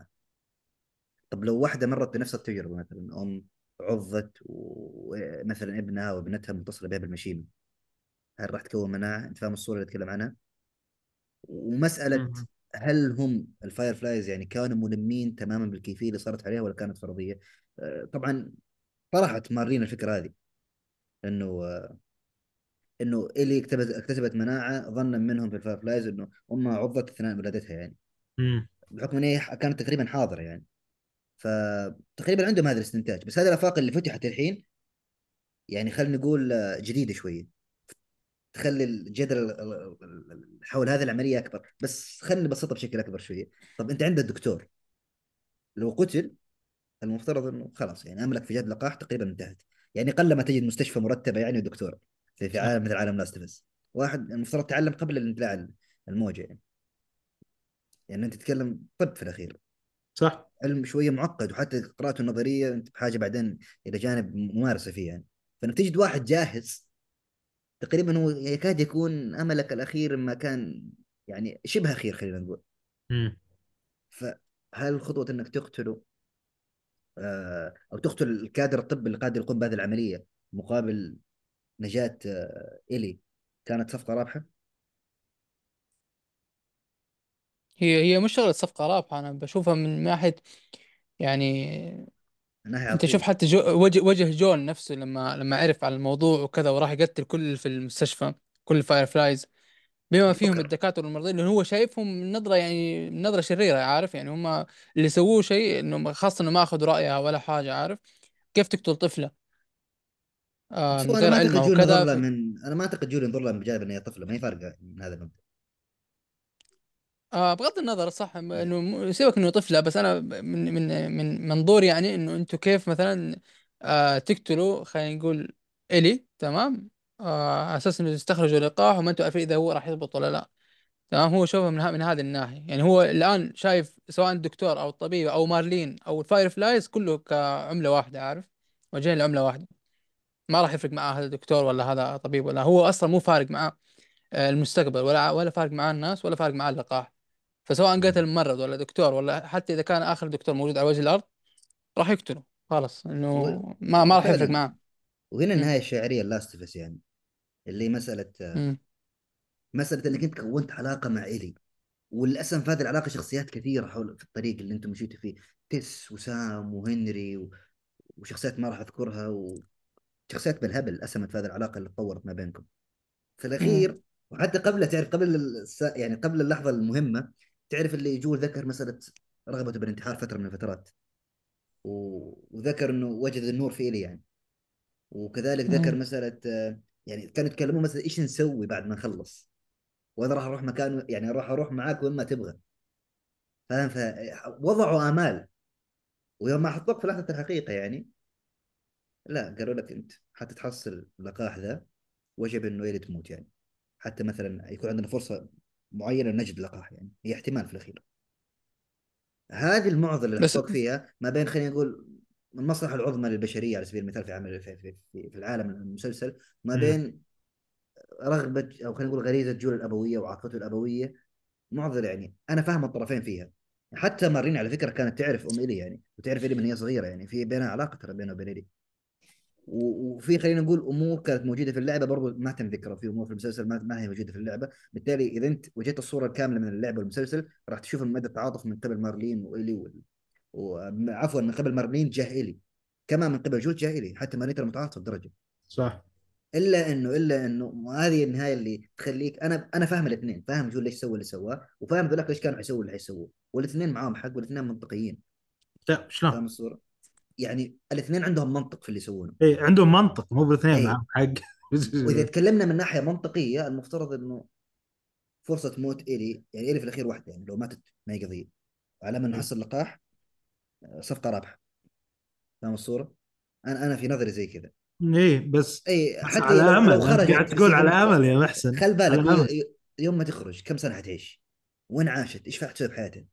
طب لو واحدة مرت بنفس التجربه مثلا أم عضت ومثلا ابنها وابنتها متصلة بها بالمشيمه هل راح تكون مناعة؟ أنت فاهم الصورة اللي أتكلم عنها؟ ومسألة. هل هم ال Fireflies يعني كانوا ملمين تماما بالكيفية اللي صارت عليها ولا كانت فرضية؟ آه، طبعا طرحت مارين الفكرة هذه إنه إنه اللي اكتسبت اكتسبت مناعة ظنا منهم في ال Fireflies إنه امها عضت اثناء ولادتها يعني. مم. بحكم إن هي كانت تقريبا حاضرة يعني. فتقريبا عندهم هذا الاستنتاج. بس هذه الأفاق اللي فتحت الحين يعني خلينا نقول جديدة شوية. تخلي الجدل ال- ال- ال- حول هذه العملية أكبر. بس خلينا نبسطها بشكل أكبر شوية. طب أنت عندك دكتور. لو قتل المفترض إنه خلاص يعني أملك في جهة لقاح تقريبا انتهت. يعني قلما تجد مستشفى مرتبة يعني ودكتور في في. عالم مثل عالم Last of واحد المفترض تعلم قبل الاندلاع الموجة يعني. يعني أنت تتكلم طب في الأخير. صح. علم شوية معقد وحتى قراءته النظرية أنت بحاجة بعدين إلى جانب ممارسة فيه يعني. فإنك تجد واحد جاهز تقريبا هو يكاد يكون أملك الأخير ما كان يعني شبه أخير خلينا نقول. مم. فهل خطوة إنك تقتله أو تقتل الكادر الطبي اللي قادر يقوم بهذه العملية مقابل نجاة آه، إيلي كانت صفقة رابحة؟ هي هي مش شغلة صفقة رابحة أنا بشوفها من ناحية يعني من ناحية أنت شوف حتى جو وجه وجه جول نفسه لما لما عرف على الموضوع وكذا وراح يقتل كل في المستشفى كل ال Fireflies. بما فيهم فكر الدكاترة والمرضى لأنه هو شايفهم من نظرة يعني من نظرة شريرة عارف؟ يعني هم اللي سووه شيء إنه خاصة إنه ما أخذوا رأيها ولا حاجة عارف؟ كيف تقتل طفلة؟ آه أنا ما أعتقد جول ي... من أنا ما أعتقد جول ينظر لها من جانب ان هي طفلة ما هي فارقة من هذا المبدأ. آه بغض النظر صح إنه سيبك إنه طفلة بس أنا من من من منظور يعني إنه أنتم كيف مثلا آه تقتلوا خلينا نقول إيلي تمام؟ آه على أساس إنه تستخرجوا لقاح وما أنتم عارفين إذا هو راح يضبط ولا لا. تمام؟ هو شوفه من ها من هذه الناحية. يعني هو الآن شايف سواء الدكتور أو الطبيب أو مارلين أو ال Fireflies كله كعملة واحدة عارف؟ وجهين لعملة واحدة. ما راح يفرق معاه هذا دكتور ولا هذا طبيب ولا هو أصلا مو فارق معاه آه، المستقبل ولا ولا فارق معاه الناس ولا فارق معاه اللقاح. فسواء قتل ممرض ولا دكتور ولا حتى إذا كان آخر دكتور موجود على وجه الأرض راح يقتله. خلاص إنه ما ما راح يفرق معاه. وهنا. النهاية الشاعريه اللاستفس يعني اللي مسألة. مسألة إنك أنت كونت علاقة مع إلي وللأسف في هذه العلاقة شخصيات كثيرة حول في الطريق اللي أنتم مشيتوا فيه تيس وسام وهنري و... وشخصيات ما راح أذكرها وشخصيات بالهبل أسهمت في هذه العلاقة اللي تطورت ما بينكم في. الأخير وحتى قبل تعرف قبل الس... يعني قبل اللحظة المهمة تعرف اللي جول ذكر مسألة رغبته بالانتحار فترة من الفترات و... وذكر إنه وجد النور في إلي يعني وكذلك ذكر. مسألة يعني كانوا يتكلمون مثلا إيش نسوي بعد ما نخلص. وأنا راح أروح مكان يعني راح أروح معاك وين ما تبغى. فاهم؟ فوضعوا آمال. ويوم ما حطوك في لحظة الحقيقة يعني لا قالوا لك أنت حتى تحصل اللقاح ذا وجب إنه يلي تموت يعني. حتى مثلا يكون عندنا فرصة معينة نجد لقاح يعني. هي احتمال في الأخير. هذه المعضلة اللي حطوك فيها ما بين خلينا نقول المصلحه العظمى للبشرية على سبيل المثال في عمل في, في, في, في العالم المسلسل ما. بين رغبة أو خلينا نقول غريزة جول الأبوية وعاطفته الأبوية معضلة يعني. أنا فاهم الطرفين فيها. حتى مارين على فكرة كانت تعرف أم إلي يعني وتعرف إلي من هي صغيرة يعني في بينها علاقة ترى بينها وبين إلي. وفي خلينا نقول أمور كانت موجودة في اللعبة برضو ما تم ذكرها في أمور في المسلسل ما, ما هي موجودة في اللعبة. بالتالي إذا أنت وجدت الصورة الكاملة من اللعبة والمسلسل راح تشوف مدى التعاطف من قبل مارلين وإلي وال... وعفوا من قبل مارلين جاه إلي. كما من قبل جود جاه إلي حتى مارلين ترى متعاطفه بدرجه صح. إلا إنه إلا إنه هذه النهاية اللي تخليك أنا أنا فاهم الاثنين. فاهم جول ليش سوى اللي سواه وفاهم ذولاك ليش كانوا حيسووا اللي حيسووه والاثنين معاهم حق والاثنين منطقيين. لا شلون؟ فاهم الصورة؟ يعني الاثنين عندهم منطق في اللي يسوونه. إي عندهم منطق مو بالاثنين إيه. معاهم حق. وإذا تكلمنا من ناحية منطقية المفترض إنه فرصة موت إلي يعني إلي في الأخير واحدة يعني لو ماتت ما هي قضية. على ما نحصل لقاح صفقة رابحة. فاهم الصورة؟ أنا أنا في نظري زي كذا إيه بس اي حتى على لو, أمل لو قاعد تقول على أمل يا محسن خل بالك يوم ما تخرج كم سنة حتعيش؟ وين عاشت؟ إيش راح تسوي بحياتها؟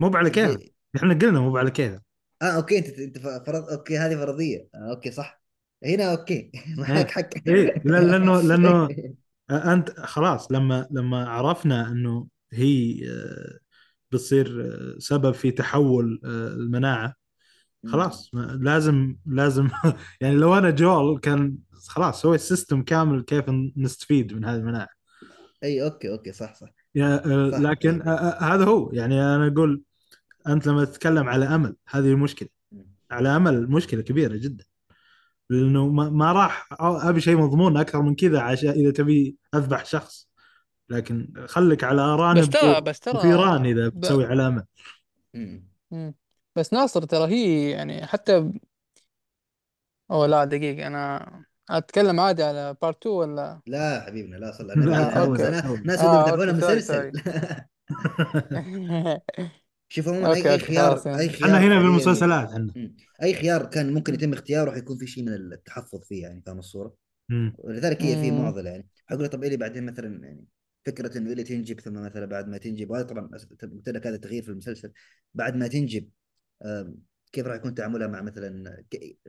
مو على كيف زي- إحنا قلنا مو على كيف آه okay أنت أنت فرض okay هذه فرضية. آه okay صح. هنا okay. معك حق. إيه، لا- لأنه- لأنه أنت خلاص لما لما عرفنا إنه هي آه، بتصير آه، سبب في تحول آه، المناعة. خلاص لازم لازم يعني لو أنا جول كان خلاص سوي system كامل كيف نستفيد من هذه المناعة. أي okay okay صح صح. آه، صح. لكن آه، هذا هو. يعني أنا أقول أنت لما تتكلم على أمل هذه المشكلة على أمل مشكلة كبيرة جدا. لأنه ما, ما راح أبي شيء مضمون أكثر من كذا عشان إذا تبي أذبح شخص. لكن خليك على آرانب بس ترى بس ترى وفيران إذا ب- بتسوي علامة مم. مم. بس ناصر ترى هي يعني حتى ب- أو لا دقيقة أنا أتكلم عادي على بارت 2 ولا لا حبيبنا لا صلى لا، أول. ناس آه، يقولون تابعون أوكي، المسلسل شوف عموما أوكي، أي أوكي، خيار خلاص يعني. أي خيار إحنا هنا حالياً- بالمسلسلات إحنا مم. أي خيار كان ممكن يتم اختياره حيكون في شيء من التحفظ فيه يعني فاهم الصورة؟ مم. ولذلك هي في مم. معضلة يعني حقول له طب إلي بعدين مثلا يعني فكرة إنه إلي تنجب ثم مثلا بعد ما تنجب وهذا طبعا قلت لك هذا تغيير في المسلسل. بعد ما تنجب كيف راح يكون تعاملها مع مثلا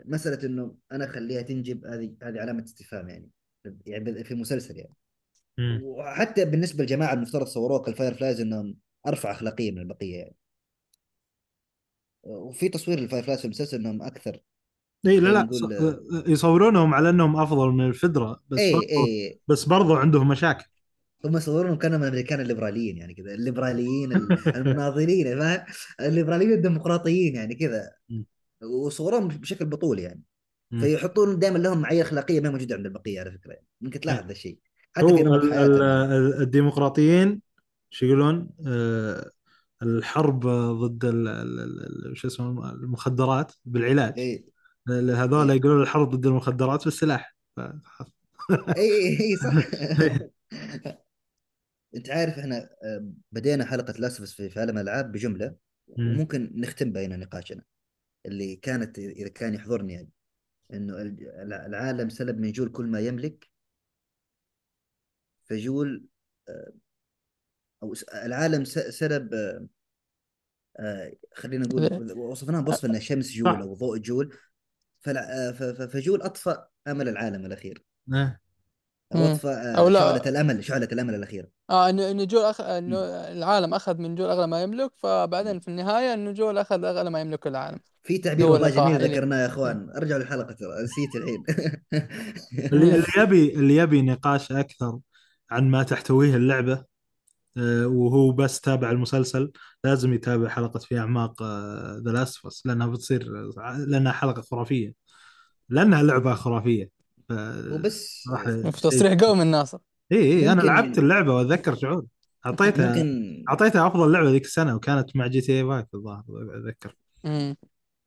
مسألة إنه أنا أخليها تنجب هذه هذه علامة استفهام يعني يعني في مسلسل يعني. مم. وحتى بالنسبة للجماعه المفترض صوروها كال Fireflies إنهم أرفع أخلاقية من البقية يعني. وفي تصوير ال Fireflies في المسلسل إنهم أكثر اي لا لا يصورونهم على إنهم أفضل من الفيدرا بس اي برضو اي بس برضو عندهم مشاكل. هم يصورونهم كانوا من الامريكان الليبراليين يعني كذا الليبراليين ال- المناضلين فاهم؟ الليبراليين الديمقراطيين يعني كذا. وصورهم بشكل بطولي يعني. فيحطون دائما لهم معايير أخلاقية ما موجودة عند البقية على فكرة يعني. ممكن تلاحظ ذا الشيء. حتى في الديمقراطيين شو يقولون؟ آه، الحرب ضد شو اسمه؟ المخدرات بالعلاج. اي هذول إيه. يقولون الحرب ضد المخدرات بالسلاح. ف- اي اي إي، صح. انت عارف إحنا آه، بدينا حلقة لاسفس في عالم الألعاب بجملة مم. وممكن نختم بين نقاشنا اللي كانت إذا كان يحضرني يعني إنه ال- العالم سلب من جول كل ما يملك فجول آه، أو العالم سلب آه، خلينا نقول وصفناها بوصف إنها شمس جول. أو ضوء جول فجول أطفأ أمل العالم الأخير. أو لا. شعلة الأمل شعلة الأمل الأخيرة آه انه إنه جول أخ... إنه العالم أخذ من جول أغلى ما يملك فبعدين في النهاية إنه جول أخذ أغلى ما يملك العالم. في تعبير هو والله جميل اللي- ذكرناه يا إخوان. ارجعوا للحلقة ترى نسيت الحين. اللي اللي يبي اللي يبي نقاش أكثر عن ما تحتويه اللعبة آه، وهو بس تابع المسلسل لازم يتابع حلقة في أعماق The Last of لأنها بتصير لأنها حلقة خرافية. لأنها لعبة خرافية. ف... وبس. راح في تصريح قوي من ناصر اي اي أنا لعبت اللعبة وأتذكر شعور. اعطيتها ممكن أعطيتها أفضل لعبة ذيك السنة وكانت مع GTA Five الظاهر أتذكر. مم.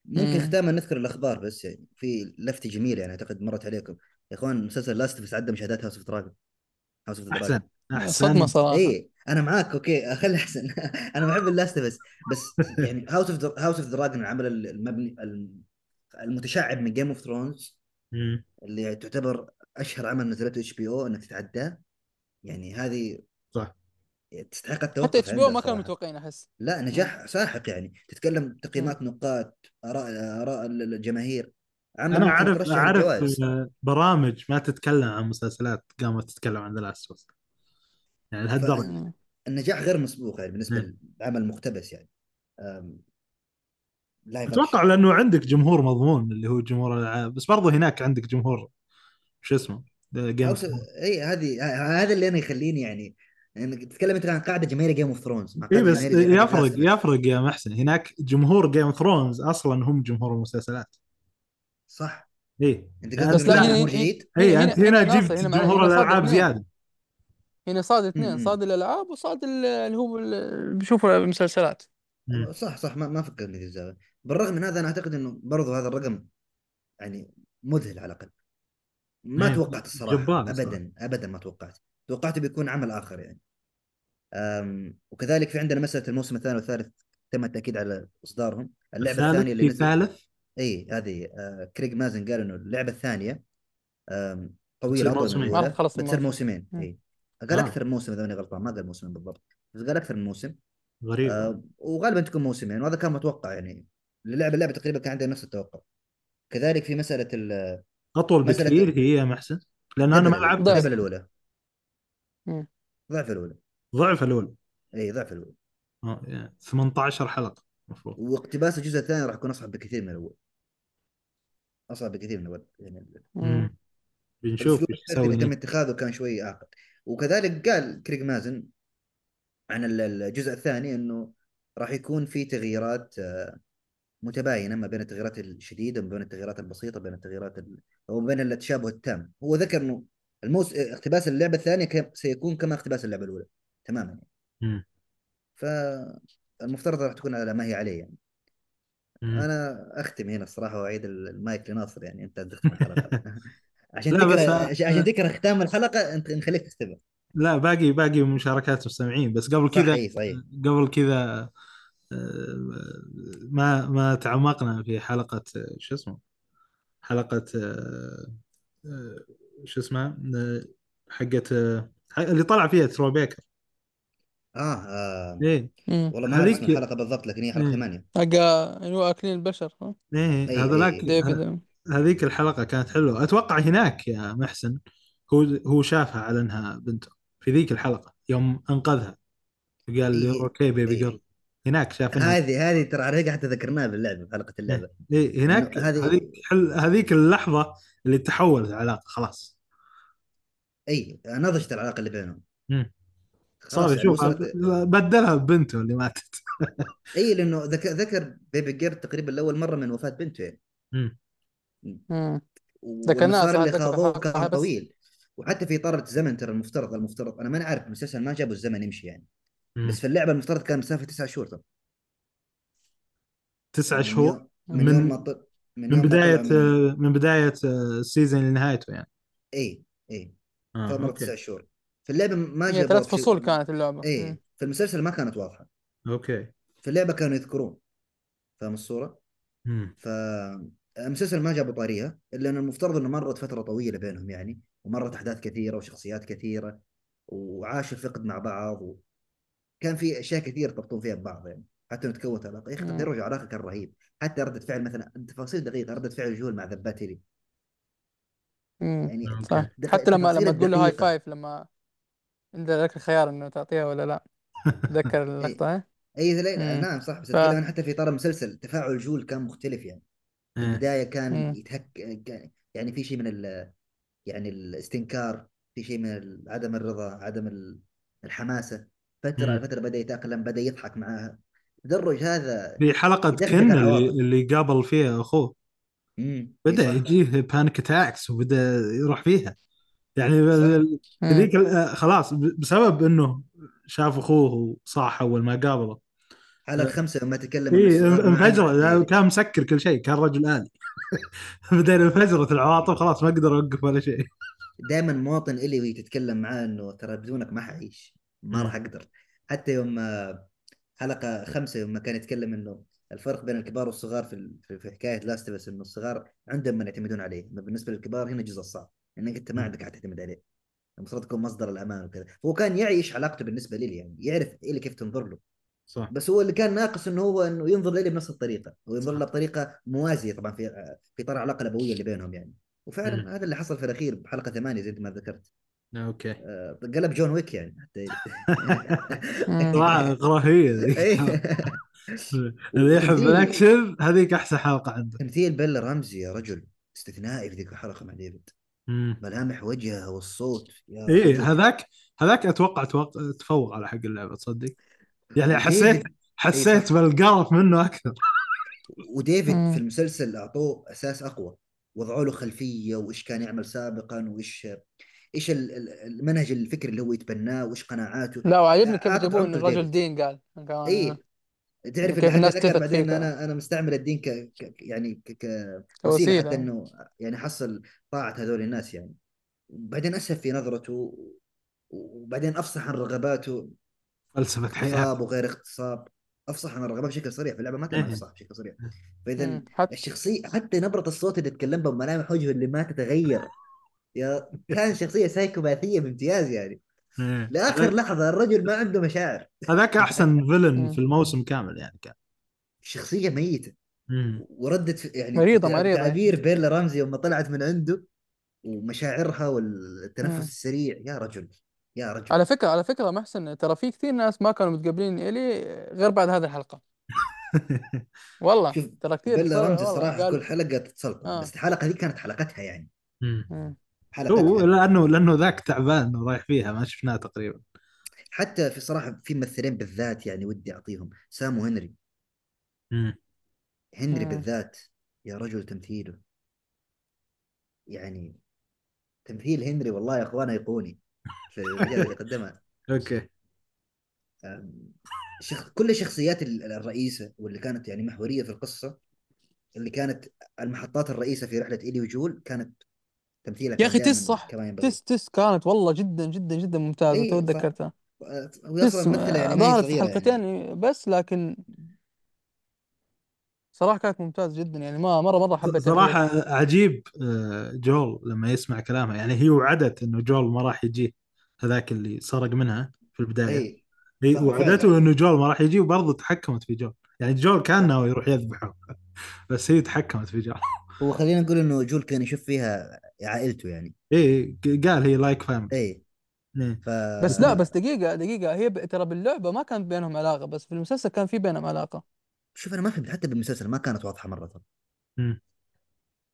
ممكن مم. ختاما نذكر الأخبار بس يعني في لفتة جميلة يعني أعتقد مرت عليكم. يا إخوان مسلسل Last of Us عدى مشاهدات House of Dragon House of احسن أحسن صدمة صراحة. اي أنا معاك okay خلي أحسن. أنا بحب ال Last of Us بس يعني House of House of Dragon العمل المبني الم- المتشعب من Game of Thrones. اللي تعتبر أشهر عمل نزلته HBO إنك تتعداه. يعني هذه صح. تستحق التوقف حتى HB ما كانوا. متوقعين أحس لا نجاح ساحق يعني تتكلم تقييمات نقاد آراء آراء الجماهير عمل أنا اعرف أعرف برامج ما تتكلم عن مسلسلات قامت تتكلم عن The Last يعني لهالدرجة. النجاح غير مسبوق يعني بالنسبة مم. للعمل مقتبس يعني أتوقع. لأنه عندك جمهور مضمون اللي هو جمهور الالعاب بس برضو هناك عندك جمهور شو اسمه Game o- اي هذه هذا اللي أنا يخليني يعني إنك تتكلم أنت عن قاعدة جماهير Game of Thrones اي بس يفرق. يفرق يا محسن. هناك جمهور Game of Thrones أصلا هم جمهور المسلسلات. صح. اي أنت يعني قصدك بس لا إنه هنا جمهور جديد اي أنت هنا جبت جمهور الألعاب اثنين. زيادة. هنا صاد اثنين. صاد الألعاب وصاد ال- اللي هو بيشوفوا المسلسلات. صح صح. ما, ما فكرني في الزاوية. بالرغم من هذا أنا أعتقد إنه برضو هذا الرقم يعني مذهل على الأقل. ما إيه، توقعت الصراحة جبار الصراحة. ابدا ابدا ما توقعت. توقعت بيكون عمل آخر يعني. أم وكذلك في عندنا مسألة الموسم الثاني والثالث تم التأكيد على إصدارهم. اللعبة الثالث الثانية اللي في ثالث؟ إي هذه آه كريج مازن قال إنه اللعبة الثانية طويله اطول تخلص بتصير. موسمين. إي. قال آه. أكثر من موسم إذا ماني غلطان ما قال موسمين بالضبط. بس قال أكثر من موسم. غريب. آه وغالبا تكون موسمين وهذا كان متوقع يعني. اللعبه اللعبة تقريبا كان عندها نفس التوقع. كذلك في مسألة ال- أطول بكثير هي يا محسن لأن أنا ما لعبت ضعف. الأولى. مم. ضعف الأولى. ضعف الأول اي ضعف الأولى. آه، يعني 18 حلقة المفروض. واقتباس الجزء الثاني راح يكون أصعب بكثير من الأول. أصعب بكثير من الأول يعني مم. بنشوف إيش يسوي. تم اتخاذه كان شوي اعقد وكذلك قال كريغ مازن عن ال- الجزء الثاني إنه راح يكون في تغييرات آه، متباينة ما بين التغييرات الشديدة وما بين التغييرات البسيطة بين التغييرات ال... وما بين التشابه التام. هو ذكر إنه الموس... اقتباس اللعبة الثانية ك... سيكون كما اقتباس اللعبة الأولى تماما. يعني. فالمفترض راح تكون على ما هي عليه يعني. مم. أنا أختم هنا الصراحة وأعيد المايك لناصر يعني أنت تختم الحلقة. عشان تكره عشان تكره ختام الحلقة أنت نخليك تختمها لا باقي باقي مشاركات مستمعين بس قبل كذا صحيح صحيح. قبل كذا ما ما تعمقنا في حلقة آه، شو اسمه حلقة آه، آه، شو اسمها آه، حقت آه، اللي طلع فيها تروي بيكر آه, آه. إيه مم. والله ما هذيك- الحلقة بالضبط لكن هي حلقة إيه. ثمانية حق اللي هو أكلين البشر ها؟ إيه هذولاك أي- ديفيد هذيك الحلقة كانت حلوة أتوقع هناك يا محسن هو هو شافها على إنها بنته في ذيك الحلقة يوم أنقذها قال لي إيه. okay baby إيه. girl هناك شاف هذه هذه ترى على حتى ذكرناها باللعبه في حلقة اللعبة. إيه هناك إنه هذه- هذيك حل هذيك اللحظة اللي تحولت العلاقة خلاص. إي نضجت العلاقة اللي بينهم. صار يعني يشوف وصلت بدلها ببنته اللي ماتت. إي لأنه ذكر ذكر بيبي جير تقريبا لأول مرة من وفاة بنته. يعني. ذكرناها اللي خاضوه كان. طويل. وحتى في اطار الزمن ترى المفترض المفترض. أنا ماني عارف المسلسل ما جابوا الزمن يمشي يعني. مم. بس في اللعبة المفترض كان مسافة تسعة شهور ترى تسعة من شهور؟ من, من- طل... من, من بداية طلع من... من بداية السيزون لنهايته يعني. اي اي آه، أوكي. تسع شهور. في اللعبة ما هي جابوا ثلاث فصول كانت اللعبة. اي مم. في المسلسل ما كانت واضحة. أوكي. في اللعبة كانوا يذكرون. فاهم الصورة؟ مم. فالمسلسل ما جابوا طاريها إلا انه المفترض إنه مرت فترة طويلة بينهم يعني ومرت أحداث كثيرة وشخصيات كثيرة وعاشوا الفقد مع بعض وكان في أشياء كثير تربطون فيها ببعض يعني حتى انه تكونت علاقة يا أخي. تدرج علاقة كان رهيب حتى ردة فعل مثلا تفاصيل دقيقة ردة فعل جول مع ذبات لي. يعني. صح حتى لما لما تقول له هاي. فايف لما عندك لك الخيار إنه تعطيها ولا لا تذكر اللقطة ها؟ اي لا-. نعم صح بس ف- اتكلم حتى في اطار المسلسل تفاعل جول كان مختلف يعني في إيه. البداية كان مم. يتهكم كان- يعني في شيء من ال... يعني الاستنكار في شيء من عدم الرضا عدم ال- الحماسة فترة فتره بدأ يتأقلم بدأ يضحك معاها. تدرج هذا في حلقة يدخلك كن اللي. اللي قابل فيها أخوه. بدأ صح. يجيه panic attacks وبدأ يروح فيها. يعني. ذيك ال- خلاص ب- بسبب إنه شاف أخوه وصاح اول ما قابله على الخمسه لما تكلم اي. انفجر إيه. كان مسكر كل شيء كان رجل آلي. بعدين انفجرت العواطف خلاص ما أقدر اوقف ولا شيء. دائما مواطن إلي وهي تتكلم معاه إنه ترى بدونك ما حعيش. ما. راح أقدر. حتى يوم حلقة خمسة يوم ما كان يتكلم إنه الفرق بين الكبار والصغار في في- حكاية لاست بس إنه الصغار عندهم من يعتمدون عليه. بالنسبة للكبار هنا الجزء الصعب إنك أنت ما. عندك احد تعتمد عليه. المفروض تكون مصدر الأمان وكذا. هو كان يعيش علاقته بالنسبة لي يعني يعرف إلي كيف تنظر له. صح. بس هو اللي كان ناقص إنه هو إنه ينظر لي بنفس الطريقة. وينظر له بطريقة موازية طبعا في في اطار العلاقه الابويه اللي بينهم يعني. وفعلا مم. هذا اللي حصل في الأخير بحلقة ثمانية زي ما ذكرت. أوكي. آه، قلب جون ويك يعني. حتى رهيبة ذيك إيه. اللي يحب الأكشن هذيك أحسن حلقة عنده. تمثيل بيلا رمزي يا رجل استثنائي في ذيك الحلقة مع ديفيد. ملامح وجهه والصوت. يا إيه. هذاك هذاك أتوقع توق... تفوق على حق اللعبة تصدق؟ يعني حسيت إيه، حسيت. بالقرف منه أكثر. وديفيد. في المسلسل أعطوه أساس أقوى. وضعوا له خلفية وإيش كان يعمل سابقا وإيش إيش ال- ال- المنهج الفكري اللي هو يتبناه وإيش قناعاته؟ لا وعجبني كيف جابوه إن الرجل. دين قال. قال اي تعرف كيف الناس تثق بعدين فيه أنا أنا مستعمل الدين ك... ك... يعني ك... ك... حتى إنه يعني حصل طاعة هذول الناس يعني. وبعدين اسهب في نظرته وبعدين أفصح عن رغباته فلسفة حياة. اغتصاب وغير اغتصاب. أفصح عن الرغبات بشكل صريح في اللعبة ما كان إيه. أفصح بشكل صريح. فإذا مم. حتى الشخصية حتى نبرة الصوت اللي تكلم بها وملامح وجهه اللي ما تتغير. يا كان شخصية سايكوباثيه بامتياز يعني إيه. لآخر لحظة الرجل ما عنده مشاعر هذاك أحسن فيلن. في الموسم كامل يعني كان شخصية ميتة. وردت يعني مريضة- تع- مريضة. تعابير بيلا رمزي يوم طلعت من عنده ومشاعرها والتنفس مم. السريع يا رجل يا رجل على فكرة على فكرة محسن ترى في كثير ناس ما كانوا متقبلين إلي غير بعد هذه الحلقة والله ترى كثير بيلا رمزي صراحة كل حلقة تتسلطن آه. بس الحلقة دي كانت حلقتها يعني هو لأنه لأنه ذاك تعبان ورايح فيها ما شفناه تقريبا. حتى في صراحة في ممثلين بالذات يعني ودي أعطيهم. سام وهنري مم. هنري مم. بالذات يا رجل تمثيله. يعني تمثيل هنري والله يا اخوان ايقوني في المجال اللي قدمها. أوكي. شخ... كل شخصيات ال- الرئيسة واللي كانت يعني محورية في القصة اللي كانت المحطات الرئيسة في رحلة إيلي وجول كانت تمثيلها يا أخي تس صح. كما ينبغي تس تس كانت والله جدا جدا جدا ممتازة إي، تو ف- تذكرتها. وهي تس أصلا ممثلة يعني ما هي ظهرت في صغيرة يعني. حلقتين بس لكن صراحة كانت ممتازة جدا يعني ما مرة مرة حبيت صراحة عجيب آه، جول لما يسمع كلامها. يعني هي وعدت إنه جول ما راح يجي هذاك اللي سرق منها في البداية. إي هي صح، وعدته فعلا. إنه جول ما راح يجي وبرضه تحكمت في جول. يعني جول كان ناوي يروح يذبحه بس هي تحكمت في جول. هو خلينا نقول إنه جول كان يشوف فيها عائلته يعني. إيه قال هي like إي إيه. ف بس لا بس دقيقة دقيقة. هي ب... ترى باللعبة ما كانت بينهم علاقة بس في المسلسل كان في بينهم علاقة. شوف أنا ما فهمت حتى بالمسلسل ما كانت واضحة مرة.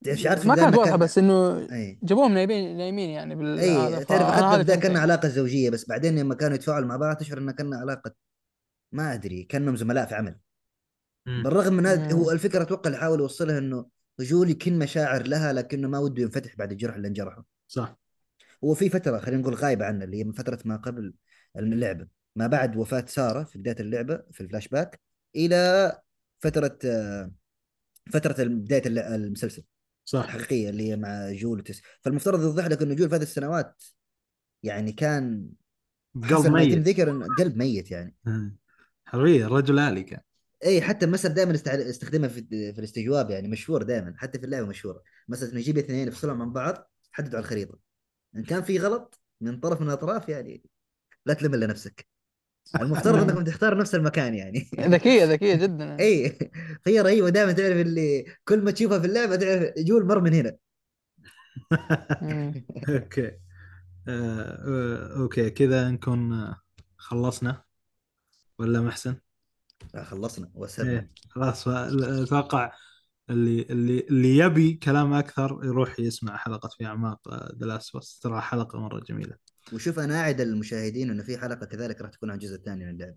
ترى ما كانت واضحة كان- بس إنه إي جابوهم نايمين نايمين يعني بال اي تعرف بالبدايه فهمت كان. علاقة زوجية بس بعدين لما كانوا يتفاعلوا مع بعض تشعر انها كان علاقه ما أدري كأنهم زملاء في عمل. مم. بالرغم من هذا. هو الفكرة أتوقع اللي حاول يوصلها إنه جول يكن مشاعر لها لكنه ما وده ينفتح بعد الجرح اللي انجرحه. صح. هو في فترة خلينا نقول غايبة عنه اللي هي من فترة ما قبل اللعبة. ما بعد وفاة سارة في بداية اللعبة في الفلاش باك إلى فترة آه، فترة بداية المسلسل. صح. الحقيقية اللي هي مع جول وتس فالمفترض يوضح لك إنه جول في هذه السنوات يعني كان قلب ميت. ذكر انه قلب ميت يعني. مم. حرفيا رجل آلي كان. اي حتى المثل دائما استخدمها في في الاستجواب يعني مشهور دائما حتى في اللعبة مشهورة. مثلا انه يجيب اثنين يفصلهم عن بعض حددوا على الخريطة. إن كان في غلط من طرف من الأطراف يعني لا تلم إلا نفسك. المفترض انكم تختاروا نفس المكان يعني. ذكيه ذكيه جدا. اي هي رهيبه دائما تعرف اللي كل ما تشوفها في اللعبة تعرف جول مر من هنا. أوكي. آه، آه، أوكي كذا نكون خلصنا. ولا محسن؟ آه، خلصنا وسلم إيه خلاص. أتوقع اللي اللي اللي يبي كلام أكثر يروح يسمع حلقة في أعماق The Last بس ترى حلقة مرة جميلة. وشوف أنا أعد المشاهدين إنه في حلقة كذلك راح تكون عن الجزء الثاني من اللعبة.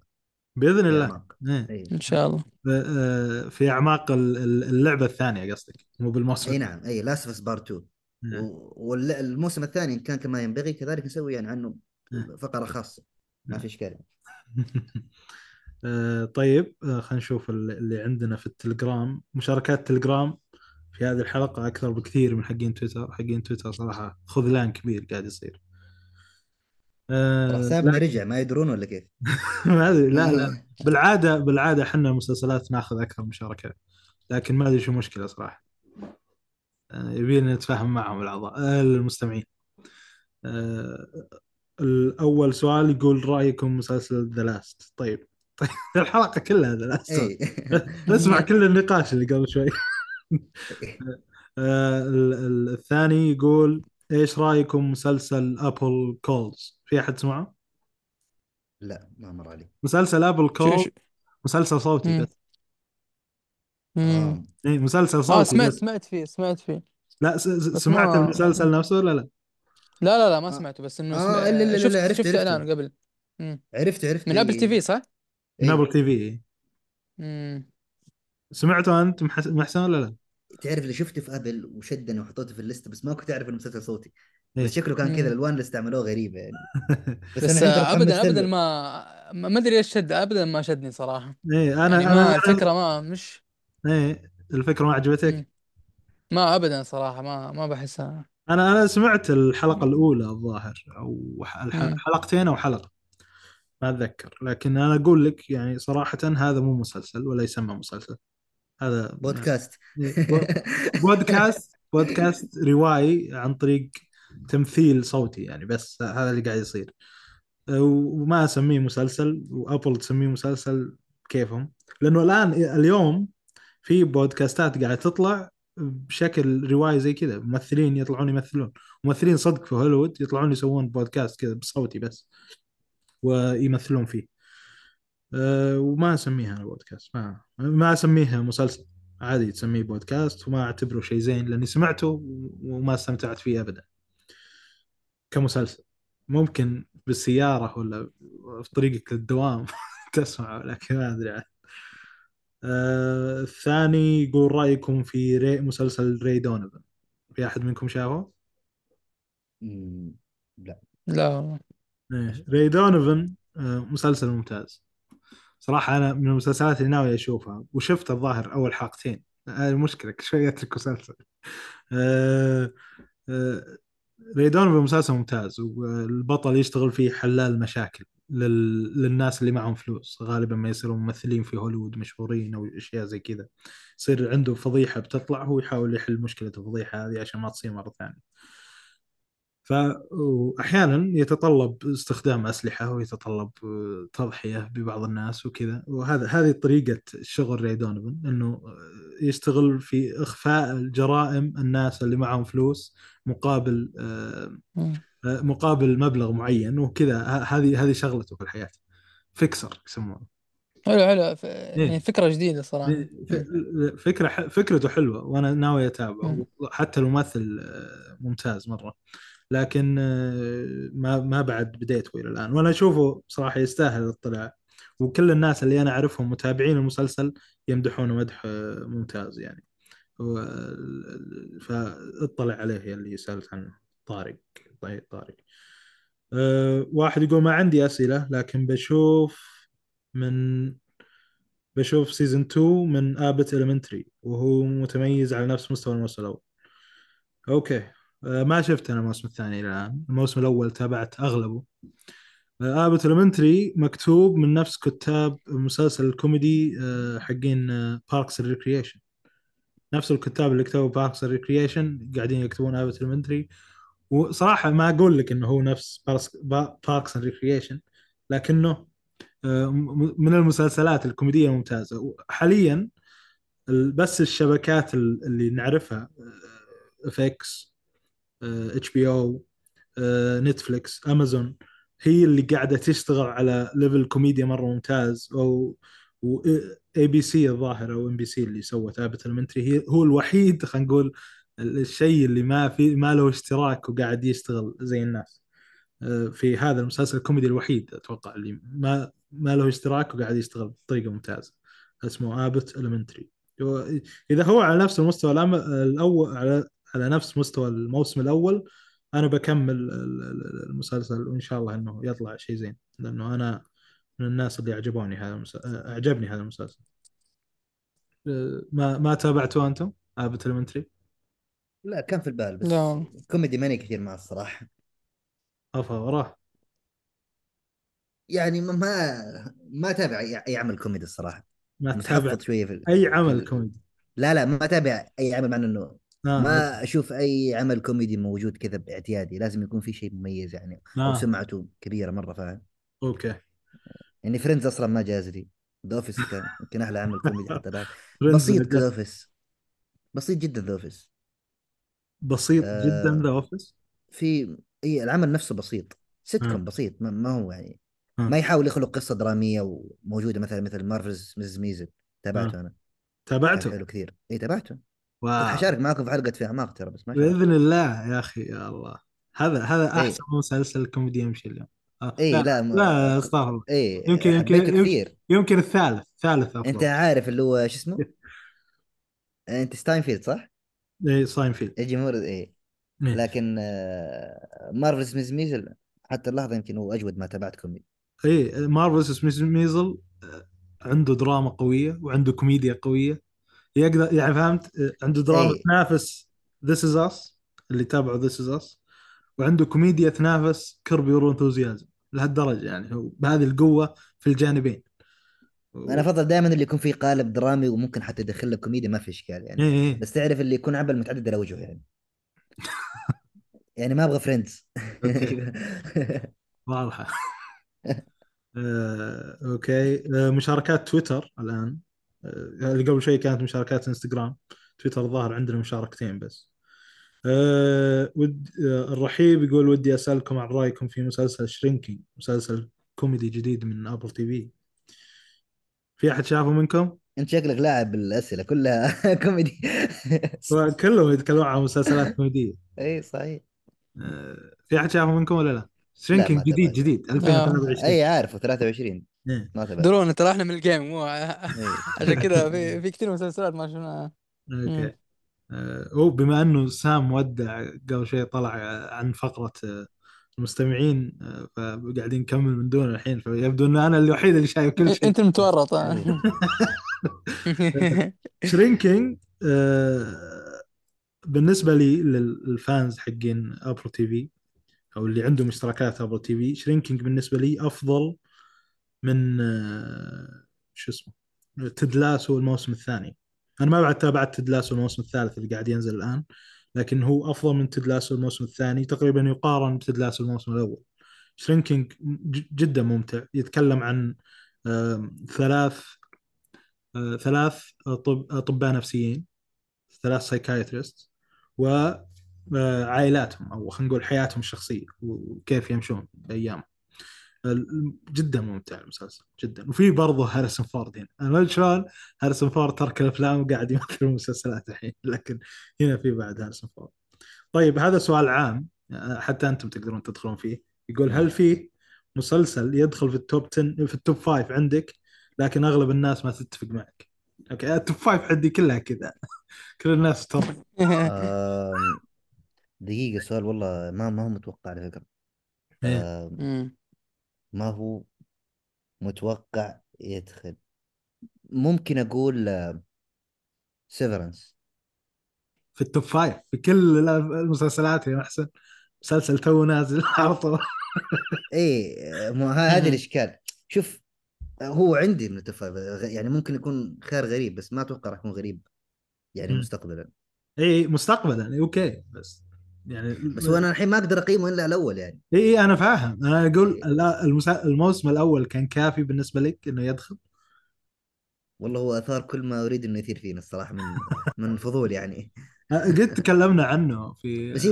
بإذن الله. إيه. اي إن شاء الله. آه، في أعماق ال- ال- اللعبة الثانية قصدك مو بالموسم. إي نعم. إي Last of Part 2 نعم. والموسم الثاني إن كان كما ينبغي كذلك نسوي يعني عنه نعم. فقرة خاصة. ما في اشكال آه، طيب آه، خلينا نشوف ال- اللي عندنا في التليجرام. مشاركات تليجرام في هذه الحلقة أكثر بكثير من حقين تويتر. حقين تويتر صراحة خذلان كبير قاعد يصير. آه، حسابنا لا. رجع ما يدرون ولا كيف؟ ما أدري. لا لا. بالعادة بالعادة إحنا المسلسلات ناخذ أكثر مشاركات لكن ما أدري شو المشكلة صراحة. آه، يبينا نتفاهم معهم الأعضاء آه، المستمعين. آه، الأول سؤال يقول رأيكم مسلسل The Last طيب. طيب الحلقة كلها ذا لاست اي نسمع كل النقاش اللي قبل شوي. آه، ال- ال- الثاني يقول إيش رأيكم مسلسل Apple Calls في أحد سمعه؟ لا ما مر علي. مسلسل Apple Calls مسلسل صوتي. بس. مم. اي مسلسل آه صوتي سمعت بس. سمعت فيه سمعت فيه. لا سمعت ما المسلسل نفسه ولا لا؟ لا لا لا ما آه. سمعته بس إنه آه الا سمع... لا شفت لا عرفت شفت عرفته اعلانه قبل. مم. عرفت عرفت من Apple TV صح؟ إيه. من ابل تي في. سمعته أنت محس- محسن ولا لا؟ تعرف اللي شفته في Apple وشدني وحطيته في ال list ه بس ما كنت أعرف انه مسلسل صوتي إيه. بس شكله كان كذا. الالوان اللي استعملوها غريبة يعني بس, بس ابدا ابدا. ما ما ما أدري إيش شد ابدا ما شدني صراحة إيه أنا يعني أنا ما أنا- الفكرة ما مش إيه الفكرة ما عجبتك؟ ما ابدا صراحة ما ما بحسها أنا أنا سمعت الحلقة الأولى الظاهر أو. حلقتين أو حلقة ما أتذكر. لكن أنا أقول لك يعني صراحة هذا مو مسلسل ولا يسمى مسلسل. هذا بودكاست. بو- بودكاست بودكاست روائي عن طريق تمثيل صوتي يعني بس هذا اللي قاعد يصير. وما أسميه مسلسل وأبل تسميه مسلسل كيفهم؟ لأنه الآن اليوم في بودكاستات قاعدة تطلع بشكل روائي زي كذا. ممثلين يطلعون يمثلون. ممثلين صدق في هوليوود يطلعون يسوون بودكاست كذا بصوتي بس. ويمثلون فيه أه وما أسميها أنا بودكاست ما ما أسميها مسلسل عادي تسميه بودكاست وما أعتبره شيء زين لأني سمعته وما استمتعت فيه ابدا كمسلسل ممكن بالسيارة ولا في طريقك للدوام تسمع لكن ما أدري عنه. آه الثاني يقول رأيكم في Ray مسلسل Ray Donovan في أحد منكم شافه؟ لا لا. Ray Donovan آه مسلسل ممتاز. صراحة أنا من المسلسلات اللي ناوي أشوفها وشفت الظاهر أول حلقتين. المشكلة شوية أترك مسلسل. آه آه Ray Donovan مسلسل ممتاز والبطل يشتغل فيه حلال مشاكل لل... للناس اللي معهم فلوس. غالبا ما يصيرون ممثلين في هوليوود مشهورين أو أشياء زي كذا. يصير عنده فضيحة بتطلع هو يحاول يحل مشكلة الفضيحة هذه عشان ما تصير مرة ثانية. فأحيانا يتطلب استخدام أسلحة ويتطلب آه، تضحية ببعض الناس وكذا. وهذا هذه طريقة شغل ري دونيفن أنه يشتغل في إخفاء الجرائم الناس اللي معهم فلوس مقابل آه،. آه، مقابل مبلغ معين وكذا. هذه هذه شغلته في الحياة. فيكسر يسمونه حلو حلو. ف... يعني فكرة جديدة صراحة. ف- فكرة ح- فكرته حلوة وأنا ناوي أتابعه. مم. حتى الممثل ممتاز مرة. لكن آه، ما ما بعد بديته إلى الآن. وأنا أشوفه صراحة يستاهل الاطلاع وكل الناس اللي أنا أعرفهم متابعين المسلسل يمدحونه مدح آه، ممتاز يعني. فاطلع عليه اللي سألت عنه طارق طيب طارق. أه واحد يقول ما عندي أسئلة لكن بشوف من بشوف season 2 من Abbott Elementary وهو متميز على نفس مستوى الموسم الأول. أوكي. آه، ما شفت أنا الموسم الثاني إلى الآن. الموسم الأول تابعت أغلبه. Abbott Elementary مكتوب من نفس كتاب المسلسل الكوميدي آه، حقين Parks Recreation نفس الكتاب اللي كتبوا Parks Recreation قاعدين يكتبون Abbott Elementary وصراحة ما أقول لك إنه هو نفس Parks Recreation لكنه آه، من المسلسلات الكوميدية الممتازة. حاليا ال- بس الشبكات ال- اللي نعرفها FX HBO Netflix Amazon هي اللي قاعدة تشتغل على level كوميديا مرة ممتاز. أو اي بي سي الظاهر أو ام بي سي اللي سوت Abbott Elementary هي هو الوحيد خلينا نقول الشيء اللي ما في ما له اشتراك وقاعد يشتغل زي الناس. آه، في هذا المسلسل الكوميدي الوحيد أتوقع اللي ما ما له اشتراك وقاعد يشتغل بطريقة ممتازة اسمه Abbott Elementary إذا هو على نفس المستوى الأول على على نفس مستوى الموسم الأول أنا بكمل ال- ال- المسلسل وإن شاء الله إنه يطلع شيء زين لأنه أنا من الناس اللي عجبوني هذا المسلسل أعجبني هذا المسلسل. ما ما تابعتوه أنتم؟ Abbott Elementary لا كان في البال بس. لا. كوميدي ماني كثير مع الصراحة. أفا وراه. يعني ما ما ما اتابع اي عمل كوميدي الصراحة. ما تتابع شوية في أي عمل كوميدي؟ لا لا ما اتابع أي عمل مع إنه آه. ما أشوف أي عمل كوميدي موجود كذا بإعتيادي لازم يكون في شيء مميز يعني أو آه. سمعته كبيرة مرة فاهم أوكي يعني Friends أصلا ما جاز لي The Office كان يمكن أحلى عمل كوميدي حتى ذاك Friends بسيط The Office بسيط جدا The Office بسيط آه. جدا ذا اوفيس في إي العمل نفسه بسيط سيت. كوم بسيط ما, ما هو يعني آه. ما يحاول يخلق قصة درامية وموجودة مثلا مثل Marvelous Mrs. Maisel تابعته. أنا تابعته حلو كثير إي تابعته وحشارك معاكم في حلقة في اعماق ترى بس ما بإذن الله يا أخي يا الله هذا هذا إيه. أحسن مسلسل كوميدي يمشي اليوم آه. اي لا لا لا استغفر الله اي يمكن- يمكن- كثير يمكن الثالث ثالث أفضل أنت عارف اللي هو شو اسمه؟ أنت ستاينفيلد صح؟ اي ساينفيلد الجمهور اي إيه. لكن آه، Marvelous Mrs. Maisel حتى اللحظة يمكن هو أجود ما تابعت كوميدي اي مارفل سميث ميزل عنده دراما قوية وعنده كوميديا قوية يقدر يعني فهمت؟ عنده دراما إي. تنافس This Is Us اللي تابعوا This Is Us وعنده كوميديا تنافس Curb Your Enthusiasm لهالدرجة يعني هو بهذه القوة في الجانبين. أنا أفضل دائما اللي يكون فيه قالب درامي وممكن حتى يدخل لك كوميديا ما في إشكال يعني. اي اي بس تعرف اللي يكون عمل متعدد الاوجه يعني. يعني ما أبغى Friends. واضحة. آه، أوكي. آه، مشاركات تويتر الآن. آه، اللي قبل شوي كانت مشاركات انستغرام تويتر ظاهر عندنا مشاركتين بس. آه، ود آه، الرحيب يقول ودي أسألكم عن رأيكم في مسلسل Shrinking مسلسل كوميدي جديد من Apple TV في أحد شافه منكم؟ أنت شكلك لاعب الاسئله كلها كوميدي. كلهم يتكلمون عن مسلسلات كوميدية. اي صحيح. آه، في أحد شافه منكم ولا لا؟ Shrinking جديد. جديد 2023 اي عارفه 23 إيه. ما درون ترى إحنا من الجيم. مو إيه. عشان كذا في في كثير مسلسلات ما شفناها أوكي. آه، هو بما إنه سام ودع قبل شوي طلع آه، عن فقرة آه، المستمعين آه، فقاعدين نكمل من دون الحين فيبدو ان أنا الوحيد اللي شايف كل شيء. أنت المتورط آه. Shrinking آه، بالنسبة لي لل fans حقين Apple TV أو اللي عندهم اشتراكات Apple TV Shrinking بالنسبة لي أفضل من آه، شو اسمه Ted Lasso الموسم الثاني. أنا ما بعد تابعت Ted Lasso الموسم الثالث اللي قاعد ينزل الآن لكن هو أفضل من Ted Lasso الموسم الثاني. تقريبا يقارن ب Ted Lasso الموسم الأول. Shrinking جدا ممتع. يتكلم عن ثلاث آه، ثلاث أطباء نفسيين ثلاث psychiatrist وعائلاتهم أو خلينا نقول حياتهم الشخصية وكيف يمشون ال- جدا ممتع المسلسل جدا. وفي برضه هاريسون فورد هنا. أنا ما أدري شلون هاريسون فورد ترك الأفلام وقاعد يمثل المسلسلات الحين لكن هنا في بعد هاريسون فورد. طيب هذا سؤال عام حتى أنتم تقدرون تدخلون فيه. يقول هل في مسلسل يدخل في ال top 10 في ال top 5 عندك لكن أغلب الناس ما تتفق معك؟ okay ال top 5 عندي كلها كذا. كل الناس ترى دقيقة سؤال والله ما ما هو متوقع على فكرة. إيه. آم، مم. ما هو متوقع يدخل؟ ممكن أقول Severance في ال top 5 في كل المسلسلات يا محسن. مسلسل تو نازل طول. إيه مو ه- هذا الأشكال. شوف هو عندي من التفاهم يعني ممكن يكون خيار غريب بس ما أتوقع راح يكون غريب يعني مم. مستقبلا. اي مستقبلا okay بس. يعني بس هو أنا الحين ما أقدر أقيمه إلا الأول يعني. إي إي أنا فاهم. أنا أقول. الموسم الأول كان كافي بالنسبة لك إنه يدخل؟ والله هو آثار كل ما أريد إنه يثير فينا الصراحة من من فضول يعني. قد تكلمنا عنه في بس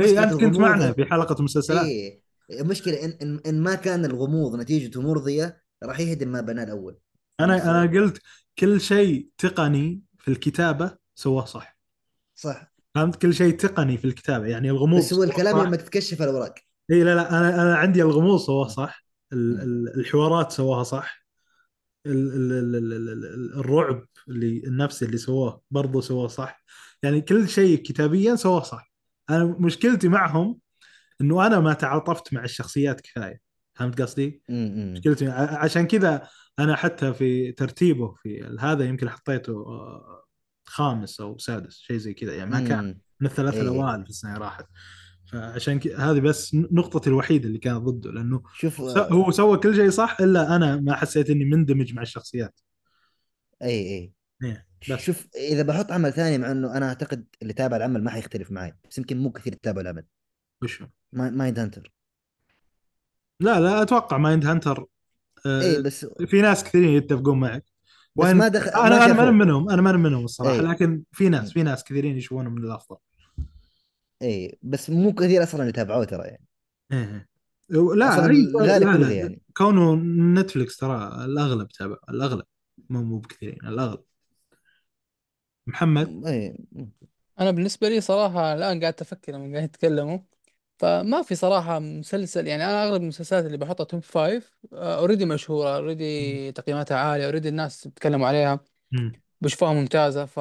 إي أنت كنت معنا في حلقة المسلسلات. إيه المشكلة إن إن, إن ما كان الغموض نتيجته مرضيه راح يهدم ما بناه الأول. أنا أنا قلت كل شيء تقني في الكتابة سواه صح. صح. فهمت؟ كل شيء تقني في الكتابه يعني الغموض بس هو الكلام. لما تتكشف الاوراق إي لا لا أنا أنا عندي الغموض سواه صح ال- ال- الحوارات سواها صح ال- ال- ال- ال- ال- ال- الرعب اللي النفسي اللي سواه برضه سواه صح. يعني كل شيء كتابيا سواه صح. أنا مشكلتي معهم إنه أنا ما تعاطفت مع الشخصيات كفاية. فهمت قصدي؟ مشكلتي عشان كذا أنا حتى في ترتيبه في هذا يمكن حطيته آه، خامس أو سادس شيء زي كذا يعني ما كان من الثلاثة إيه. الأوائل في السنة راحت. فعشان كذا هذه بس نقطتي الوحيدة اللي كانت ضده لأنه شوف هو سوى كل شيء صح إلا أنا ما حسيت إني مندمج مع الشخصيات. اي اي إيه بس. شوف إذا بحط عمل ثاني مع إنه أنا أعتقد اللي تابع العمل ما حيختلف معي بس يمكن مو كثير يتابعوا العمل. وش Mindhunter. لا لا أتوقع Mindhunter آه اي بس في ناس كثيرين يتفقون معك. بس ما دخل أنا أنا شافوه. ما منهم أنا ما منهم الصراحة إيه. لكن في ناس م. في ناس كثيرين يشوفونه من الأفضل اي بس مو كثير أصلا يتابعوه ترى يعني إيه إيه. لا أي لا كله لا يعني. كونه Netflix ترى الأغلب تابع الأغلب مو مو بكثيرين الأغلب محمد إيه أنا بالنسبة لي صراحة الآن قاعد أفكر لما قاعد يتكلموا فما في صراحة مسلسل يعني أنا أغلب المسلسلات اللي بحطها top five already مشهورة already تقييماتها عالية already الناس بيتكلموا عليها مم. بشوفها ممتازة. ف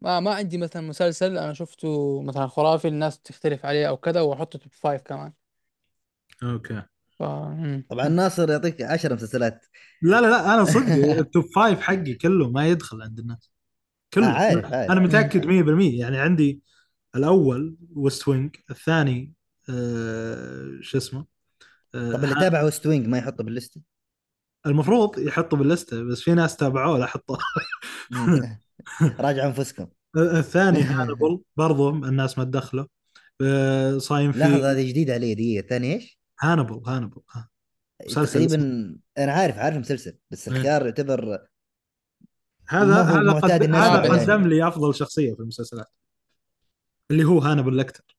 ما ما عندي مثلا مسلسل أنا شفته مثلا خرافي الناس تختلف عليه أو كذا وأحطه top five كمان. okay. ف... مم. طبعا ناصر يعطيك 10 مسلسلات. لا لا لا أنا صدق ال top five حقي كله ما يدخل عند الناس. كله. آه، عارف عارف أنا متأكد 100% يعني عندي الأول West Wing الثاني آه شو اسمه آه طب اللي تابع West Wing ما يحطه باللستة المفروض يحطه باللستة بس في ناس تابعوه لا حطوه راجعوا أنفسكم الثاني هانبل برضو الناس ما تدخله آه، صايم لحظة في هذه جديدة علي دقيقه ثاني إيش؟ Hannibal Hannibal ها. تقريبا. أنا عارف عارف مسلسل بس إيه. الخيار يعتبر هذا هذا. قدم لي أفضل شخصية في المسلسلات اللي هو Hannibal Lecter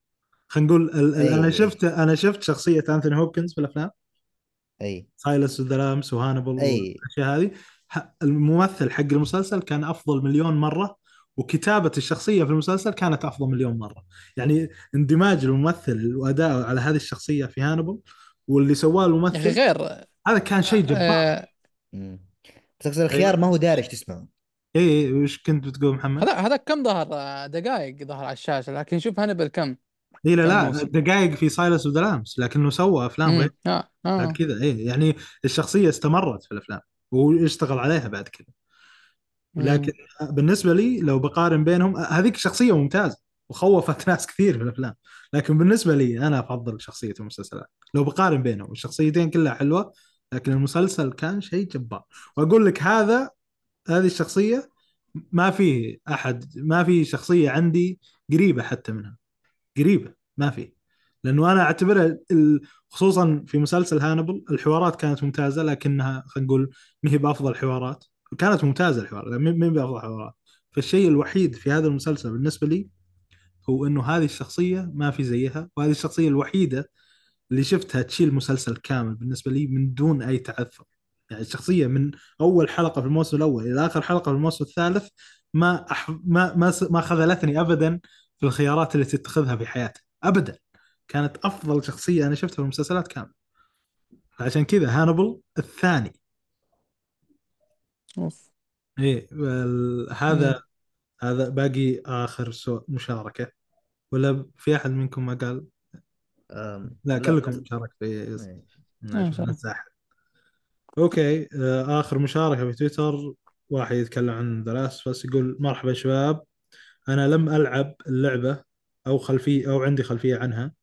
خلينا نقول ال... ال... أنا شفت أنا شفت شخصية Anthony Hopkins في الأفلام. أي. Silence of the Lambs و Hannibal أي. والأشياء هذه. الممثل حق المسلسل كان أفضل مليون مرة وكتابة الشخصية في المسلسل كانت أفضل مليون مرة. يعني اندماج الممثل واداءه على هذه الشخصية في هانبل واللي سواه يا أخي الممثل غير هذا كان شيء جبار. آه،. بس أقصد الخيار ما هو داري إيش تسمعه اي إي، وش كنت بتقول محمد؟ هذا هذا كم ظهر؟ آه، دقائق ظهر على الشاشة لكن شوف هانبل كم اي لا لا؟ دقائق في Silence of the Lambs لكنه سوى أفلام مم. غير آه بعد آه. كذا. اي يعني الشخصية استمرت في الأفلام واشتغل عليها بعد كذا. لكن بالنسبة لي لو بقارن بينهم هذيك شخصية ممتازة وخوفت ناس كثير في الأفلام. لكن بالنسبة لي أنا أفضل شخصية المسلسلات. لو بقارن بينهم الشخصيتين كلها حلوة لكن المسلسل كان شيء جبار. وأقول لك هذا هذه الشخصية ما في أحد ما في شخصية عندي قريبة حتى منها. قريبة ما في. لأنه أنا أعتبرها خصوصا في مسلسل هانبل الحوارات كانت ممتازة لكنها خلينا نقول ما هي بأفضل حوارات كانت ممتازة الحوارات ما ما هي بأفضل حوارات فالشيء الوحيد في هذا المسلسل بالنسبة لي هو إنه هذه الشخصية ما في زيها وهذه الشخصية الوحيدة اللي شفتها تشيل مسلسل كامل بالنسبة لي من دون أي تعثر. يعني الشخصيه من أول حلقة في الموسم الأول إلى آخر حلقة في الموسم الثالث ما أح... ما ما س- ما خذلتني ابدا في الخيارات اللي تتخذها في حياتها ابدا. كانت أفضل شخصية أنا شفتها في المسلسلات كاملة. عشان كذا هانبل الثاني. أوف. إيه هذا هذا باقي آخر سو... مشاركة. ولا في أحد منكم ما قال؟ آم، لا كلكم مشارك في إيه. إن شاء الله. نتساحل okay آه، آخر مشاركة في تويتر واحد يتكلم عن ذا بس يقول مرحبا شباب أنا لم ألعب اللعبة أو خلفية أو عندي خلفية عنها.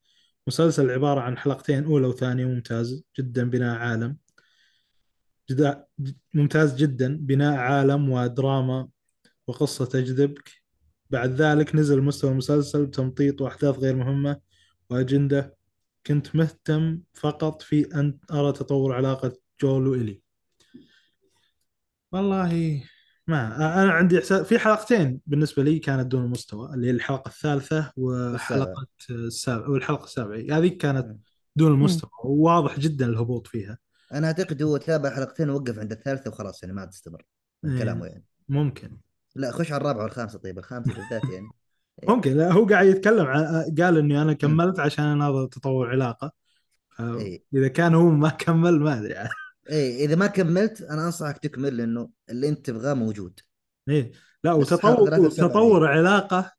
مسلسل عبارة عن حلقتين أولى وثانية ممتاز جدا بناء عالم. جدا ممتاز جدا بناء عالم ودراما وقصة تجذبك. بعد ذلك نزل مستوى المسلسل بتمطيط وأحداث غير مهمة وأجندة. كنت مهتم فقط في أن أرى تطور علاقة جول وإلي والله ما أنا عندي إحساس في حلقتين بالنسبة لي كانت دون المستوى اللي هي الحلقة الثالثة وحلقه السابعة والحلقة السابعة. هذه كانت دون المستوى وواضح جدا الهبوط فيها. أنا أعتقد هو تابع حلقتين ووقف عند الثالثة وخلاص يعني ما عاد استمر إيه. كلامه يعني. ممكن. لا خش على الرابعة والخامسة طيب الخامسة بالذات يعني. ممكن لا هو قاعد يتكلم عن قال إني أنا كملت عشان أناظر تطور علاقة. إيه. إذا كان هو ما كمل ما أدري يعني. إيه إذا ما كملت أنا أنصحك تكمل لأنه اللي أنت تبغاه موجود. إيه. لا وتطور تطور علاقة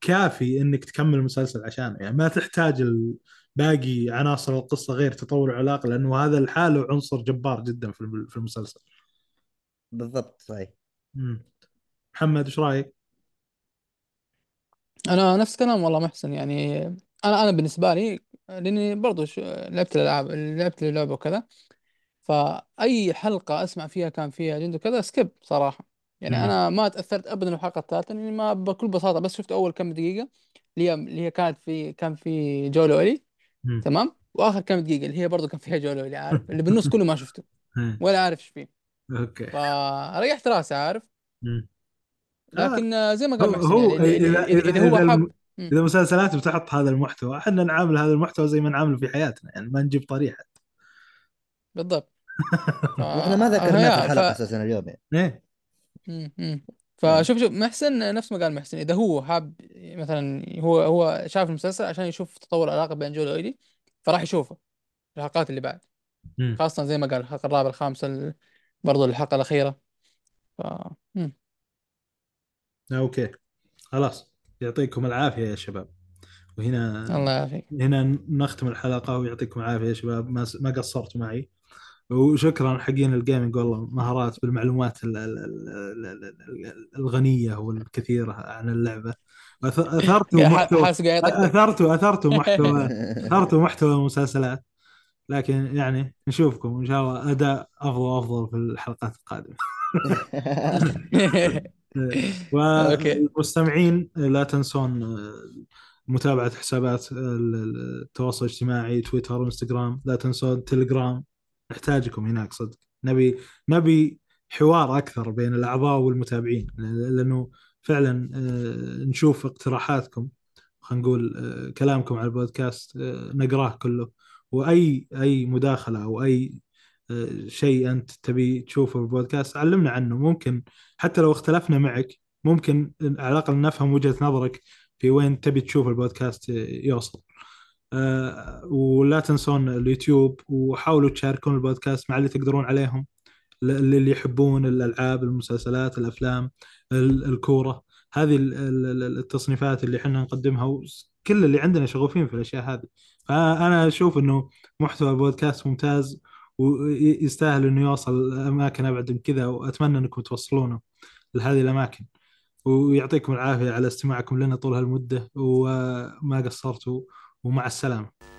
كافي إنك تكمل المسلسل عشانه. يعني ما تحتاج باقي عناصر القصة غير تطور علاقة لأنه هذا لحاله عنصر جبار جدا في الم- في المسلسل. بالضبط صحيح. مم. محمد إيش رأيك؟ أنا نفس كلام والله محسن. يعني أنا أنا بالنسبة لي لأني برضو ش- لعبت الالعاب لعبت اللعبة وكذا. فأي حلقة أسمع فيها كان فيها جند وكذا skip صراحة يعني مم. أنا ما تأثرت ابدا بالحلقة الثالثة لأني ما بكل بساطة بس شفت أول كم دقيقة اللي هي اللي هي كانت في كان في Joel و Ellie مم. تمام وآخر كم دقيقة اللي هي برضو كان فيها Joel و Ellie عارف اللي بالنص كله ما شفته. ولا عارف إيش فيه okay فريحت راسي عارف مم. لكن آه، زي ما قال هو- محسن هو يعني إذا إذا هو إذا حاب الم- إذا مسلسلات بتحط هذا المحتوى إحنا نعامل هذا المحتوى زي ما نعامله في حياتنا يعني ما نجيب طريحة بالضبط. وإحنا ما ذكرناه في آه، الحلقة ف... أساسا اليوم. يعني إيه. فشوف شوف محسن نفس ما قال محسن إذا هو حاب مثلا هو هو شاف المسلسل عشان يشوف تطور العلاقة بين جول وايدي فراح يشوفه الحلقات اللي بعد. مم. خاصة زي ما قال الحلقة الرابعة الخامسة ال- برضو الحلقة الأخيرة. ف مم. okay. خلاص. يعطيكم العافية يا شباب. وهنا الله يعافيك. هنا نختم الحلقة ويعطيكم العافية يا شباب. ما ما قصرتوا معي. وشكرا حقين ال gaming والله مهارات بالمعلومات ال- ال- ال- ال- ال- الغنية والكثيرة عن اللعبة. اثرتوا محتوى اثرتوا اثرتوا محتوى اثرتوا محتوى المسلسلات. لكن يعني نشوفكم إن شاء الله. أداء أفضل وأفضل في الحلقات القادمة. والمستمعين لا تنسون آه، متابعة حسابات التواصل الاجتماعي تويتر وانستغرام لا تنسون تليجرام. نحتاجكم هناك صدق. نبي نبي حوار أكثر بين الأعضاء والمتابعين لأنه فعلا آه، نشوف اقتراحاتكم خلينا نقول آه، كلامكم على البودكاست آه، نقراه كله. وأي أي مداخلة أو أي آه، شيء أنت تبي تشوفه في البودكاست علمنا عنه. ممكن حتى لو اختلفنا معك ممكن على الأقل نفهم وجهة نظرك في وين تبي تشوف البودكاست يوصل. آه، ولا تنسون اليوتيوب وحاولوا تشاركون البودكاست مع اللي تقدرون عليهم اللي يحبون الألعاب المسلسلات الأفلام ال- الكورة. هذه ال- ال- التصنيفات اللي إحنا نقدمها كل اللي عندنا شغوفين في الأشياء هذه. فأنا أشوف أنه محتوى البودكاست ممتاز ويستاهل أنه يوصل أماكن أبعد من كذا وأتمنى أنكم توصلونه لهذه الأماكن. ويعطيكم العافية على استماعكم لنا طول هالمدة وما قصرتوا. ومع السلامة.